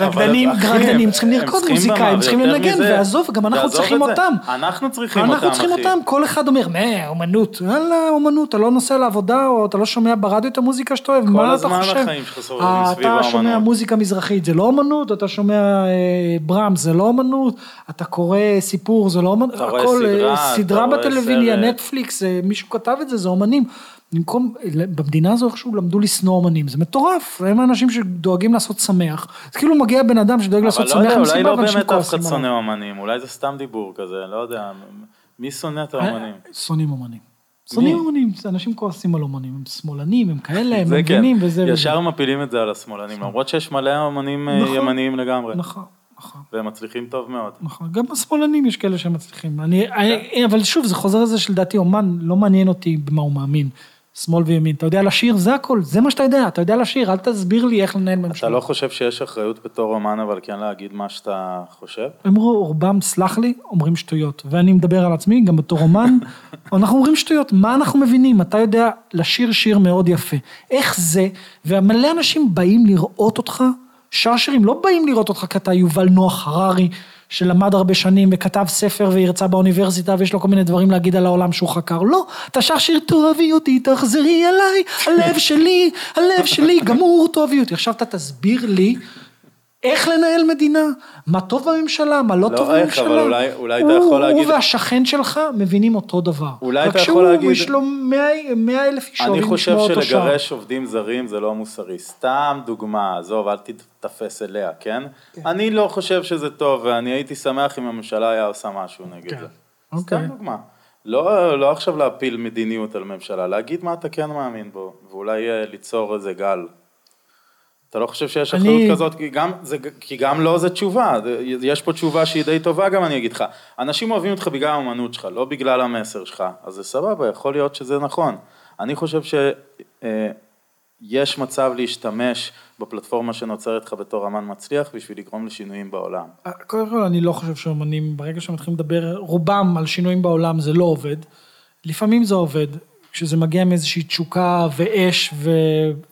רקדנים, אחי, רקדנים צריכים לרקוד הם צריכים לנגן, ועזוב, גם אנחנו צריכים אותם. אנחנו צריכים אותם, אנחנו צריכים אחי. אותם, כל אחד אומר, מה, אומנות, יאללה, אומנות, אתה לא נוסע לעבודה, או אתה לא שומע ברדיו את המוזיקה שאתה אוהב, מה אתה הזמן חושב? החיים שלך סובבים סביב אתה שומע האומנות. מוזיקה מזרחית, זה לא אומנות, אתה שומע אה, ברם, זה לא אומנות, אתה קורא סיפור, זה לא אומנות, אתה רואה הכל, אה, סדרה, סדרה בטלוויזיה, סרט. נטפליקס, אה, מישהו כתב את זה, זה אומנים. במקום, במדינה הזו איכשהו למדו לשנוא אומנים, זה מטורף, הם האנשים שדואגים לעשות שמח. זה כאילו מגיע בן אדם שדואג לעשות אבל לא שמח יודע, עם אולי סיבה, לא ואנשים באמת אף אחד. שונא אומנים, אולי זה סתם דיבור כזה, לא יודע, מי שונא את האומנים? אה, שונאים אומנים. שונאים אומנים, זה אנשים כועסים על אומנים, הם שמאלנים, הם כאלה, הם כן, מבינים וזה ישר וזה. מפילים את זה על השמאלנים, למרות שיש מלא אומנים אה, נכון. ימניים לגמרי, נכון, נכון. והם מצליחים טוב מאוד. נכון, גם השמאלנים יש כאלה שמצליחים. אני, אני, אבל שוב, זה חוזר לזה שלדעתי אומן, לא מעניין אותי במה הוא מאמין. שמאל וימין, אתה יודע לשיר, זה הכל, זה מה שאתה יודע, אתה יודע לשיר, אל תסביר לי איך לנהל ממשלה. אתה לא חושב שיש אחריות בתור אומן, אבל כן להגיד מה שאתה חושב? הם רובם, סלח לי, אומרים שטויות. ואני מדבר על עצמי, גם בתור אומן, אנחנו אומרים שטויות. מה אנחנו מבינים? אתה יודע לשיר שיר מאוד יפה. איך זה? ומלא אנשים באים לראות אותך, שר שירים לא באים לראות אותך כי אתה יובל נוח הררי, שלמד הרבה שנים וכתב ספר והרצה באוניברסיטה ויש לו כל מיני דברים להגיד על העולם שהוא חקר. לא, אתה שר שיר תאהבי אותי, תחזרי אליי, הלב שלי, הלב שלי, גמור תאהבי אותי. עכשיו אתה תסביר לי איך לנהל מדינה, מה טוב בממשלה, מה לא, לא טוב איך, בממשלה. אבל אולי- אולי אתה הוא- יכול להגיד- הוא והשכן שלך מבינים אותו דבר. אולי אתה רק יכול להגיד- שהוא, יש לו מאה- מאה אלף איש אני שאוהבים חושב לשמוע אותו שר. שלגרש עובדים זרים זה לא מוסרי. סתם דוגמה, עזוב, אל תתפס אליה, כן? אני לא חושב שזה טוב, ואני הייתי שמח אם הממשלה היה עושה משהו נגד כן. זה. אוקיי. סתם דוגמה. לא, לא עכשיו להפיל מדיניות על ממשלה, להגיד מה אתה כן מאמין בו, ואולי אה, ליצור איזה גל. אתה לא חושב שיש אני- אחריות כזאת, כי גם, זה, כי גם לא זה תשובה, יש פה תשובה שהיא די טובה גם אני אגיד לך. אנשים אוהבים אותך בגלל האמנות שלך, לא בגלל המסר שלך, אז זה סבבה, יכול להיות שזה נכון. אני חושב שיש מצב להשתמש בפלטפורמה שנוצרת לך בתור אמן מצליח בשביל לגרום לשינויים בעולם. קודם כל, אני לא חושב שאומנים, ברגע שהם מתחילים לדבר, רובם על שינויים בעולם זה לא עובד. לפעמים זה עובד, כשזה מגיע מאיזושהי תשוקה ואש, ו,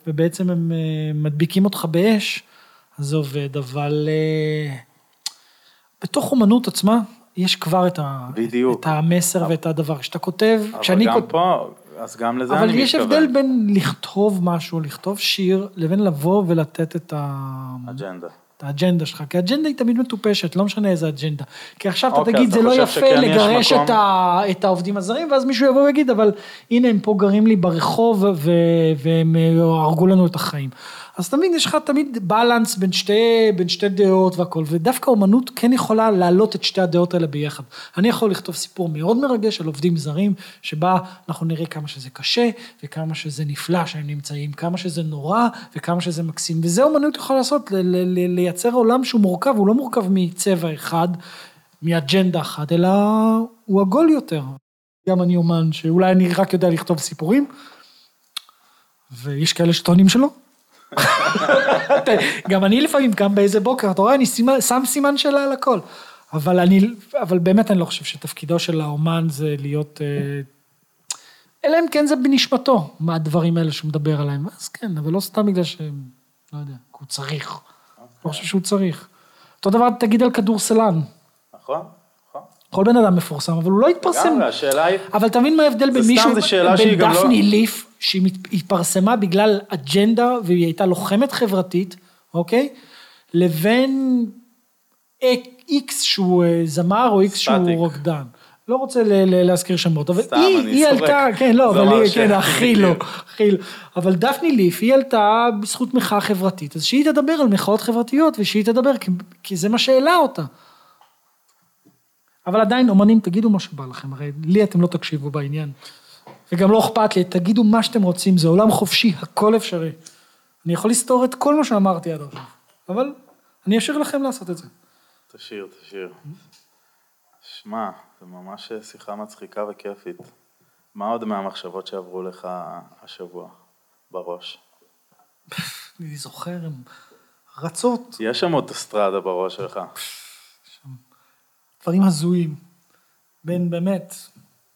ובעצם הם אה, מדביקים אותך באש, אז זה עובד, אבל אה, בתוך אומנות עצמה, יש כבר את, ה, בדיוק. את המסר ואת הדבר. כשאתה כותב, אבל גם כותב... פה, אז גם לזה אבל אני יש מתכוון. הבדל בין לכתוב משהו, לכתוב שיר, לבין לבוא ולתת את ה... אג'נדה. האג'נדה שלך, כי האג'נדה היא תמיד מטופשת, לא משנה איזה אג'נדה. כי עכשיו אתה אוקיי, תגיד, אז זה אתה לא יפה לגרש מקום? את, ה, את העובדים הזרים, ואז מישהו יבוא ויגיד, אבל הנה הם פה גרים לי ברחוב ו, והם אה, הרגו לנו את החיים. אז תמיד יש לך תמיד בלנס בין שתי, בין שתי דעות והכל, ודווקא אומנות כן יכולה להעלות את שתי הדעות האלה ביחד. אני יכול לכתוב סיפור מאוד מרגש על עובדים זרים, שבה אנחנו נראה כמה שזה קשה, וכמה שזה נפלא שהם נמצאים, כמה שזה נורא, וכמה שזה מקסים. וזה אומנות יכולה לעשות, ל- ל- ל- לייצר עולם שהוא מורכב, הוא לא מורכב מצבע אחד, מאג'נדה אחת, אלא הוא עגול יותר. גם אני אומן שאולי אני רק יודע לכתוב סיפורים, ויש כאלה שטוענים שלא. גם אני לפעמים קם באיזה בוקר, אתה רואה, אני סימן, שם סימן שאלה על הכל. אבל אני, אבל באמת אני לא חושב שתפקידו של האומן זה להיות... אה, אלא אם כן זה בנשמתו, מהדברים האלה שהוא מדבר עליהם. אז כן, אבל לא סתם בגלל ש... לא יודע, הוא צריך. לא חושב שהוא צריך. אותו דבר תגיד על כדורסלן. נכון? נכון. כל בן אדם מפורסם, אבל הוא לא התפרסם. לגמרי, השאלה היא... אבל אתה מבין מה ההבדל בין סתם, מישהו, זה שאלה בין שהיא גם לא- דפני ליף, שהיא התפרסמה בגלל אג'נדה והיא הייתה לוחמת חברתית, אוקיי? לבין איקס שהוא אה, זמר או איקס שהוא. רוקדן. לא רוצה להזכיר שמות, אבל סתם, היא, היא. עלתה, כן, לא, אבל היא, כן, הכי לא. הכי לא. אבל דפני ליף, היא עלתה בזכות מחאה חברתית, אז שהיא תדבר על מחאות חברתיות, ושהיא תדבר, כי, כי זה מה שהעלה אותה. אבל עדיין, אומנים, תגידו מה שבא לכם, הרי לי אתם לא תקשיבו בעניין. וגם לא אכפת לי, תגידו מה שאתם רוצים, זה עולם חופשי, הכל אפשרי. אני יכול לסתור את כל מה שאמרתי עד עכשיו, אבל אני אשאיר לכם לעשות את זה. תשאיר, תשאיר. שמע, זה ממש שיחה מצחיקה וכיפית. מה עוד מהמחשבות שעברו לך השבוע בראש? אני זוכר, הן רצות, יש שם אוטוסטרדה בראש שלך. דברים הזויים. בין באמת,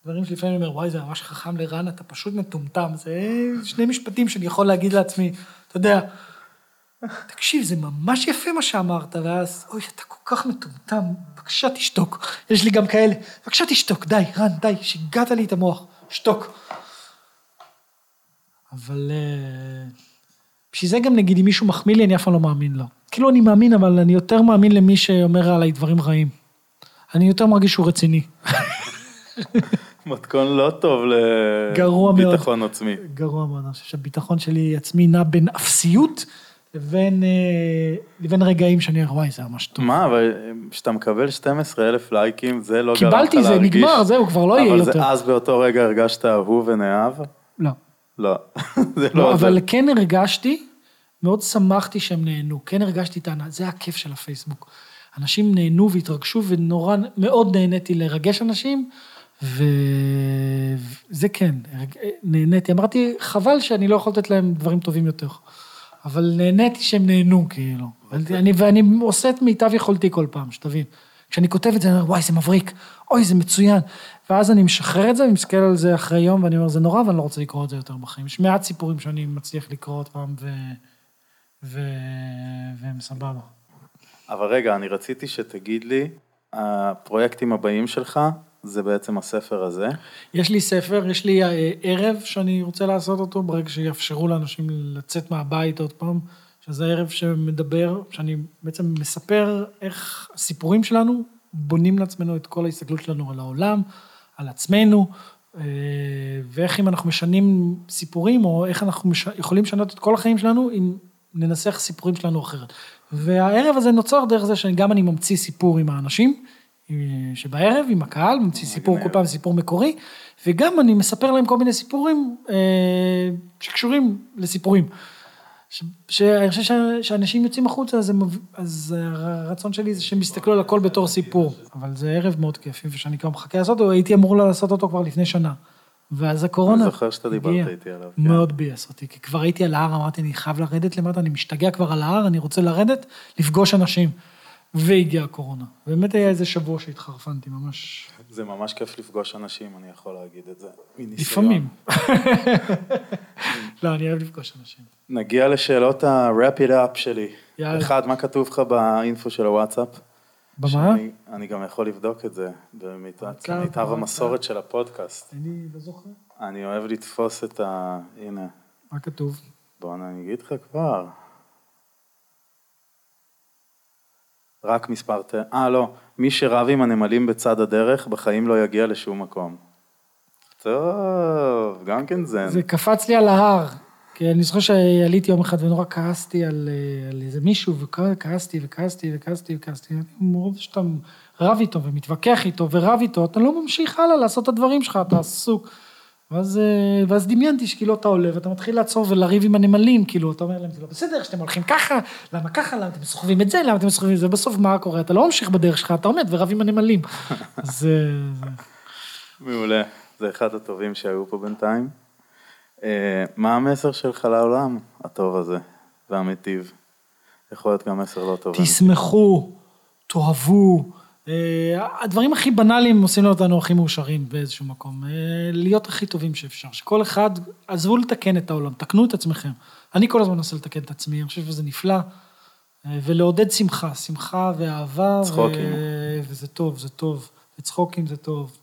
דברים שלפעמים אני אומר, וואי, זה ממש חכם לרן, אתה פשוט מטומטם. זה שני משפטים שאני יכול להגיד לעצמי, אתה יודע, תקשיב, זה ממש יפה מה שאמרת, ואז, אוי, אתה כל כך מטומטם, בבקשה תשתוק. יש לי גם כאלה, בבקשה תשתוק, די, רן, די, שיגעת לי את המוח, שתוק. אבל אה, בשביל זה גם נגיד, אם מישהו מחמיא לי, אני אף פעם לא מאמין לו. כאילו אני מאמין, אבל אני יותר מאמין למי שאומר עליי דברים רעים. אני יותר מרגיש שהוא רציני. מתכון לא טוב. לביטחון עצמי. גרוע מאוד, אני חושב שהביטחון שלי עצמי נע בין אפסיות לבין, אה, לבין רגעים שאני אומר, וואי, זה ממש טוב. מה, אבל כשאתה מקבל 12 אלף לייקים, זה לא גרם לך להרגיש... קיבלתי, זה נגמר, זהו, כבר לא יהיה אבל יותר. זה אז באותו רגע הרגשת אהוב ונאהב? לא. לא. זה לא, לא אבל. כן הרגשתי, מאוד שמחתי שהם נהנו, כן הרגשתי את ההנאה, זה הכיף של הפייסבוק. אנשים נהנו והתרגשו ונורא, מאוד נהניתי לרגש אנשים, וזה כן, נהניתי. אמרתי, חבל שאני לא יכול לתת להם דברים טובים יותר. אבל נהניתי שהם נהנו, כאילו. אני, ואני עושה את מיטב יכולתי כל פעם, שתבין. כשאני כותב את זה, אני אומר, וואי, זה מבריק, אוי, זה מצוין. ואז אני משחרר את זה, ומסתכל על זה אחרי יום, ואני אומר, זה נורא, ואני לא רוצה לקרוא את זה יותר בחיים. יש מעט סיפורים שאני מצליח לקרוא עוד פעם, ו... ו... והם סבבה. אבל רגע, אני רציתי שתגיד לי, הפרויקטים הבאים שלך, זה בעצם הספר הזה. יש לי ספר, יש לי אה, ערב שאני רוצה לעשות אותו, ברגע שיאפשרו לאנשים לצאת מהבית עוד פעם, שזה ערב שמדבר, שאני בעצם מספר איך הסיפורים שלנו בונים לעצמנו את כל ההסתכלות שלנו על העולם, על עצמנו, אה, ואיך אם אנחנו משנים סיפורים, או איך אנחנו מש... יכולים לשנות את כל החיים שלנו, אם ננסח סיפורים שלנו אחרת. והערב הזה נוצר דרך זה שגם אני ממציא סיפור עם האנשים, שבערב עם הקהל, ממציא סיפור, כל פעם סיפור מקורי, וגם אני מספר להם כל מיני סיפורים אה, שקשורים לסיפורים. שאני חושב שאנשים יוצאים החוצה, אז, הם, אז הרצון שלי זה שהם יסתכלו על הכל בתור סיפור. אבל זה ערב מאוד כיפי, ושאני כבר מחכה לעשות אותו, הייתי אמור לעשות אותו כבר לפני שנה. ואז הקורונה אני זוכר שאתה דיברת. איתי עליו. כן. מאוד ביאס אותי, כי כבר הייתי על ההר, אמרתי, אני חייב לרדת למטה, אני משתגע כבר על ההר, אני רוצה לרדת, לפגוש אנשים. והגיעה הקורונה. באמת היה איזה שבוע שהתחרפנתי, ממש... זה ממש כיף לפגוש אנשים, אני יכול להגיד את זה. מניסיון. לפעמים. לא, אני אוהב לפגוש אנשים. נגיע לשאלות ה-wrap it up שלי. יאללה. אחד, מה כתוב לך באינפו של הוואטסאפ? במה? שאני- אני גם יכול לבדוק את זה, במיטב. המסורת של הפודקאסט. אני לא זוכר. אני אוהב לתפוס את ה... הנה, מה כתוב? בוא אני אגיד לך כבר. רק מספר ט... אה, לא. מי שרב עם הנמלים בצד הדרך, בחיים לא יגיע לשום מקום. טוב, גם כן זן. זה קפץ לי על ההר. כי אני זוכר שעליתי יום אחד ונורא כעסתי על, אה, על איזה מישהו, וכעסתי וכעסתי וכעסתי וכעסתי. מרוב שאתה רב איתו ומתווכח איתו ורב איתו, אתה לא ממשיך הלאה לעשות את הדברים שלך, אתה עסוק. ואז, אה, ואז דמיינתי שכאילו אתה עולה ואתה מתחיל לעצור ולריב עם הנמלים, כאילו, אתה אומר להם, זה לא בסדר שאתם הולכים ככה, למה ככה, למה אתם סוחבים את זה, למה אתם סוחבים את זה, ובסוף מה קורה? אתה לא ממשיך בדרך שלך, אתה עומד ורב עם הנמלים. אז אה, זה... מעולה. זה אחד הטובים שהיו פה בינתיים. אה, מה המסר שלך לעולם הטוב הזה והמיטיב? יכול להיות גם מסר לא טוב. תשמחו, תאהבו. אה, הדברים הכי בנאליים עושים אותנו הכי מאושרים באיזשהו מקום. אה, להיות הכי טובים שאפשר. שכל אחד, עזבו לתקן את העולם, תקנו את עצמכם. אני כל הזמן מנסה לתקן את עצמי, אני חושב שזה נפלא. אה, ולעודד שמחה, שמחה ואהבה. צחוקים. ו... וזה טוב, זה טוב. וצחוקים זה טוב.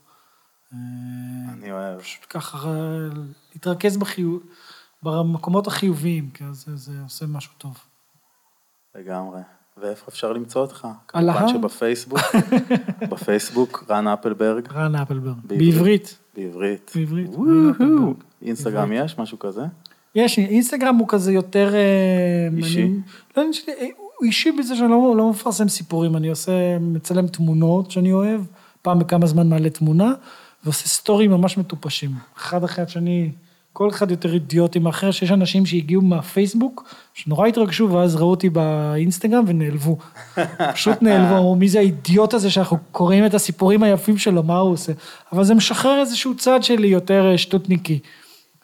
אני אוהב. פשוט ככה, להתרכז בחיוב, במקומות החיוביים, כי זה, זה עושה משהו טוב. לגמרי. ואיפה אפשר למצוא אותך? על כמובן ההר. שבפייסבוק, בפייסבוק, רן אפלברג, רן אפלברג. בעברית. בעברית. בעברית. אינסטגרם יש? משהו כזה? יש, אינסטגרם הוא כזה יותר... אה, אישי? אני- לא, אני אה, הוא אישי בזה שאני לא, לא מפרסם סיפורים, אני עושה, מצלם תמונות שאני אוהב, פעם בכמה זמן מעלה תמונה, ועושה סטורים ממש מטופשים. אחד אחרי השני, כל אחד יותר אידיוטי מאחר, שיש אנשים שהגיעו מהפייסבוק, שנורא התרגשו, ואז ראו אותי באינסטגרם ונעלבו. פשוט נעלבו, אמרו, מי זה האידיוט הזה שאנחנו קוראים את הסיפורים היפים שלו, מה הוא עושה? אבל זה משחרר איזשהו צד שלי יותר אה, שטותניקי.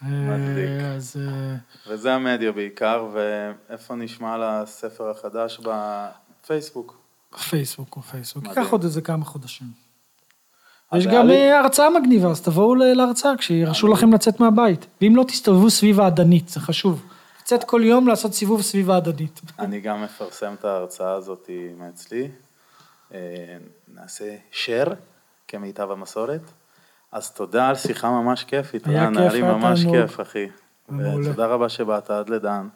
מדליק. אה, אז... אה, וזה המדיה בעיקר, ואיפה נשמע על הספר החדש בפייסבוק? פייסבוק או פייסבוק. ייקח עוד איזה כמה חודשים. יש גם אה, הרצאה מגניבה, אז תבואו להרצאה כשירשו לכם לצאת מהבית. ואם לא, תסתובבו סביב האדנית, זה חשוב. לצאת כל יום לעשות סיבוב סביב האדנית. אני גם מפרסם את ההרצאה הזאת מאצלי. אה, נעשה share כמיטב המסורת. אז תודה על שיחה ממש כיפית. היה כיף, היה ממש תענוג. כיף, אחי. ותודה רבה שבאת עד לדן.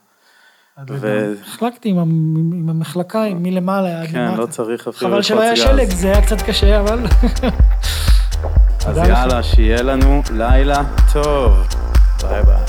ו-. החלקתי עם המ- עם המחלקה, עם מלמעלה כן. לא צריך אפילו חבל שלא היה. שלג, זה היה קצת קשה, אבל... אז. יאללה, שיהיה לנו לילה טוב. ביי ביי.